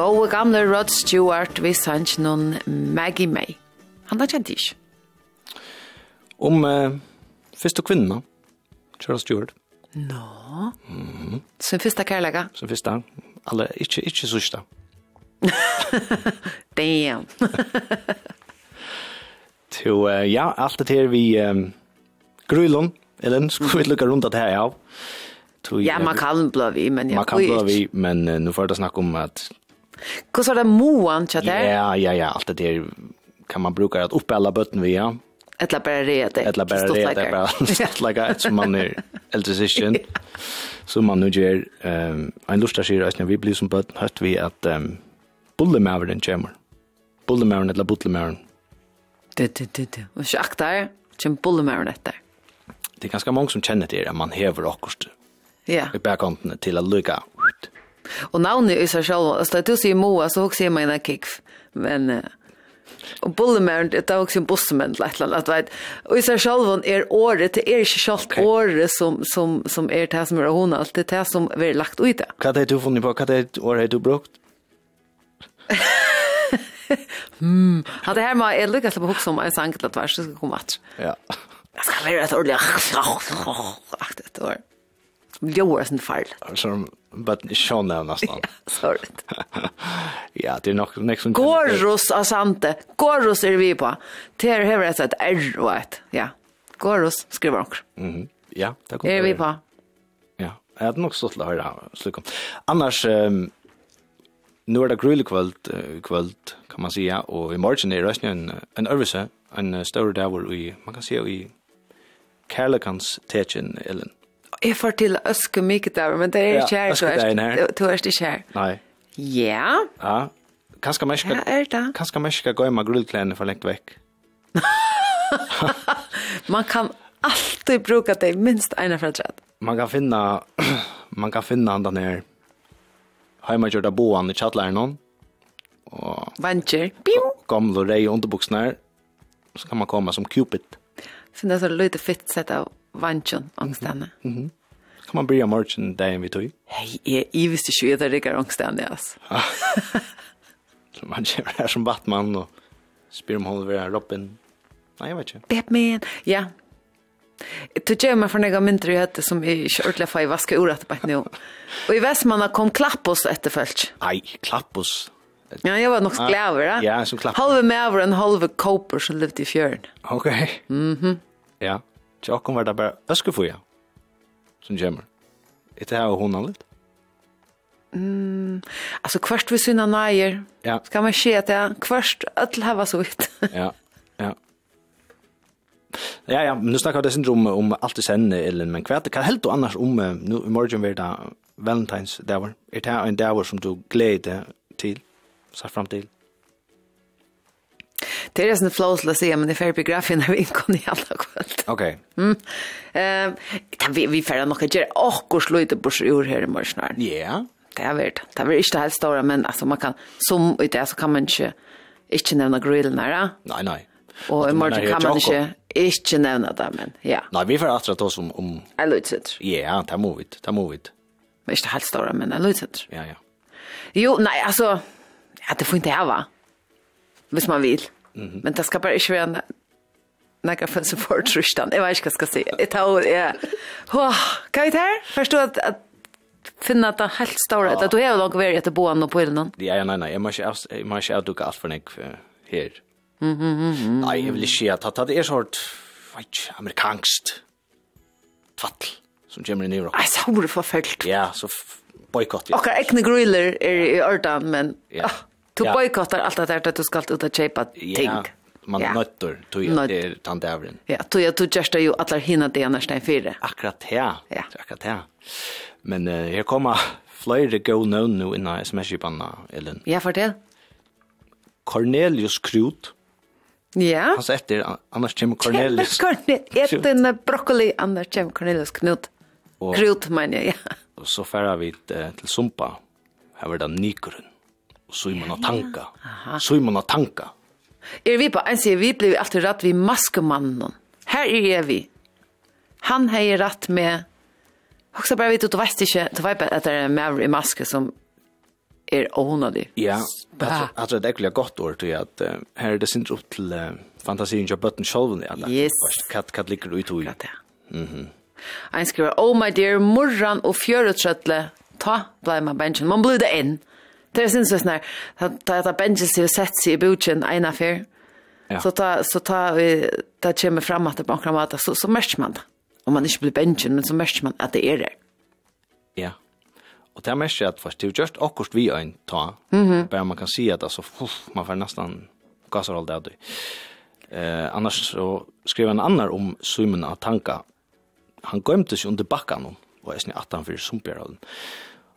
[SPEAKER 1] gode gamle Rod Stewart vi sanns noen Maggie May. Han er kjent ikke.
[SPEAKER 2] Om eh, første kvinna, Charles Stewart.
[SPEAKER 1] Nå.
[SPEAKER 2] No. Mm -hmm.
[SPEAKER 1] Som første kærlega?
[SPEAKER 2] Som første. Alle, ikke, ikke sørste.
[SPEAKER 1] Damn.
[SPEAKER 2] to, uh, ja, alt det her vi um, grøylon, Ellen, skulle vi lukka rundt det her ja. To,
[SPEAKER 1] ja, man kan blå vi, men jeg...
[SPEAKER 2] Man kan blå vi, men uh, nu får det snakke om at
[SPEAKER 1] Hur så det moan chat där?
[SPEAKER 2] Ja, ja, ja, alt det der kan man bruka att uppa alla bötten via.
[SPEAKER 1] Ettla bara det.
[SPEAKER 2] Etla bare det, det bare stått lika som man er eldre session. Som man nu gjør, um, en lustar sig att når vi blir som bøtten, hört vi at um, bullemavern kommer. Bullemavern eller bullemavern.
[SPEAKER 1] Det det det det. Og Och der, kjem bullemavern etter.
[SPEAKER 2] Det er ganske mange som känner det, at man hever akkurat.
[SPEAKER 1] Ja.
[SPEAKER 2] I backhandene till att lycka
[SPEAKER 1] Og navnet i seg selv, altså det er tusen i Moa, så hokser sier meg en kikv. Men, uh, og bullemæren, det er også en bossemenn, eller et eller annet, vet. Og i seg selv er året, det er ikke selv okay. året som, som, som er det som er hun, alt det er det som er lagt ut det.
[SPEAKER 2] Hva er det du funnet på, hva er det året du brukt?
[SPEAKER 1] hmm. Ja, det här med är lyckas på hooks om en sang att vars ska komma att.
[SPEAKER 2] Ja.
[SPEAKER 1] Det ska vara ett ordentligt. Ach, det år. Miljöer är en fall.
[SPEAKER 2] Som but show now nästan.
[SPEAKER 1] Sorry.
[SPEAKER 2] ja, det er nok nog nästa
[SPEAKER 1] gång. av Sante. Gorros er vi på. Det Ter har et R og et. Ja. Gorros skriver hon.
[SPEAKER 2] Mhm. Ja, det kommer.
[SPEAKER 1] Är vi på.
[SPEAKER 2] Ja, jeg hadde nok stått til å høre slik om. Annars um, nu er det grulig kväll kvöld, kan man säga og i morgen er det en en øvelse, en større dag hvor vi man kan se i Kærlekans techen Ellen
[SPEAKER 1] jeg får til øske mye der, men det er ikke her.
[SPEAKER 2] Ja, øske
[SPEAKER 1] Du er ikke her.
[SPEAKER 2] Nei.
[SPEAKER 1] Ja.
[SPEAKER 2] Ja. Kanskje man ikke,
[SPEAKER 1] ja, er det.
[SPEAKER 2] Kanskje man ikke gå med grullklærne for lengt vekk.
[SPEAKER 1] man kan alltid bruka det minst ena för att
[SPEAKER 2] Man kan finna man kan finna den där hemma gjorda boan i chatlaren någon. Och
[SPEAKER 1] vancher.
[SPEAKER 2] Kom rei underbuksene underbuxorna. Så kan man komma som Cupid.
[SPEAKER 1] Finna så lite fitt sett av vantjon angstene.
[SPEAKER 2] Mm -hmm. Kan man börja marchen där vi tog?
[SPEAKER 1] Hej, jeg, är visst inte det rikar angstande alltså.
[SPEAKER 2] Så man kör här som Batman och spyr om hon vill Robin. Nej, jag vet inte.
[SPEAKER 1] Batman, ja. Du gjør meg for nega mindre i hette som jeg ikke ordentlig får i vaske ordet på nå. Og i Vestmanna kom Klappos etterfølt.
[SPEAKER 2] Nei, Klappos.
[SPEAKER 1] Ja, jeg var nok sklæver, da.
[SPEAKER 2] Ja, som Klappos.
[SPEAKER 1] Halve mever en halve koper som levde i fjøren.
[SPEAKER 2] Ok.
[SPEAKER 1] Mhm.
[SPEAKER 2] Mm ja. Så jag kommer det bara öskefoja som kommer. Är det här hon lite?
[SPEAKER 1] Mm, alltså kvart vi sina najer.
[SPEAKER 2] Ja.
[SPEAKER 1] Ska man se att det kvart öll hava så ut.
[SPEAKER 2] ja, ja. Ja, ja, men nu snackar det syndrom om allt det sen Ellen, men kvart kan helt och annars om nu i morgon blir det Valentines där var. Är det en dag som du gläder till? Så fram till.
[SPEAKER 1] Det är sån flows att säga men det är biografin när vi kom i alla kväll.
[SPEAKER 2] Okej.
[SPEAKER 1] Mm. Ehm vi vi färra nog att göra och sluta på sjur här i morgon.
[SPEAKER 2] Ja.
[SPEAKER 1] Det är värt. Det är inte helt stora men alltså man kan som i det så kan man inte inte nämna grillen där.
[SPEAKER 2] Nej nej.
[SPEAKER 1] Och i morgon kan man inte inte nämna det men ja.
[SPEAKER 2] Nej vi får att ta som om
[SPEAKER 1] Elitset.
[SPEAKER 2] Ja, det må vi. Det må vi.
[SPEAKER 1] Men inte helt stora men Elitset.
[SPEAKER 2] Ja ja.
[SPEAKER 1] Jo, nej alltså Ja, det får inte jag va. Hvis man vill.
[SPEAKER 2] Mm.
[SPEAKER 1] Men det skal bare ikke være en nekka for så for trustan. Jeg vet ikke hva jeg skal si. Et tar er... Åh, hva er det her? Forstå at, at finna at det er helt store, at du har nok vært etter boen på illen.
[SPEAKER 2] Ja, ja, nei, nei, jeg må ikke, jeg må ikke avdukke alt for nek her.
[SPEAKER 1] Mm -hmm.
[SPEAKER 2] Nei, jeg vil ikke si at det er sånn, vet ikke, amerikanskt tvattel som kommer inn i Europa.
[SPEAKER 1] Nei, så er det forfølgt.
[SPEAKER 2] Ja, så boykott.
[SPEAKER 1] Okkar egne griller er i ordan, men...
[SPEAKER 2] Ja.
[SPEAKER 1] Yeah. Du
[SPEAKER 2] ja.
[SPEAKER 1] boykottar allt det där att du ska ut och köpa ting.
[SPEAKER 2] Ja, man
[SPEAKER 1] ja.
[SPEAKER 2] nötter tog jag det är tandävren.
[SPEAKER 1] Ja, tog jag tog just ju alla hinna det annars när fyra.
[SPEAKER 2] Akkurat ja. ja. Akkurat ja. Men uh, jag kommer flöjde go no nu innan sms-kipanna, Ellen.
[SPEAKER 1] Ja, fortell.
[SPEAKER 2] Cornelius Krut.
[SPEAKER 1] Ja.
[SPEAKER 2] Han sa etter, annars kommer Cornelius.
[SPEAKER 1] Cornelius, etter broccoli, annars Jem Cornelius Knut. Krut, man ja.
[SPEAKER 2] Og så færer vi til Sumpa. Her var det Nikrun og Simon og Tanka. Simon og Tanka.
[SPEAKER 1] Er vi på, en sida, vi blir alltid rett vid maskemannen. Her er vi. Han har rett med, Också bara vet du, du vet inte, du vet bare at det är en maver i maske som er åhåndig.
[SPEAKER 2] Ja, jeg tror det er egentlig godt ord til at uh, her er det sin opp til uh, fantasien til bøtten sjolven.
[SPEAKER 1] Yes.
[SPEAKER 2] Hva, hva ligger du ut i? Ja, ja.
[SPEAKER 1] Ein skriver, oh my dear, morran og fjøretrøttle, ta blei man bensjen, man blir det inn. Det är syns sånär att att benchen ser sett sig i buchen en affär.
[SPEAKER 2] Ja.
[SPEAKER 1] Så ta så ta vi da kommer fram att det på akkurat måte, så så merker man det. Om man inte blir benchen men så merker man att det är det.
[SPEAKER 2] Ja. Och det märker att fast det just akkurat vi en ta.
[SPEAKER 1] Mm -hmm.
[SPEAKER 2] Bara man kan se att alltså uff, man får nästan gasar all det. Eh annars så skrev en annan om Simon Atanka. Han gömde sig under backan om och är snart han för sumpjärden.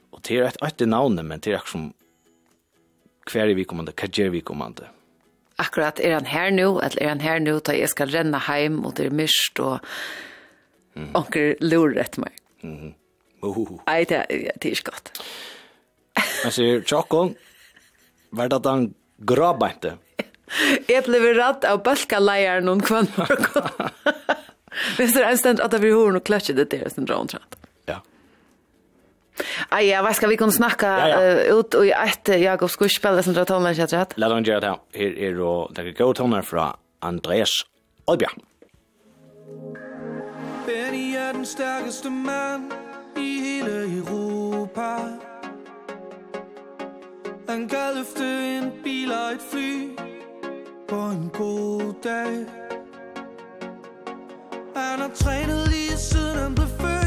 [SPEAKER 2] Och det är ett ett namn men det är som kvar er vi kommande, hva vi kommande?
[SPEAKER 1] Akkurat, er han her nu, eller er han her nu, da jeg skal renne heim, og det er myrst, og mm onker lurer etter meg.
[SPEAKER 2] Mm -hmm. Ohoho.
[SPEAKER 1] Nei, det, det er ikke godt.
[SPEAKER 2] Men sier Tjokkon, var det at han grabbeinte?
[SPEAKER 1] Jeg ble redd av balkaleieren noen kvann. Hvis det er en stund at det blir horen og kløtje det der, som drar
[SPEAKER 2] omtrent.
[SPEAKER 1] Aj, ja, vad ska vi
[SPEAKER 2] kunna
[SPEAKER 1] snacka ut och ett Jakob skulle som drar tonen jag tror
[SPEAKER 2] Lad Låt gjøre göra det. Här är då det går toner från Andreas Olbia.
[SPEAKER 4] Benny er den stærkeste mand i hele Europa. Han kan løfte en bil og et fly på en god dag. Han har trænet lige siden han blev født.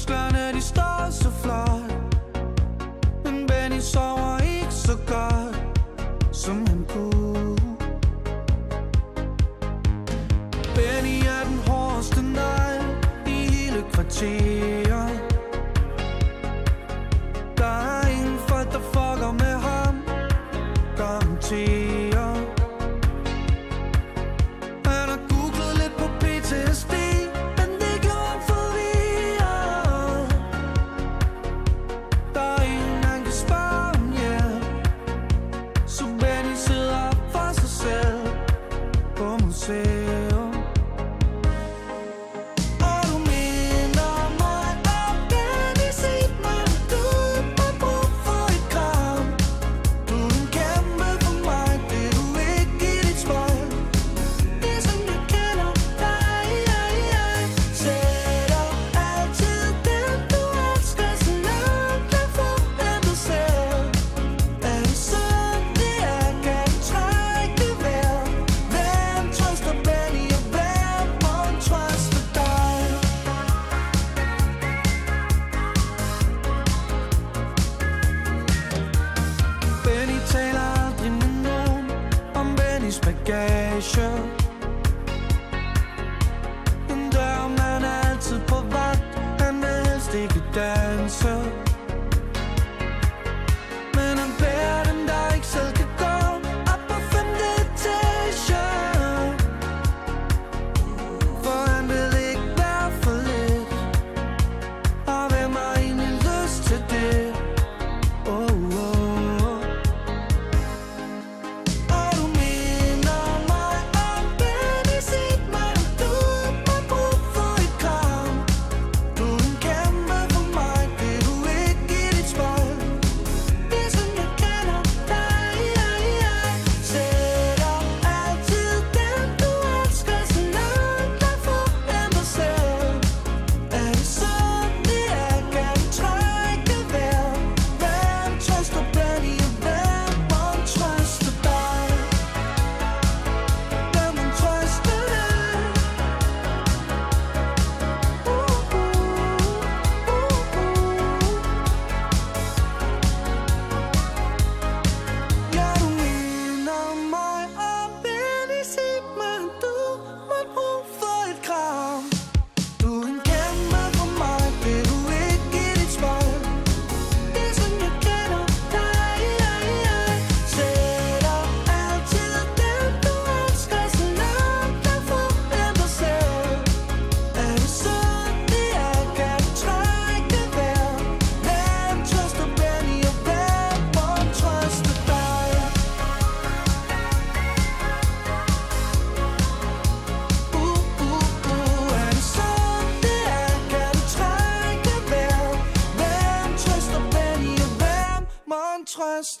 [SPEAKER 4] musklerne de står så flot Men Benny sover ikke så godt Som han kunne. Benny er den hårdeste negl I hele kvarteret. Der er ingen folk der fucker med ham. Garanterer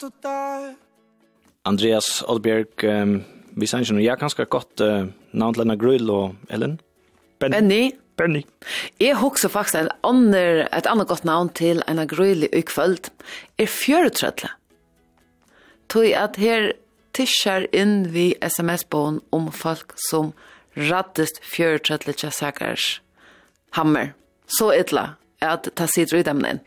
[SPEAKER 19] stod der.
[SPEAKER 2] Andreas Oldbjerg, um, vi sier ikke noe. Jeg kan ganske godt uh, navn til Grull og Ellen. Benny.
[SPEAKER 1] Benny.
[SPEAKER 2] Benny.
[SPEAKER 1] Jeg husker faktisk en ander, et annet godt navn til en grøylig ukvöld. Er fjøretrødle. Tog at her tischer inn vi sms-bån om folk som rattest fjøretrødle tjessakers hammer. Så ytla at ta sitt ut dem inn.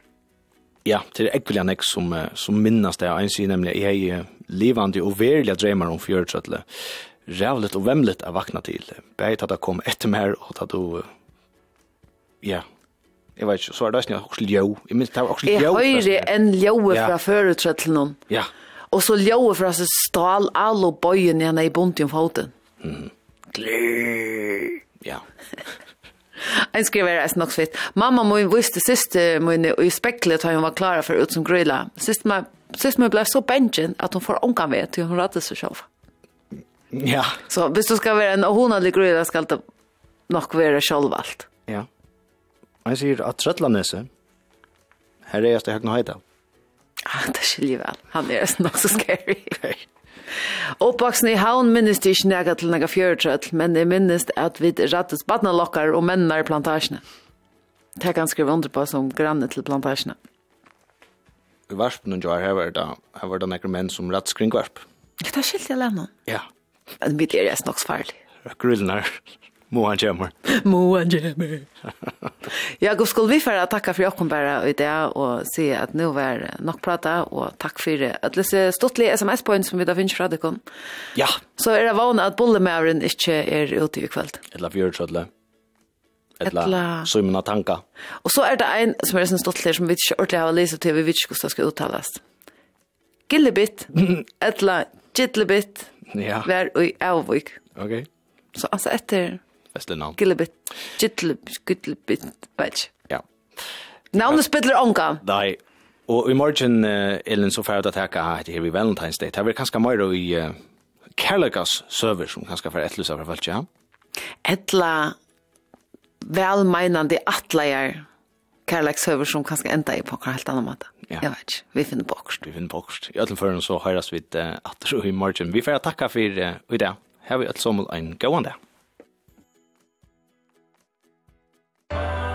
[SPEAKER 2] Ja, det er ekkelig nek som, som minnes det. En sier nemlig, jeg er livande og verilige dreimer om fjørtrøtle. Rævligt og vemligt er vakna til. Begge tatt jeg kom etter mer, og tatt du... Ja, jeg vet ikke, så er det også også ljø. Jeg minns, det var også ljø.
[SPEAKER 1] Jeg høyre enn
[SPEAKER 2] ljø
[SPEAKER 1] fra fjørtrøtle noen.
[SPEAKER 2] Ja.
[SPEAKER 1] Og så ljø fra seg stal all og bøyen igjen i bunt i foten.
[SPEAKER 2] Mm. Glir. Ja.
[SPEAKER 1] en skriver er nok svitt. Mamma min visste siste min i speklet har hun var klara for ut som grilla. Sist man sist man blev så benchen at hon får onkan vet til hun räddade seg själv.
[SPEAKER 2] Ja.
[SPEAKER 1] Så hvis du skal være en honadlig grilla skal det nok være själv.
[SPEAKER 2] Ja. Jag sier at Trøtlandese, her er jeg steg nog.
[SPEAKER 1] Ah, det skiljer vel. Han er så så scary. Oppvaksen i havn minnes det ikke nægget til nægget fjøretrøtt, men jeg minnes at vi rattes badnalokkar og mennene i plantasjene. Det kan skrive under på som granne til plantasjene.
[SPEAKER 2] I varpen og jar her var det, her var det nægget menn som ratt skringvarp.
[SPEAKER 1] Det er skilt jeg lærne.
[SPEAKER 2] Ja.
[SPEAKER 1] Men vi er jeg nok farlig.
[SPEAKER 2] Grillen her. Må han kommer.
[SPEAKER 1] Må han kommer. ja, god skulle vi for å takke for åkken bare i det, og si at nå var nok prata, og takk for at disse stortlige sms-poeng som vi da finner fra dere.
[SPEAKER 2] Ja.
[SPEAKER 1] Så er det vanlig at bollemæveren ikke er ute i kveld.
[SPEAKER 2] Eller fjørtsødle. Eller
[SPEAKER 1] sømmen
[SPEAKER 2] av tanker.
[SPEAKER 1] Og så er det en som er sånn stortlige som vi ikke ordentlig har lyst til, vi vet ikke hvordan det skal uttales. Gillebit, eller gittlebit,
[SPEAKER 2] ja.
[SPEAKER 1] vær og avvik.
[SPEAKER 2] Ok.
[SPEAKER 1] Så altså etter
[SPEAKER 2] Vestle navn.
[SPEAKER 1] Gillebit. Gillebit. Gillebit. Vet
[SPEAKER 2] Ja.
[SPEAKER 1] Navnet spiller onka.
[SPEAKER 2] Nei. Og i morgen, uh, Elin, så får jeg til å takke her i Valentine's Day. Det er kanskje mer i uh, Kærlegas server som kanskje får etterlyse fra folk, ja?
[SPEAKER 1] Etla velmeinande atleier kærleikshøver som kanskje enda i på en helt annen måte.
[SPEAKER 2] Ja.
[SPEAKER 1] Jeg vet ikke, vi finner bokst.
[SPEAKER 2] Vi finner bokst. I alle fall så høres vi uh, atter og i morgen. Vi får takke for uh, i dag. Her vi alt som en gående.
[SPEAKER 19] Amen.